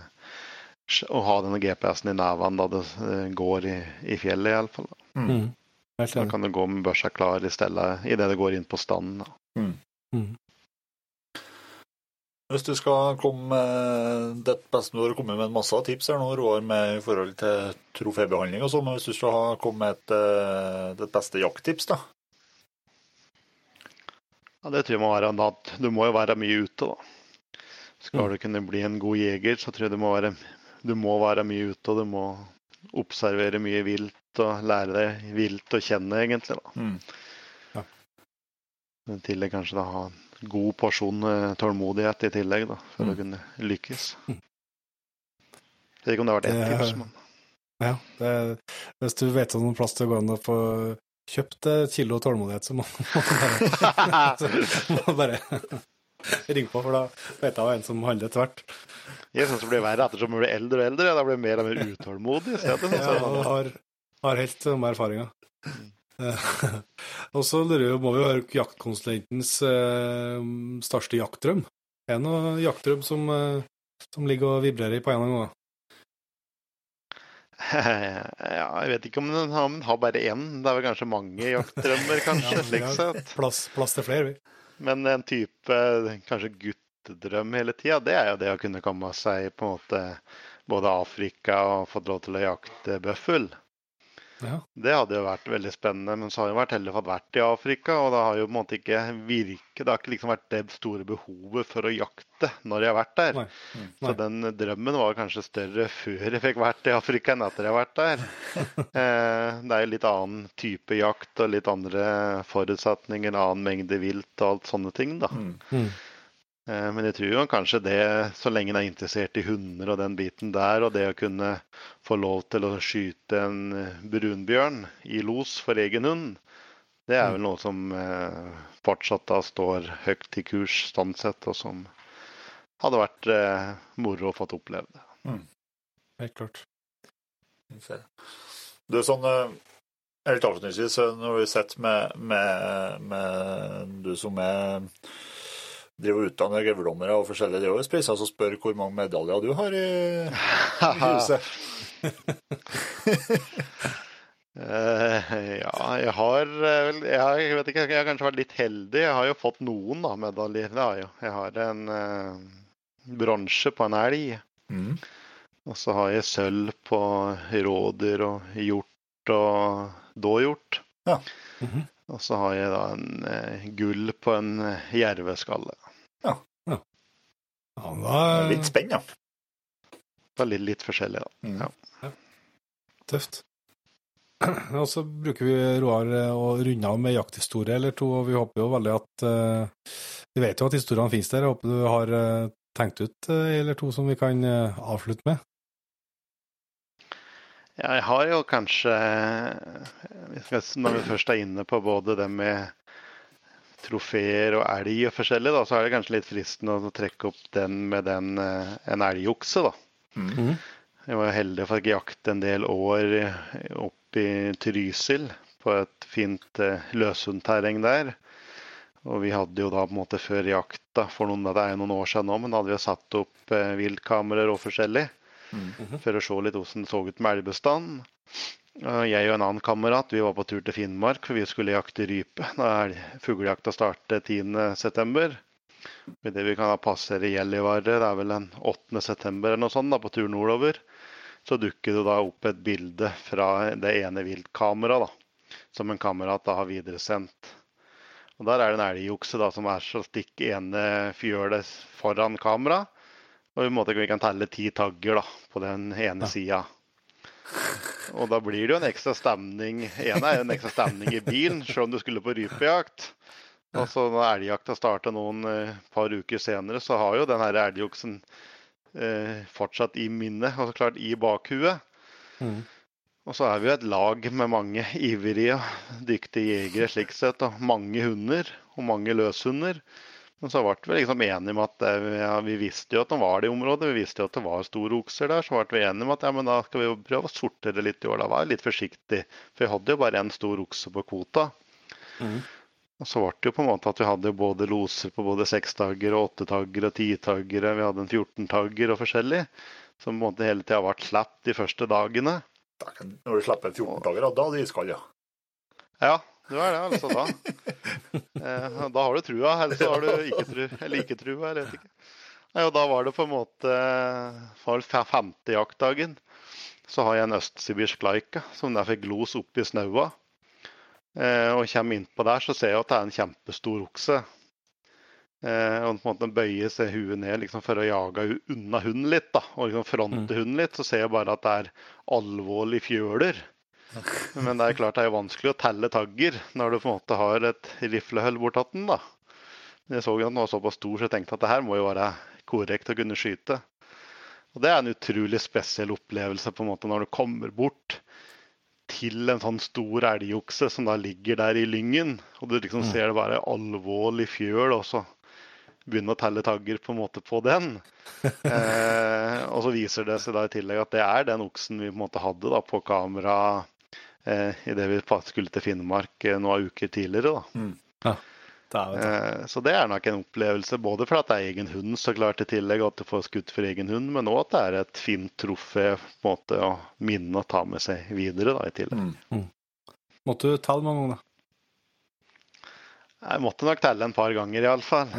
Å ha denne GPS-en i nevene da det eh, går i, i fjellet, iallfall. Mm. Da kan du gå med børsa klar i stedet idet det går inn på standen. Mm. Mm. Hvis du skal komme det beste Du har kommet med en masse tips her nå, Roar, med i forhold til trofébehandling og sånn, men hvis du skal komme med et, eh, det beste jakttips, da? Ja, Det tror jeg må være at du må jo være mye ute, da. Skal Mm. du kunne bli en god jeger, så tror jeg du må være, du må være mye ute, og du må observere mye vilt og lære deg vilt å kjenne, egentlig. da. Mm. Men I tillegg kanskje da ha en god porsjon eh, tålmodighet i tillegg, da, for Mm. å kunne lykkes. Jeg vet ikke om det har vært ett Det- tips, men Ja, det er, hvis du vet om noen plass til å gå an å få kjøpt et kilo tålmodighet, så må du bare, ringe på, for da vet jeg hva en som handler tvert. jeg syns det blir verre ettersom du blir eldre og eldre. Da blir jeg mer og mer utålmodig. Det, Ja, og har, har helt samme erfaringer. og så lurer jeg, må vi høre jaktkonsulentens eh, største jaktdrøm. Er det noen jaktdrøm som, eh, som ligger og vibrerer på en eller annen gang? Ja, jeg vet ikke om den har, den har bare én. Det er vel kanskje mange jaktdrømmer, kanskje. Ja, slik har sett. Plass, plass til flere, vi. Men en type kanskje guttedrøm hele tida, det er jo det å kunne komme seg på en måte både Afrika og fått lov til å jakte bøffel. Ja. Det hadde jo vært veldig spennende, men så har jeg vært heldig fått vært i Afrika, og det har jo på en måte ikke virket Det har ikke liksom vært det store behovet for å jakte når jeg har vært der. Nei. Nei. Så den drømmen var kanskje større før jeg fikk vært i Afrika enn etter jeg har vært der. Eh, det er jo litt annen type jakt og litt andre forutsetninger, annen mengde vilt og alt sånne ting, da. Mm. Mm. Eh, Men jeg tror jo kanskje det, så lenge en er interessert i hunder og den biten der, og det å kunne få lov til å skyte en eh, brunbjørn i los for egen hund, det er vel noe som eh, fortsatt da står høyt i kurs sånn sett, og som hadde vært moro å få oppleve. det Helt klart. Du, sånn eh, Helt avslutningsvis, når vi sitter med, med, med du som er driver og utdanner gevirdommere og forskjellige driver og så spør hvor mange medaljer du har i, i huset. uh, ja, jeg har eh, vel jeg, har- jeg vet ikke, jeg har kanskje vært litt heldig. Jeg har jo fått noen da, medaljer. Det har jeg jo. Jeg har en uh, bronse på en elg. Mm. Og så har jeg sølv på rådyr og hjort og dåhjort. Ja. Mhm. Og så har jeg da en eh, gull på en jerveskalle. Ja, Det Han var Litt spenn, ja. Er litt, forskjellig, da. Mm. Ja. Tøft. Og så bruker vi Roar eh, å runde av med jakthistorie eller to, og vi håper jo veldig at uh, Vi vet jo at historiene finnes der. Jeg håper du har uh, tenkt ut en eller to som vi kan avslutte med. Ja, jeg har jo kanskje Når vi først er inne på både det med trofeer og elg og forskjellig, da, så er det kanskje litt fristende å trekke opp den med den, eh, en elgokse, da. Mm. Jeg var heldig for å jakte en del år opp i Trysil, på et fint eh, løshundterreng der. Og vi hadde jo da på en måte før jakta, for noen, det er jo noen år siden nå, men da hadde vi jo satt opp eh, viltkameraer og forskjellig Mm. for å se litt hvordan det så ut med elgbestanden. Og Jeg og en annen kamerat vi var på tur til Finnmark, for vi skulle jakte rype. Da er fuglejakta starter 10.9. Det vi kan passere Gjellivare det er vel den 8.9. eller noe sånt, da, på tur nordover, så dukker det da opp et bilde fra det ene viltkameraet, da, som en kamerat da har videresendt. Og Der er det en elgokse som er så stikk ene fjølet foran kamera. Og vi, måtte, vi kan telle ti tagger da, på den ene sida. Og da blir det jo en ekstra stemning. en er en ekstra stemning i bilen, selv om du skulle på rypejakt. Og så når elgjakta starter noen eh, par uker senere, så har jo den her elgoksen eh, fortsatt i minnet, og så klart i bakhuet. Mm. Og så er vi jo et lag med mange ivrige, dyktige jegere slik sett, og mange hunder, og mange løshunder. Men så ble vi liksom enige om at eh, ja, vi visste jo at det var det i området, vi visste jo at det var store okser der. Så ble vi enige om at ja, men da skal vi jo prøve å sortere litt i år. Da var jeg litt forsiktig, for vi hadde jo bare én stor okse på kvota. Mm. Og så ble det jo på en måte at vi hadde jo både loser på både sekstagger og åttetagger og titaggere. Vi hadde en 14-tagger og forskjellig. Som på en måte hele tida ble slapp de første dagene. Når du slipper 14 dager, da er det iskald, ja. Ja, det er det altså da. Eh, da har du trua, eller så har du ikke tru, eller ikke trua, jeg vet ikke. Og da var det på en måte for femte jaktdagen. Så har jeg en østsibirsk laika som der fikk los oppi snaua. Eh, og kommer innpå der, så ser jeg at det er en kjempestor okse. Eh, og på en måte bøyer seg huet ned liksom, for å jage unna hunden litt. da, Og liksom fronte hunden litt. Så ser jeg bare at det er alvorlige fjøler. Men det er klart det er vanskelig å telle tagger når du på en måte har et riflehull bortatt den. da. Jeg så at den var såpass stor, så jeg tenkte at det her må jo være korrekt å kunne skyte. Og Det er en utrolig spesiell opplevelse på en måte når du kommer bort til en sånn stor elgokse som da ligger der i lyngen, og du liksom ser det bare alvorlig fjøl, og så begynne å telle tagger på en måte på den. Eh, og så viser det seg da i tillegg at det er den oksen vi på en måte hadde da på kamera eh, idet vi skulle til Finnmark eh, noen uker tidligere. da. Mm. Ja. Det. Eh, Så det er nok en opplevelse, både for at det er egen hund, så klart i tillegg, og at du får skutt for egen hund, men òg at det er et fint trofé på en måte å minne og ta med seg videre da, i tillegg. Mm. Måtte du telle mange ganger, Jeg måtte nok telle en par ganger, iallfall.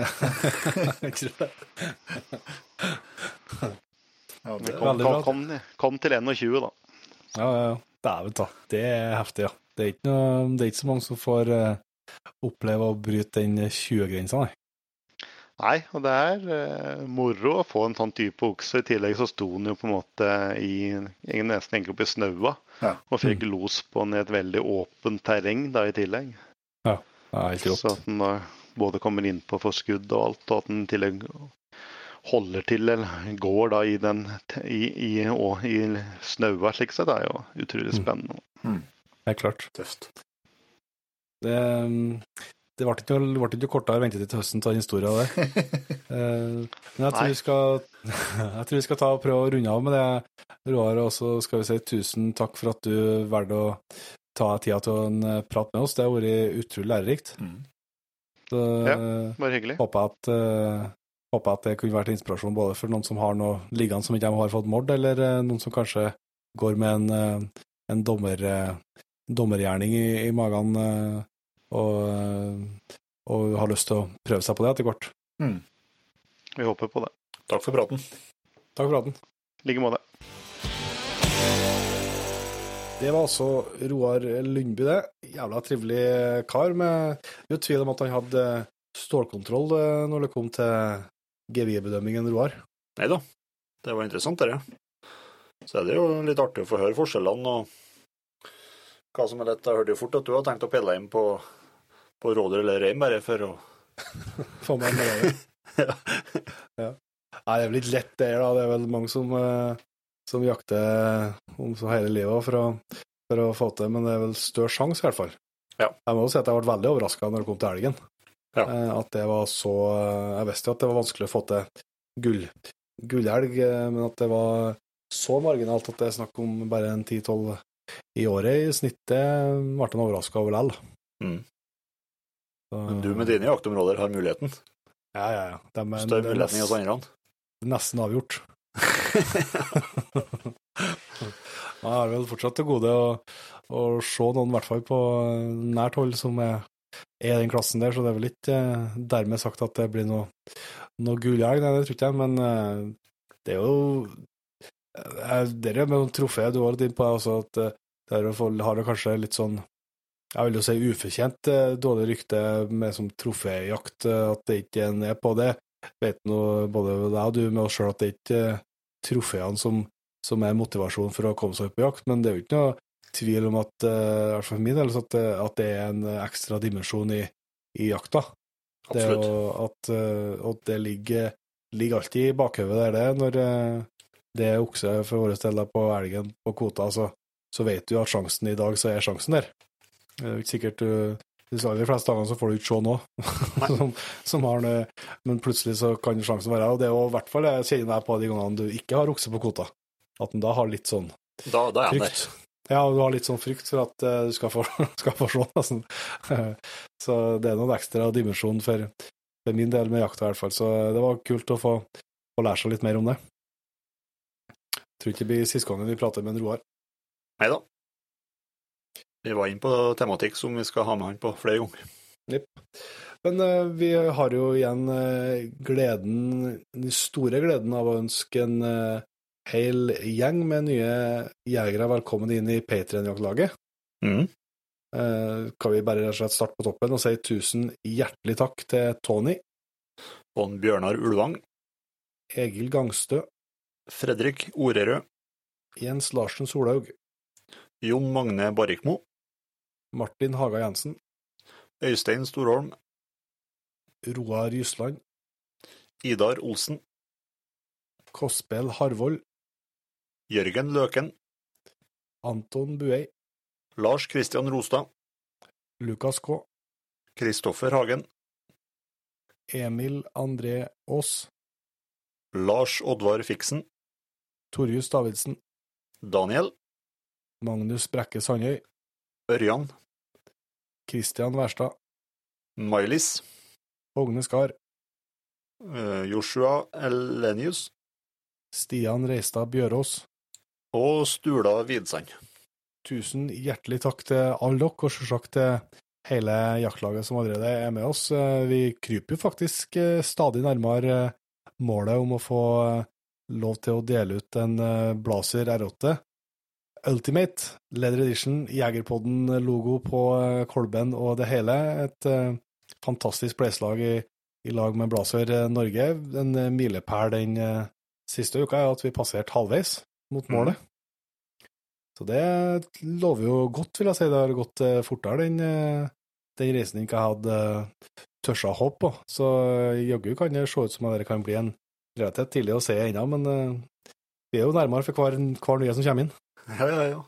Ja, det, Kom, kom, kom, kom til 21, da. Ja, ja, ja. Dæven ta, det er heftig, ja. Det er ikke, noe, det er ikke så mange som får uh, oppleve å bryte den 20-grensa, nei. Nei, og det er uh, moro å få en sånn type okse. I tillegg så sto den jo på en måte i nesten egentlig oppi snaua. Ja. Og fikk mm. los på den i et veldig åpent terreng da i tillegg. Ja, det er helt rått. Så at den da både kommer inn på for skudd og alt, og at den i tillegg holder til eller går da i den i, i, og, i snaua slik sett, er jo utrolig mm. spennende. Mm. Mm. Det er klart. Tøft. Det, det ble ikke, ble ikke kortere ventetid til høsten av den historien der. Eh, men jeg tror, vi skal, jeg tror vi skal ta og prøve å runde av med det, Roar. Og så skal vi si tusen takk for at du valgte å ta tida til å prate med oss. Det har vært utrolig lærerikt. Mm. Så ja, bare hyggelig. Håper at, uh, håper at det kunne vært inspirasjon både for noen som har noe liggende som ikke har fått mord, eller uh, noen som kanskje går med en, uh, en dommer, dommergjerning i, i magen og, og, har lyst til å prøve seg på det etter hvert. Mm. Vi håper på det. Takk for praten. Takk for praten. I like måte. Det var altså Roar Lundby, det. Jævla trivelig kar. med Jo tvil om at han hadde stålkontroll eh, når det kom til GV-bedømmingen, Roar. Nei da, det var interessant, det. Så er det jo litt artig å få høre forskjellene og hva som er lett. Jeg hørte jo fort at du har tenkt å pille inn på, på rådyr eller rein, bare for å Få meg en det. ja. ja. Nei, det er vel litt lett, det, da. Det er vel mange som uh, som jakter om så hele livet for å, for å få til, men det er vel større sjanse, i hvert fall. Ja. Jeg må jo si at jeg ble veldig overraska når det kom til elgen. Ja. Eh, at det var så Jeg visste jo at det var vanskelig å få til gull, gullelg, eh, men at det var så marginalt at det er snakk om bare en 10-12 i året i snittet, ble en overraska over likevel. Mm. Men du med dine jaktområder har muligheten? Ja, ja, ja. De, Større muligheten enn oss andre? Nesten avgjort. Jeg har vel fortsatt til gode å, å, se noen, i hvert fall på nært hold, som er, er den klassen der, så det er vel ikke eh, dermed sagt at det blir noe, noe nei det tror jeg, men eh, det er jo eh, Det er med trofé du har litt innpå, altså at der har det kanskje litt sånn jeg vil jo si ufortjent dårlig rykte med som troféjakt, at det ikke er på det. Vet nå både deg og du med oss sjøl at det ikke trofeene som, som, er motivasjonen for å komme seg på jakt, men det er jo ikke noe tvil om at, uh, i hvert fall for min del, at, at, det er en ekstra dimensjon i, i jakta. Det jo, at, uh, at, det ligger, ligger alltid i bakhodet der det er når det er okse for våre del på elgen på kvota, så, så vet du at sjansen i dag, så er sjansen der. Det er jo ikke sikkert du de aller fleste dagene så får du ikke se noe som, som, har noe. men plutselig så kan sjansen være Og det er jo i hvert fall jeg kjenner jeg på de gangene du ikke har okse på kvota, at en da har litt sånn da, da frykt. Ja, du har litt sånn frykt for at uh, du skal få, skal forsvinne, nesten. så det er noen ekstra dimensjon for, for, min del med jakta, i hvert fall. Så det var kult å få, få lære seg litt mer om det. Jeg tror ikke det blir siste gangen vi prater med en Roar. Nei da. Vi var inne på tematikk som vi skal ha med han på flere ganger. Yep. Men uh, vi har jo igjen uh, gleden, den store gleden av å ønske en uh, hel gjeng med nye jegere velkommen inn i Patrion-jaktlaget. Mm. kan vi bare rett og slett starte på toppen og si tusen hjertelig takk til Tony. Og Bjørnar Ulvang. Egil Gangstø. Fredrik Orerød. Jens Larsen Solhaug. Jon Magne Barrikmo. Martin Haga Jensen. Øystein Storholm. Roar Jysland. Idar Olsen. Kospel Harvold. Jørgen Løken. Anton Buei. Lars Kristian Rostad. Lukas K. Kristoffer Hagen. Emil André Aas. Lars Oddvar Fiksen. Torjus Davidsen. Daniel. Magnus Brekke Sandøy. Ørjan. Kristian Wærstad. Mailis. Hogne Skar. Uh, Joshua Elenius. Stian Reistad Bjørås. Og Stula Vidsand. Tusen hjertelig takk til alle dere, og selvsagt til hele jaktlaget som allerede er med oss. Eh, vi kryper jo faktisk eh, stadig nærmere målet om å få lov til å dele ut en Blazer R8 Ultimate Leather Edition, Jegerpodden-logo på kolben og det hele. Et fantastisk blazerlag i, i, lag med Blazer Norge. En milepæl den siste uka er at vi passerte halvveis mot målet. Mm. Så det lover jo godt, vil jeg si. Det har gått fortere, den, den reisen jeg hadde tørsa å håpe på. Så jaggu kan det se ut som at det kan bli en relativt tidlig å se ennå, men vi er jo nærmere for hver, hver nye som kommer inn. Ja, ja, ja.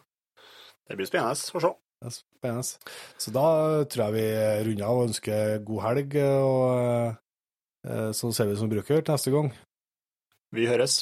Det blir spennende å se. Det er spennende. Så da tror jeg vi runder av og ønsker god helg, og eh, så ser vi som bruker til neste gang. Vi høres.